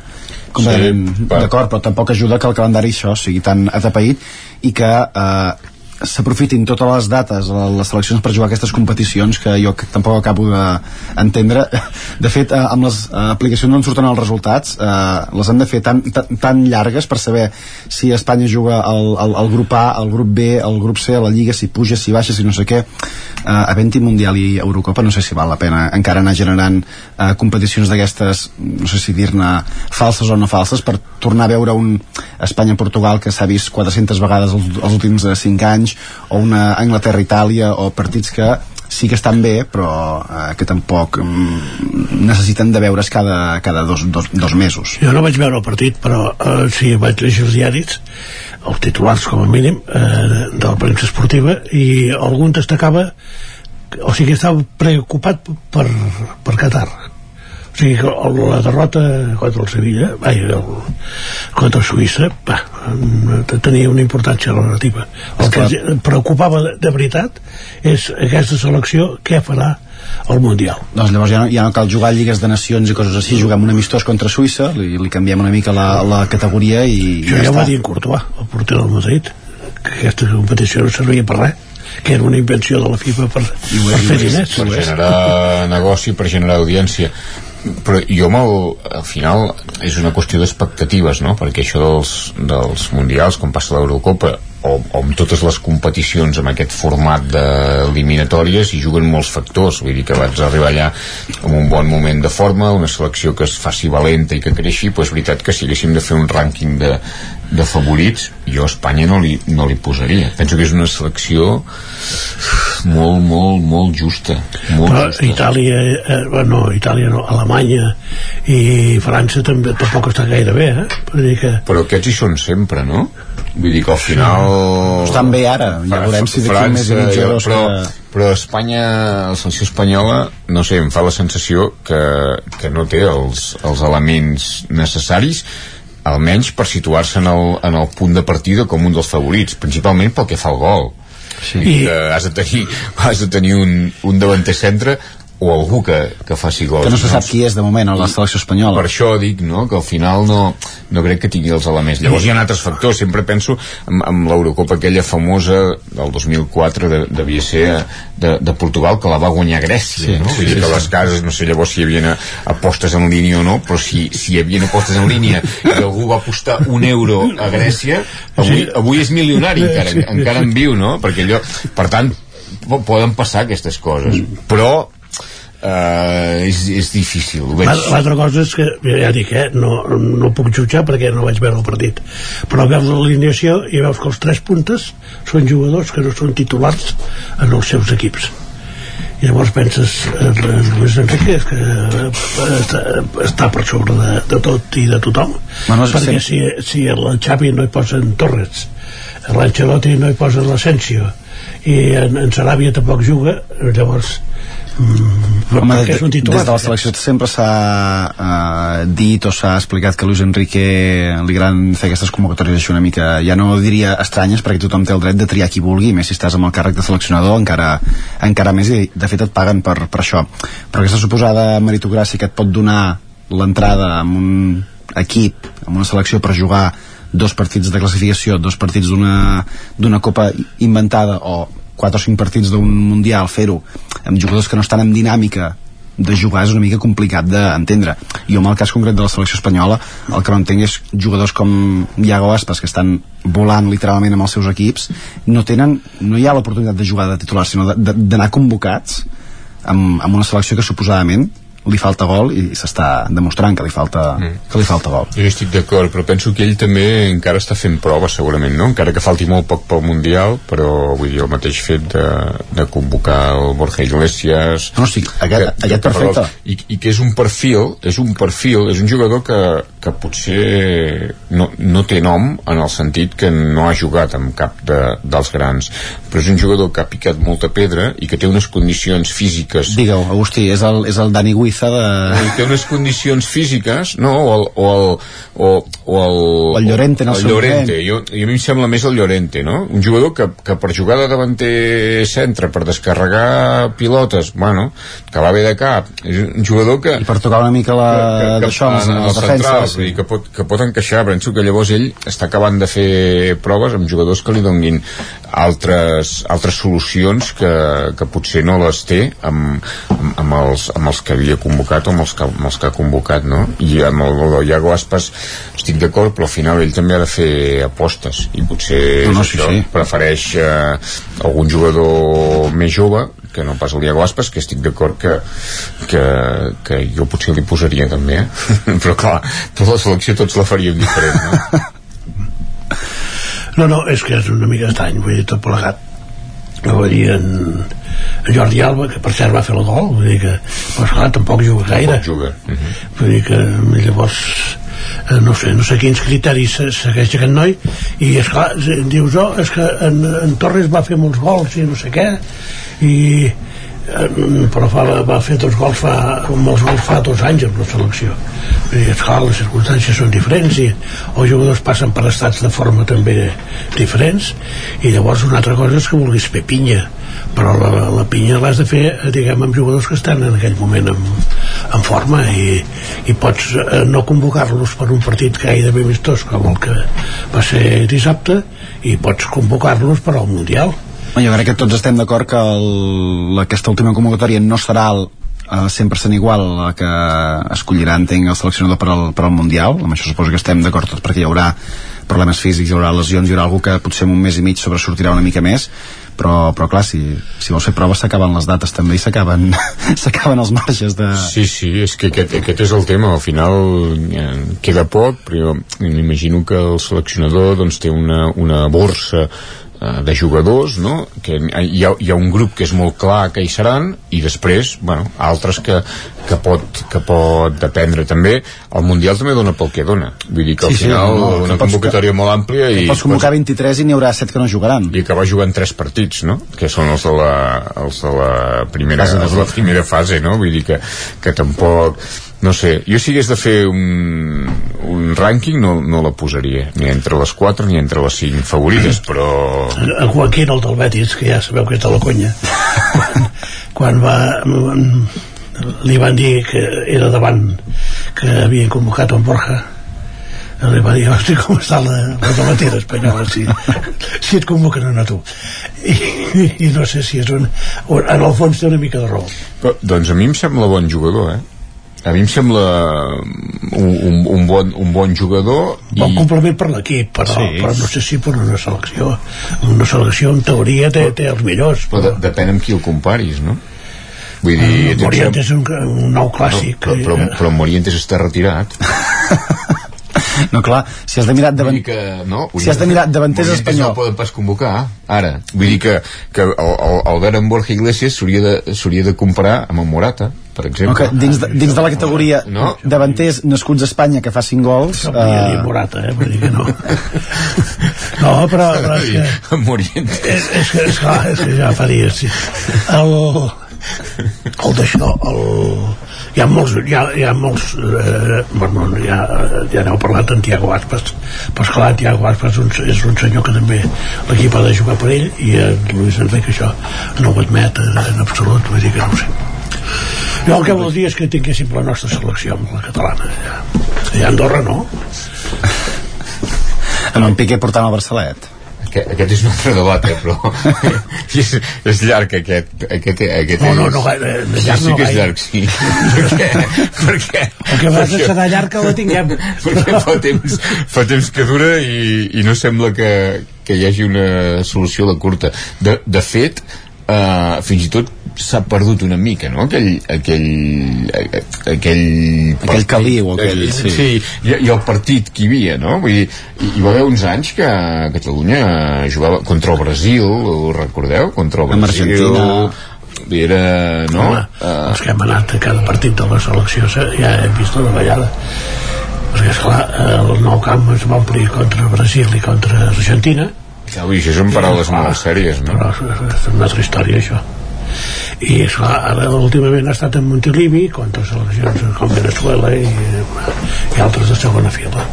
completament Sí, d'acord però tampoc ajuda que el calendari això sigui tan atapeït i que eh, s'aprofitin totes les dates a les seleccions per jugar aquestes competicions que jo tampoc acabo d'entendre. De fet eh, amb les eh, aplicacions on surten els resultats eh, les han de fer tan, tan, tan llargues per saber si Espanya juga al, al, grup A, al grup B, al grup C a la Lliga, si puja, si baixa, si no sé què eh, havent-hi Mundial i Eurocopa. No sé si val la pena encara anar generant eh, competicions d'aquestes no sé si dir-ne falses o no falses per tornar a veure un Espanya-Portugal que s'ha vist 400 vegades els, els últims eh, 5 anys o una Anglaterra-Itàlia o partits que sí que estan bé però eh, que tampoc mm, necessiten de veure's cada, cada dos, dos, dos mesos Jo no vaig veure el partit, però eh, sí, vaig llegir els diaris, els titulars com a mínim, eh, de la premsa esportiva, i algun destacava, o sigui, estava preocupat per, per Qatar. O sigui, que el- la derrota contra el Sevilla, vai, el, contra Suïssa, va, eh, tenia una importància relativa. El que preocupava de, veritat és aquesta selecció, què farà al Mundial. doncs llavors ja no, ja no cal jugar lligues de nacions i coses així, juguem un amistós contra Suïssa li, li canviem una mica la, la categoria i Jo ja, ja va dir en Courtois, el porter del Madrid, que aquesta competició no servia per res, que era una invenció de la FIFA per, per fer diners. per generar negoci, per generar audiència però jo el, al final és una qüestió d'expectatives no? perquè això dels, dels mundials com passa l'Eurocopa o, o amb totes les competicions amb aquest format d'eliminatòries hi juguen molts factors vull dir que vaig arribar allà amb un bon moment de forma una selecció que es faci valenta i que creixi però és veritat que si haguéssim de fer un rànquing de, de favorits jo a Espanya no li, no li posaria penso que és una selecció molt, molt, molt justa molt Però justa Itàlia, eh, bueno, Itàlia no, Alemanya i França també tampoc està gaire bé, eh? Per dir que... però aquests hi són sempre, no? Vull dir que al final... Estan bé ara, ja veurem si d'aquí un mes i mig o jo- dos però, que- però Espanya, la selecció espanyola, no sé, em fa la sensació que, que no té els, els elements necessaris almenys per situar-se en, el, en el punt de partida com un dels favorits, principalment pel que fa al gol. Sí. I que has de tenir, has de tenir un, un davanter centre o algú que, que faci gols. que no se sap qui és de moment a la selecció espanyola Per això dic, no?, que al final no, no crec que tingui els elements. Llavors hi ha altres factors, sempre penso en, en l'Eurocopa aquella famosa del 2004 de, devia ser de, de Portugal, que la va guanyar Grècia, Sí, no? sí, Vull dir sí, que les cases, no sé llavors si hi havia apostes en línia o no, però si, si hi havia apostes en línia i algú va apostar un euro a Grècia, avui, avui és milionari encara, encara en viu, no? Perquè allò, per tant, po- poden passar aquestes coses, però eh, és, és difícil. L'altra cosa és que, ja dic, eh, no, no puc jutjar perquè no vaig veure el partit, però veus l'alineació i veus que els tres puntes són jugadors que no són titulars en els seus equips. I llavors penses, eh, Luis Enrique que eh, està, està per sobre de, de tot i de tothom. Bueno, perquè sí. si, si el Xavi no hi posen Torres, l'Ancelotti no hi posen l'Asensio, i en, en Saràbia tampoc juga, llavors mm, Home, és un des titular. de la selecció sempre s'ha eh, dit o s'ha explicat que Luis Enrique li agraden fer aquestes convocatòries així una mica, ja no diria estranyes perquè tothom té el dret de triar qui vulgui més si estàs amb el càrrec de seleccionador encara, encara més i de fet et paguen per, per això però aquesta suposada meritocràcia que et pot donar l'entrada amb un equip, amb una selecció per jugar dos partits de classificació, dos partits d'una copa inventada o quatre o cinc partits d'un mundial fer-ho amb jugadors que no estan en dinàmica de jugar és una mica complicat d'entendre. Jo en el cas concret de la selecció espanyola el que no entenc és jugadors com Iago Aspas que estan volant literalment amb els seus equips no tenen, no hi ha l'oportunitat de jugar de titular sinó d'anar convocats amb, amb una selecció que suposadament li falta gol i s'està demostrant que li falta, mm. que li falta gol jo estic d'acord, però penso que ell també encara està fent proves segurament, no? encara que falti molt poc pel Mundial però vull dir, el mateix fet de, de convocar el Borja Iglesias no, sí, aquest, que, aquest perfecte i, i que és un perfil és un perfil, és un jugador que, que potser no, no té nom en el sentit que no ha jugat amb cap de, dels grans però és un jugador que ha picat molta pedra i que té unes condicions físiques Digue-ho, Agustí, és el, és el Dani Guiza de... I té unes condicions físiques no? o el, o el, o, o el, o el Llorente en el, el Llorente, jo, jo a mi em sembla més el Llorente no? un jugador que, que per jugar de davanter centre, per descarregar pilotes bueno, que va bé de cap és un jugador que... I per tocar una mica la... d'això en, en els centrals sí. que, pot, que pot encaixar, penso que llavors ell està acabant de fer proves amb jugadors que li donin altres, altres solucions que, que potser no les té amb, amb, amb, els, amb els que havia convocat o amb els que, amb els que ha convocat no? i amb el, el Iago Aspas estic d'acord però al final ell també ha de fer apostes i potser no, no, sí, això, sí. prefereix eh, algun jugador més jove que no pas el Diego Aspas, que estic d'acord que, que, que jo potser li posaria també, eh? però clar, tota la selecció tots la faríem diferent, no? No, no, és que és una mica estrany, vull dir, tot plegat. No vull dir, en, en Jordi Alba, que per cert va fer el gol, vull dir que, pues clar, tampoc juga gaire. Tampoc juga. Uh -huh. Vull dir que llavors eh, no sé, no sé quins criteris segueix aquest noi i és clar, dius oh, és que en, en Torres va fer molts gols i no sé què i però fa, va fer dos gols fa, molts gols fa dos anys amb la selecció. I esclar, les circumstàncies són diferents i els jugadors passen per estats de forma també diferents i llavors una altra cosa és que vulguis fer pinya però la, la pinya l'has de fer diguem amb jugadors que estan en aquell moment en, en forma i, i pots eh, no convocar-los per un partit gairebé amistós com el que va ser dissabte i pots convocar-los per al Mundial jo crec que tots estem d'acord que el, aquesta última convocatòria no serà el, uh, 100% igual a la que escollirà entenc el seleccionador per al, per al Mundial. Amb això suposo que estem d'acord tots perquè hi haurà problemes físics, hi haurà lesions, hi haurà algú que potser en un mes i mig sobresortirà una mica més. Però, però clar, si, si vols fer proves s'acaben les dates també i s'acaben els marges de... Sí, sí, és que aquest, aquest és el tema. Al final eh, queda poc però m'imagino que el seleccionador doncs, té una, una borsa Eh, de jugadors, no? que hi ha, hi ha un grup que és molt clar que hi seran i després, bueno, altres que, que, pot, que pot dependre també el Mundial també dona pel que dona vull dir que al sí, final sí, no, una convocatòria molt àmplia i pots convocar 23 i n'hi haurà 7 que no jugaran i acabar jugant 3 partits, no? que són els de la, els de la primera, els de la primera fase, no? vull dir que, que tampoc no sé, jo si hagués de fer un, un rànquing no, no la posaria ni entre les 4 ni entre les 5 favorites però... En Joaquín, el del Betis que ja sabeu que és de la conya. Quan, quan va li van dir que era davant que havien convocat en Borja li va dir, hosti, com està la, la tomatera espanyola si, si et convoquen a tu? I, i no sé si és un, en el fons té una mica de raó. Però, doncs a mi em sembla bon jugador eh? A mi em sembla un, un, un, bon, un bon jugador i... bon complement per l'equip però, sí. però no sé si per una selecció una selecció en teoria té, té els millors però, però de, depèn amb qui el comparis no? Vull dir, uh, Morientes és un, un nou clàssic però, però, però, però Morientes està retirat no, clar, si has de mirar davant... que, no, si has de mirar davanters espanyol... no poden pas convocar, ara. Vull dir que, que el, el, Albert en Borja Iglesias s'hauria de, de comparar amb el Morata per exemple. Okay, dins, de, dins de la categoria no? davanters nascuts a Espanya que fa 5 gols... No uh... dir Morata, eh? Vull dir que no. no, però, però és que... Morientes. És, és, que, és, clar, és que ja fa dies, sí. El, el d'això, el hi ha molts, hi ha, hi ha molts eh, bueno, ja, ja n'heu parlat en Tiago Aspas però esclar, Tiago Aspas un, és un senyor que també l'equip ha de jugar per ell i en Luis Enrique això no ho admet en, en absolut vull dir que no ho sé jo el que vol dir és que tinguéssim la nostra selecció amb la catalana. I Andorra no? Amb en Piqué portant el Barcelet. Aquest, aquest és un altre debat, eh, però és, és llarg aquest, aquest, aquest no, no, no, gaire, de llarg sí, sí que és llarg, sí. Perquè, perquè el que va serà llarg que la tinguem. Perquè fa temps, fa temps que dura i, i no sembla que, que hi hagi una solució a la curta. De, de fet uh, fins i tot s'ha perdut una mica, no? Aquell, aquell, aquell, aquell caliu, aquell, sí. sí i, i, el partit que hi havia, no? Vull dir, hi, hi va haver uns anys que Catalunya jugava contra el Brasil, ho recordeu? Contra el Brasil. Amb Argentina era, no? Home, uh, els que hem anat a cada partit de la selecció ja hem vist una vegada perquè esclar, el nou camp es va omplir contra Brasil i contra Argentina ui, això són paraules molt sèries no? però és una altra història això. I esclar, ara últimament ha estat en Montilivi contra seleccions com Venezuela i, i altres de segona fila.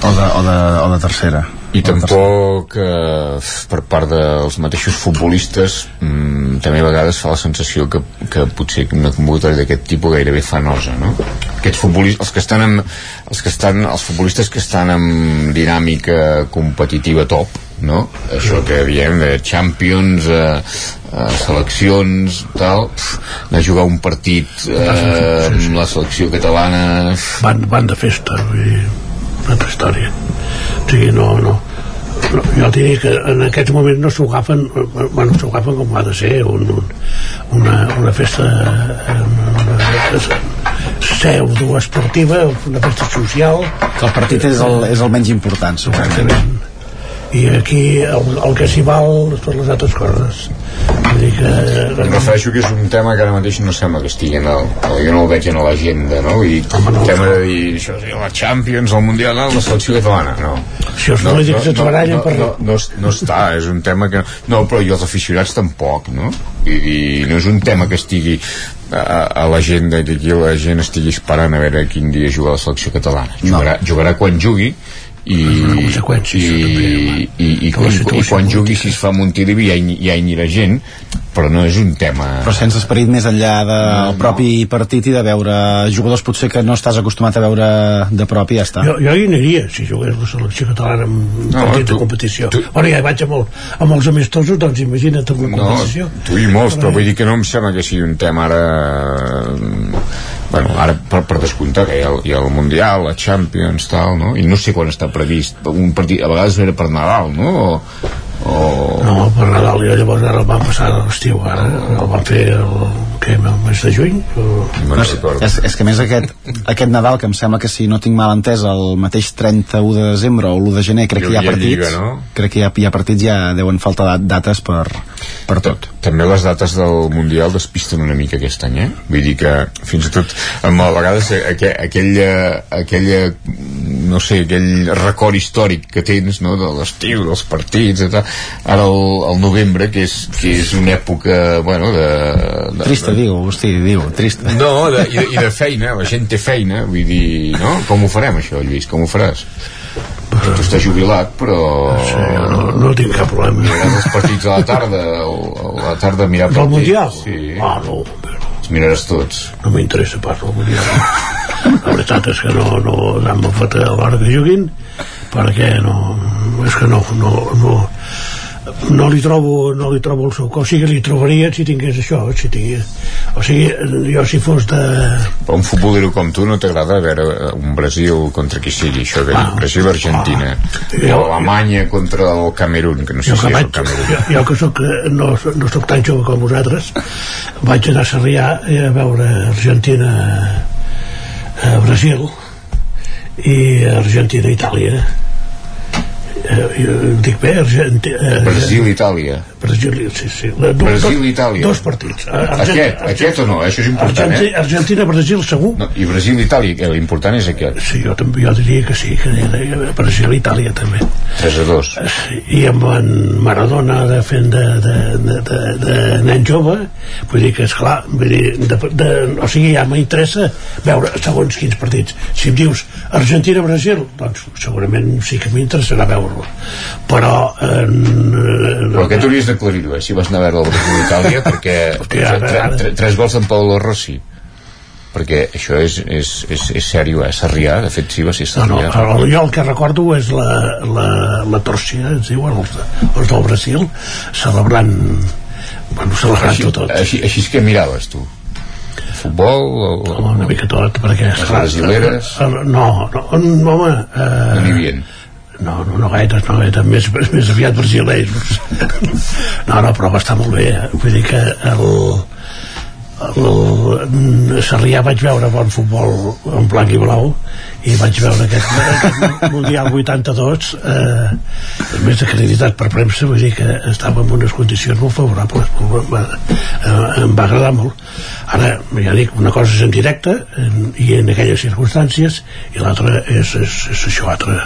O de, o de, o de tercera i tampoc eh, per part dels mateixos futbolistes mmm, també a vegades fa la sensació que, que potser una convocatòria d'aquest tipus gairebé fa nosa no? aquests futbolistes els que estan amb, els que estan els futbolistes que estan amb dinàmica competitiva top no? això que diem de Champions eh, eh, seleccions tal pf, anar a jugar un partit eh, amb la selecció catalana van, van de festa vull dir, una altra història. O sigui, no, no, no jo diria que en aquests moments no s'ho agafen bueno, s'ho agafen com ha de ser un, un, una, una festa una, pseudo esportiva una festa social. Que el partit és el, és el menys important exactament i aquí el, el que s'hi val són les altres coses vull dir que em refereixo que és un tema que ara mateix no sembla que estigui en el, jo no el veig en l'agenda no? i Home, no, el tema de dir això, la Champions, el Mundial, la selecció catalana no, si els polítics no, no, no, no, per... no, no, no està, és un tema que no, però i els aficionats tampoc no? I, i no és un tema que estigui a, a l'agenda i que aquí la gent estigui esperant a veure quin dia juga la selecció catalana jugarà, no. jugarà quan jugui i, i, i, i, i, quan, i quan jugui si es fa Montilivi ja, hi, ja hi anirà gent però no és un tema però sense esperit més enllà del no, propi no. partit i de veure jugadors potser que no estàs acostumat a veure de prop i ja està. Jo, jo hi aniria si jugués la selecció catalana en no, partit tu, de competició. tu, bueno ja hi vaig amb, el, amb els amistosos doncs imagina't amb competició no, tu i molts però vull dir que no em sembla que sigui un tema ara bueno, ara per, per descomptar que hi ha, hi ha el Mundial, la Champions tal, no? i no sé quan està previst un partit, a vegades era per Nadal no? o, o... no, per Nadal i llavors ara el van passar a l'estiu ara el van fer el, que, el mes de juny o... no, és, és, és que més aquest, aquest Nadal que em sembla que si no tinc mal entès el mateix 31 de desembre o l'1 de gener crec que hi ha partits Lliga, no? crec que hi ha, hi ha partits ja deuen faltar dates per, per tot també les dates del Mundial despisten una mica aquest any, eh? Vull dir que fins i tot amb, a vegades aquella, aquella, aquella no sé, aquell record històric que tens, no?, de l'estiu, dels partits, etc. Ara el, el novembre, que és, que és una època, bueno, de... de trista, de... diu, hosti, diu, trista. No, de, i, de, i de feina, la gent té feina, vull dir, no? Com ho farem, això, Lluís? Com ho faràs? tu estàs jubilat però sí, no, no tinc cap problema miraràs els partits a la tarda o a la tarda mirar del partits Mundial? sí. ah no, però... els miraràs tots no m'interessa pas el Mundial la veritat és que no, no dan fet a l'hora que juguin perquè no és que no, no, no no li trobo, no li trobo el seu cos. O sigui, li trobaria si tingués això si tingués, o sigui, jo si fos de... Però un futbolero com tu no t'agrada veure un Brasil contra qui sigui això, que ah, Brasil-Argentina ah, o Alemanya contra el Camerún que no sé si és el Camerún jo, jo que soc, no, no soc tan jove com vosaltres vaig anar a Sarrià a veure Argentina a Brasil i Argentina-Itàlia eh, dic bé Argenti, eh, Brasil-Itàlia Brasil, sí, sí. Brasil-Itàlia dos, dos partits. Argent, aquest, aquest o no? Això és important eh? Argentina-Brasil segur. No, i Brasil-Itàlia, l'important és aquest. Sí, jo, també, jo diria que sí que Brasil-Itàlia també. 3 a 2 i amb en Maradona de fent de, de, de, de, de nen jove vull dir que esclar vull dir, de, de, o sigui ja m'interessa veure segons quins partits. Si em dius Argentina-Brasil doncs segurament sí que m'interessarà veure-lo. Però eh, però aquest hauries d'aclarir-ho eh, si vas anar a veure el Brasil Itàlia perquè tres gols en Paolo Rossi perquè això és, és, és, és sèrio, eh? Sarrià, de fet sí va ser Sarrià. No, no, jo el que recordo és la, la, la Tòrcia, es diuen els, els del Brasil, celebrant, bueno, celebrant així, tot. Així, així és que miraves tu futbol o, home, una mica tot perquè les brasileres no, no, no home eh, no n'hi havia no, no, no gaire, no gaire, més, més aviat brasileños. no, no, però va estar molt bé. eh? Vull dir que el, el Sarrià vaig veure bon futbol en blanc i blau i vaig veure aquest, aquest Mundial 82 eh, més acreditat per premsa vull dir que estava en unes condicions molt favorables molt, va, eh, em va agradar molt ara ja dic, una cosa és en directe en, i en aquelles circumstàncies i l'altra és, és, és això altre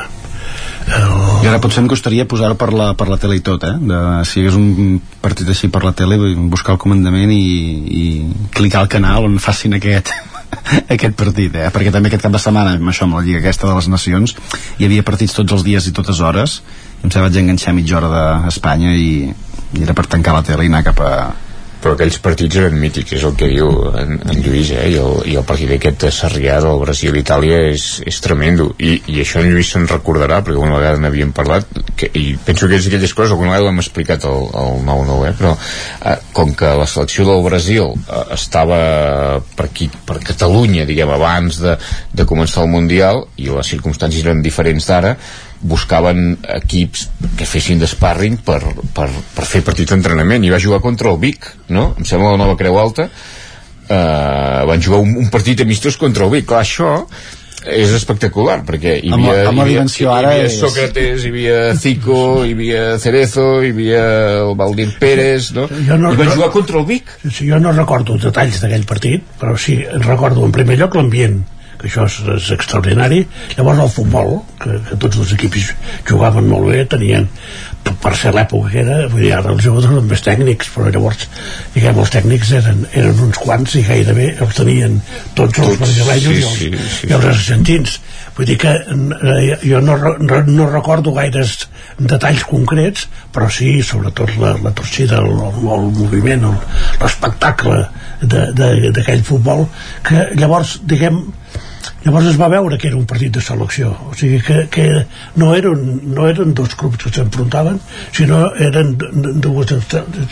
I ara potser em costaria posar-ho per, la, per la tele i tot, eh? De, si hi hagués un partit així per la tele, buscar el comandament i, i clicar al canal on facin aquest, aquest partit, eh? Perquè també aquest cap de setmana, amb això, amb la Lliga aquesta de les Nacions, hi havia partits tots els dies i totes hores, em sembla vaig enganxar mitja hora d'Espanya i, i era per tancar la tele i anar cap a, però aquells partits eren mítics, és el que diu en, en Lluís, eh? I el, i el partit aquest de Sarrià del Brasil-Itàlia és, és tremendo, I, i això en Lluís se'n recordarà, perquè una vegada n'havíem parlat, que, i penso que és aquelles coses, alguna vegada ho hem explicat al, al 9-9, eh? però eh, com que la selecció del Brasil eh, estava per aquí, per Catalunya, diguem, abans de, de començar el Mundial, i les circumstàncies eren diferents d'ara, buscaven equips que fessin d'sparring per, per, per fer partits d'entrenament. I va jugar contra el Vic no? em sembla la nova Creu Alta. Eh, van jugar un, un partit amistós contra el Vic. Clar, això és espectacular perquè hi Amb havia, amb la hi havia, hi havia és- Sócrates, hi havia Zico hi havia Cerezo, hi havia el Valdir Pérez no? Jo no- i van jugar contra el Vic. Sí, jo no recordo els detalls d'aquell partit, però sí, recordo en primer lloc l'ambient, això és, és extraordinari. Llavors el futbol, que, que tots els equips jugaven molt bé, tenien, per, per ser l'època que era, vull dir, ara els jugadors eren més tècnics, però llavors, diguem, els tècnics eren, eren uns quants i gairebé els tenien tots els Tots, brasileños sí, i, els, sí, sí, i els argentins. Vull dir que eh, jo no, re- no recordo gaires detalls concrets, però sí, sobretot la, la torcida, el, el, el moviment, l'espectacle d'aquell futbol, que llavors, diguem, llavors es va veure que era un partit de selecció. O sigui que, que no, eren, no eren dos clubs que s'enfrontaven sinó eren dues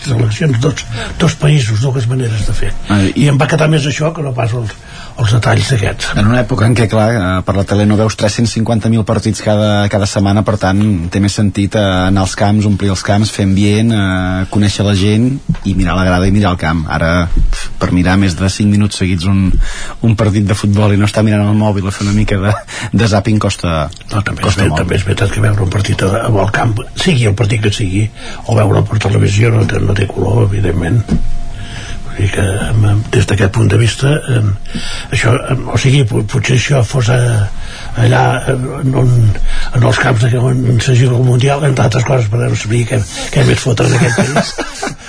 seleccions dos, dos països, dues maneres de fer. I em va quedar més això que no pas els, els detalls d'aquests En una època en què, clar, eh, per la tele no veus 350.000 partits cada, cada setmana, per tant, té més sentit eh, anar als camps, omplir els camps, fer ambient, eh, conèixer la gent i mirar la grada i mirar el camp. Ara, per mirar més de 5 minuts seguits un, un partit de futbol i no estar mirant el mòbil o fer una mica de, de zapping costa, no, també, és, costa ve- molt. també és veritat que veure un partit a- el camp sigui el partit que sigui o veure'l per televisió no té, no té color evidentment Dir que des d'aquest punt de vista em, això, o sigui, po- potser això fos a, allà en, en, en els camps de, on jugat el Mundial entre altres coses per no saber què, què més fotre en aquest país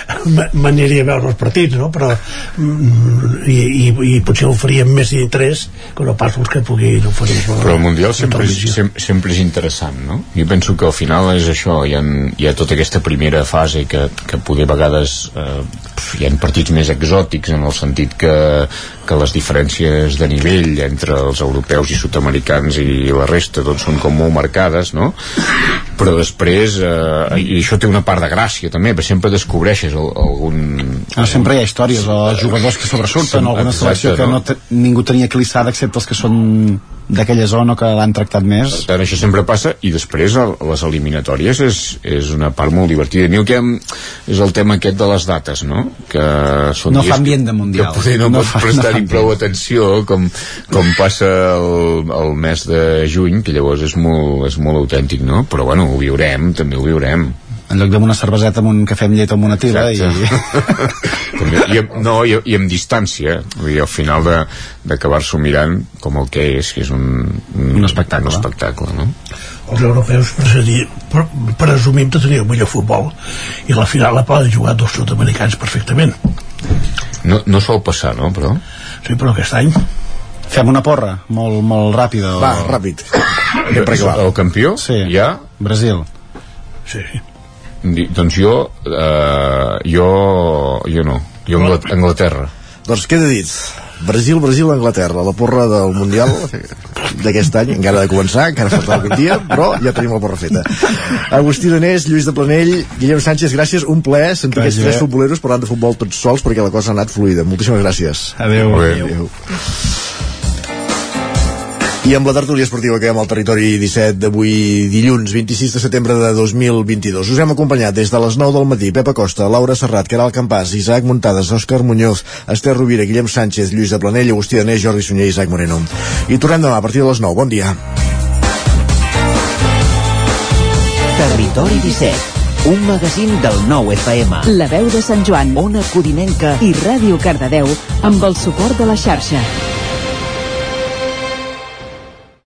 m'aniria a veure els partits no? però mm, i, i, i potser oferíem més d'interès que no pas els que puguin oferir però el Mundial sempre és, televisió. sem, sempre és interessant no? jo penso que al final és això hi ha, hi ha tota aquesta primera fase que, que poder a vegades eh, hi ha partits més exòtics en el sentit que, que les diferències de nivell entre els europeus i sud-americans i la resta doncs són com molt marcades no? però després eh, i això té una part de gràcia també perquè sempre descobreixes el, algun Ah, sempre hi ha històries o jugadors que sobresurten alguna selecció que no? te, ningú tenia clissada excepte els que són d'aquella zona que l'han tractat més Per tant, això sempre passa i després el, les eliminatòries és, és una part molt divertida. El que em, és el tema aquest de les dates, no? Que són No fa ambient de Mundial. Que poder no, No fa- pots fa prou atenció com, com passa el, el mes de juny, que llavors és molt, és molt autèntic, no? Però bueno, ho viurem, també ho viurem. en lloc d'una cerveseta amb un cafè amb llet o amb una tila i... També, i, amb- no, i, i amb distància vull dir, al final de- d'acabar-s'ho mirant com el que és, que és un, un, un espectacle, un espectacle no? els europeus presumim de tenir el millor futbol i la final la poden jugar dos sud-americans perfectament no, no sol passar, no? Però... sí, però aquest any Fem una porra, molt, molt ràpida. Va, ràpid. El campió? Sí. Ja? Brasil. Sí. Di- Doncs jo, eh, jo, jo no. Jo Angla- Anglaterra. Doncs queda dit. Brasil, Brasil, Anglaterra, la porra del Mundial d'aquest any, encara de començar, encara falta algun dia, però ja tenim la porra feta. Agustí Danés, Lluís de Planell, Guillem Sánchez, gràcies, un plaer sentir aquests tres futboleros parlant de futbol tots sols perquè la cosa ha anat fluida. Moltíssimes gràcies. Adéu. Adéu. I amb la tertúlia esportiva que hi ha al territori 17 d'avui dilluns 26 de setembre de 2022. Us hem acompanyat des de les 9 del matí Pepa Costa, Laura Serrat, Caral Campàs, Isaac Muntades, Òscar Muñoz, Esther Rovira, Guillem Sánchez, Lluís de Planell, Agustí Danés, Jordi Sunyer i Isaac Moreno. I tornem demà a partir de les 9. Bon dia. Territori 17, un magazín del nou FM. La veu de Sant Joan, Ona Codinenca i Ràdio Cardedeu amb el suport de la xarxa.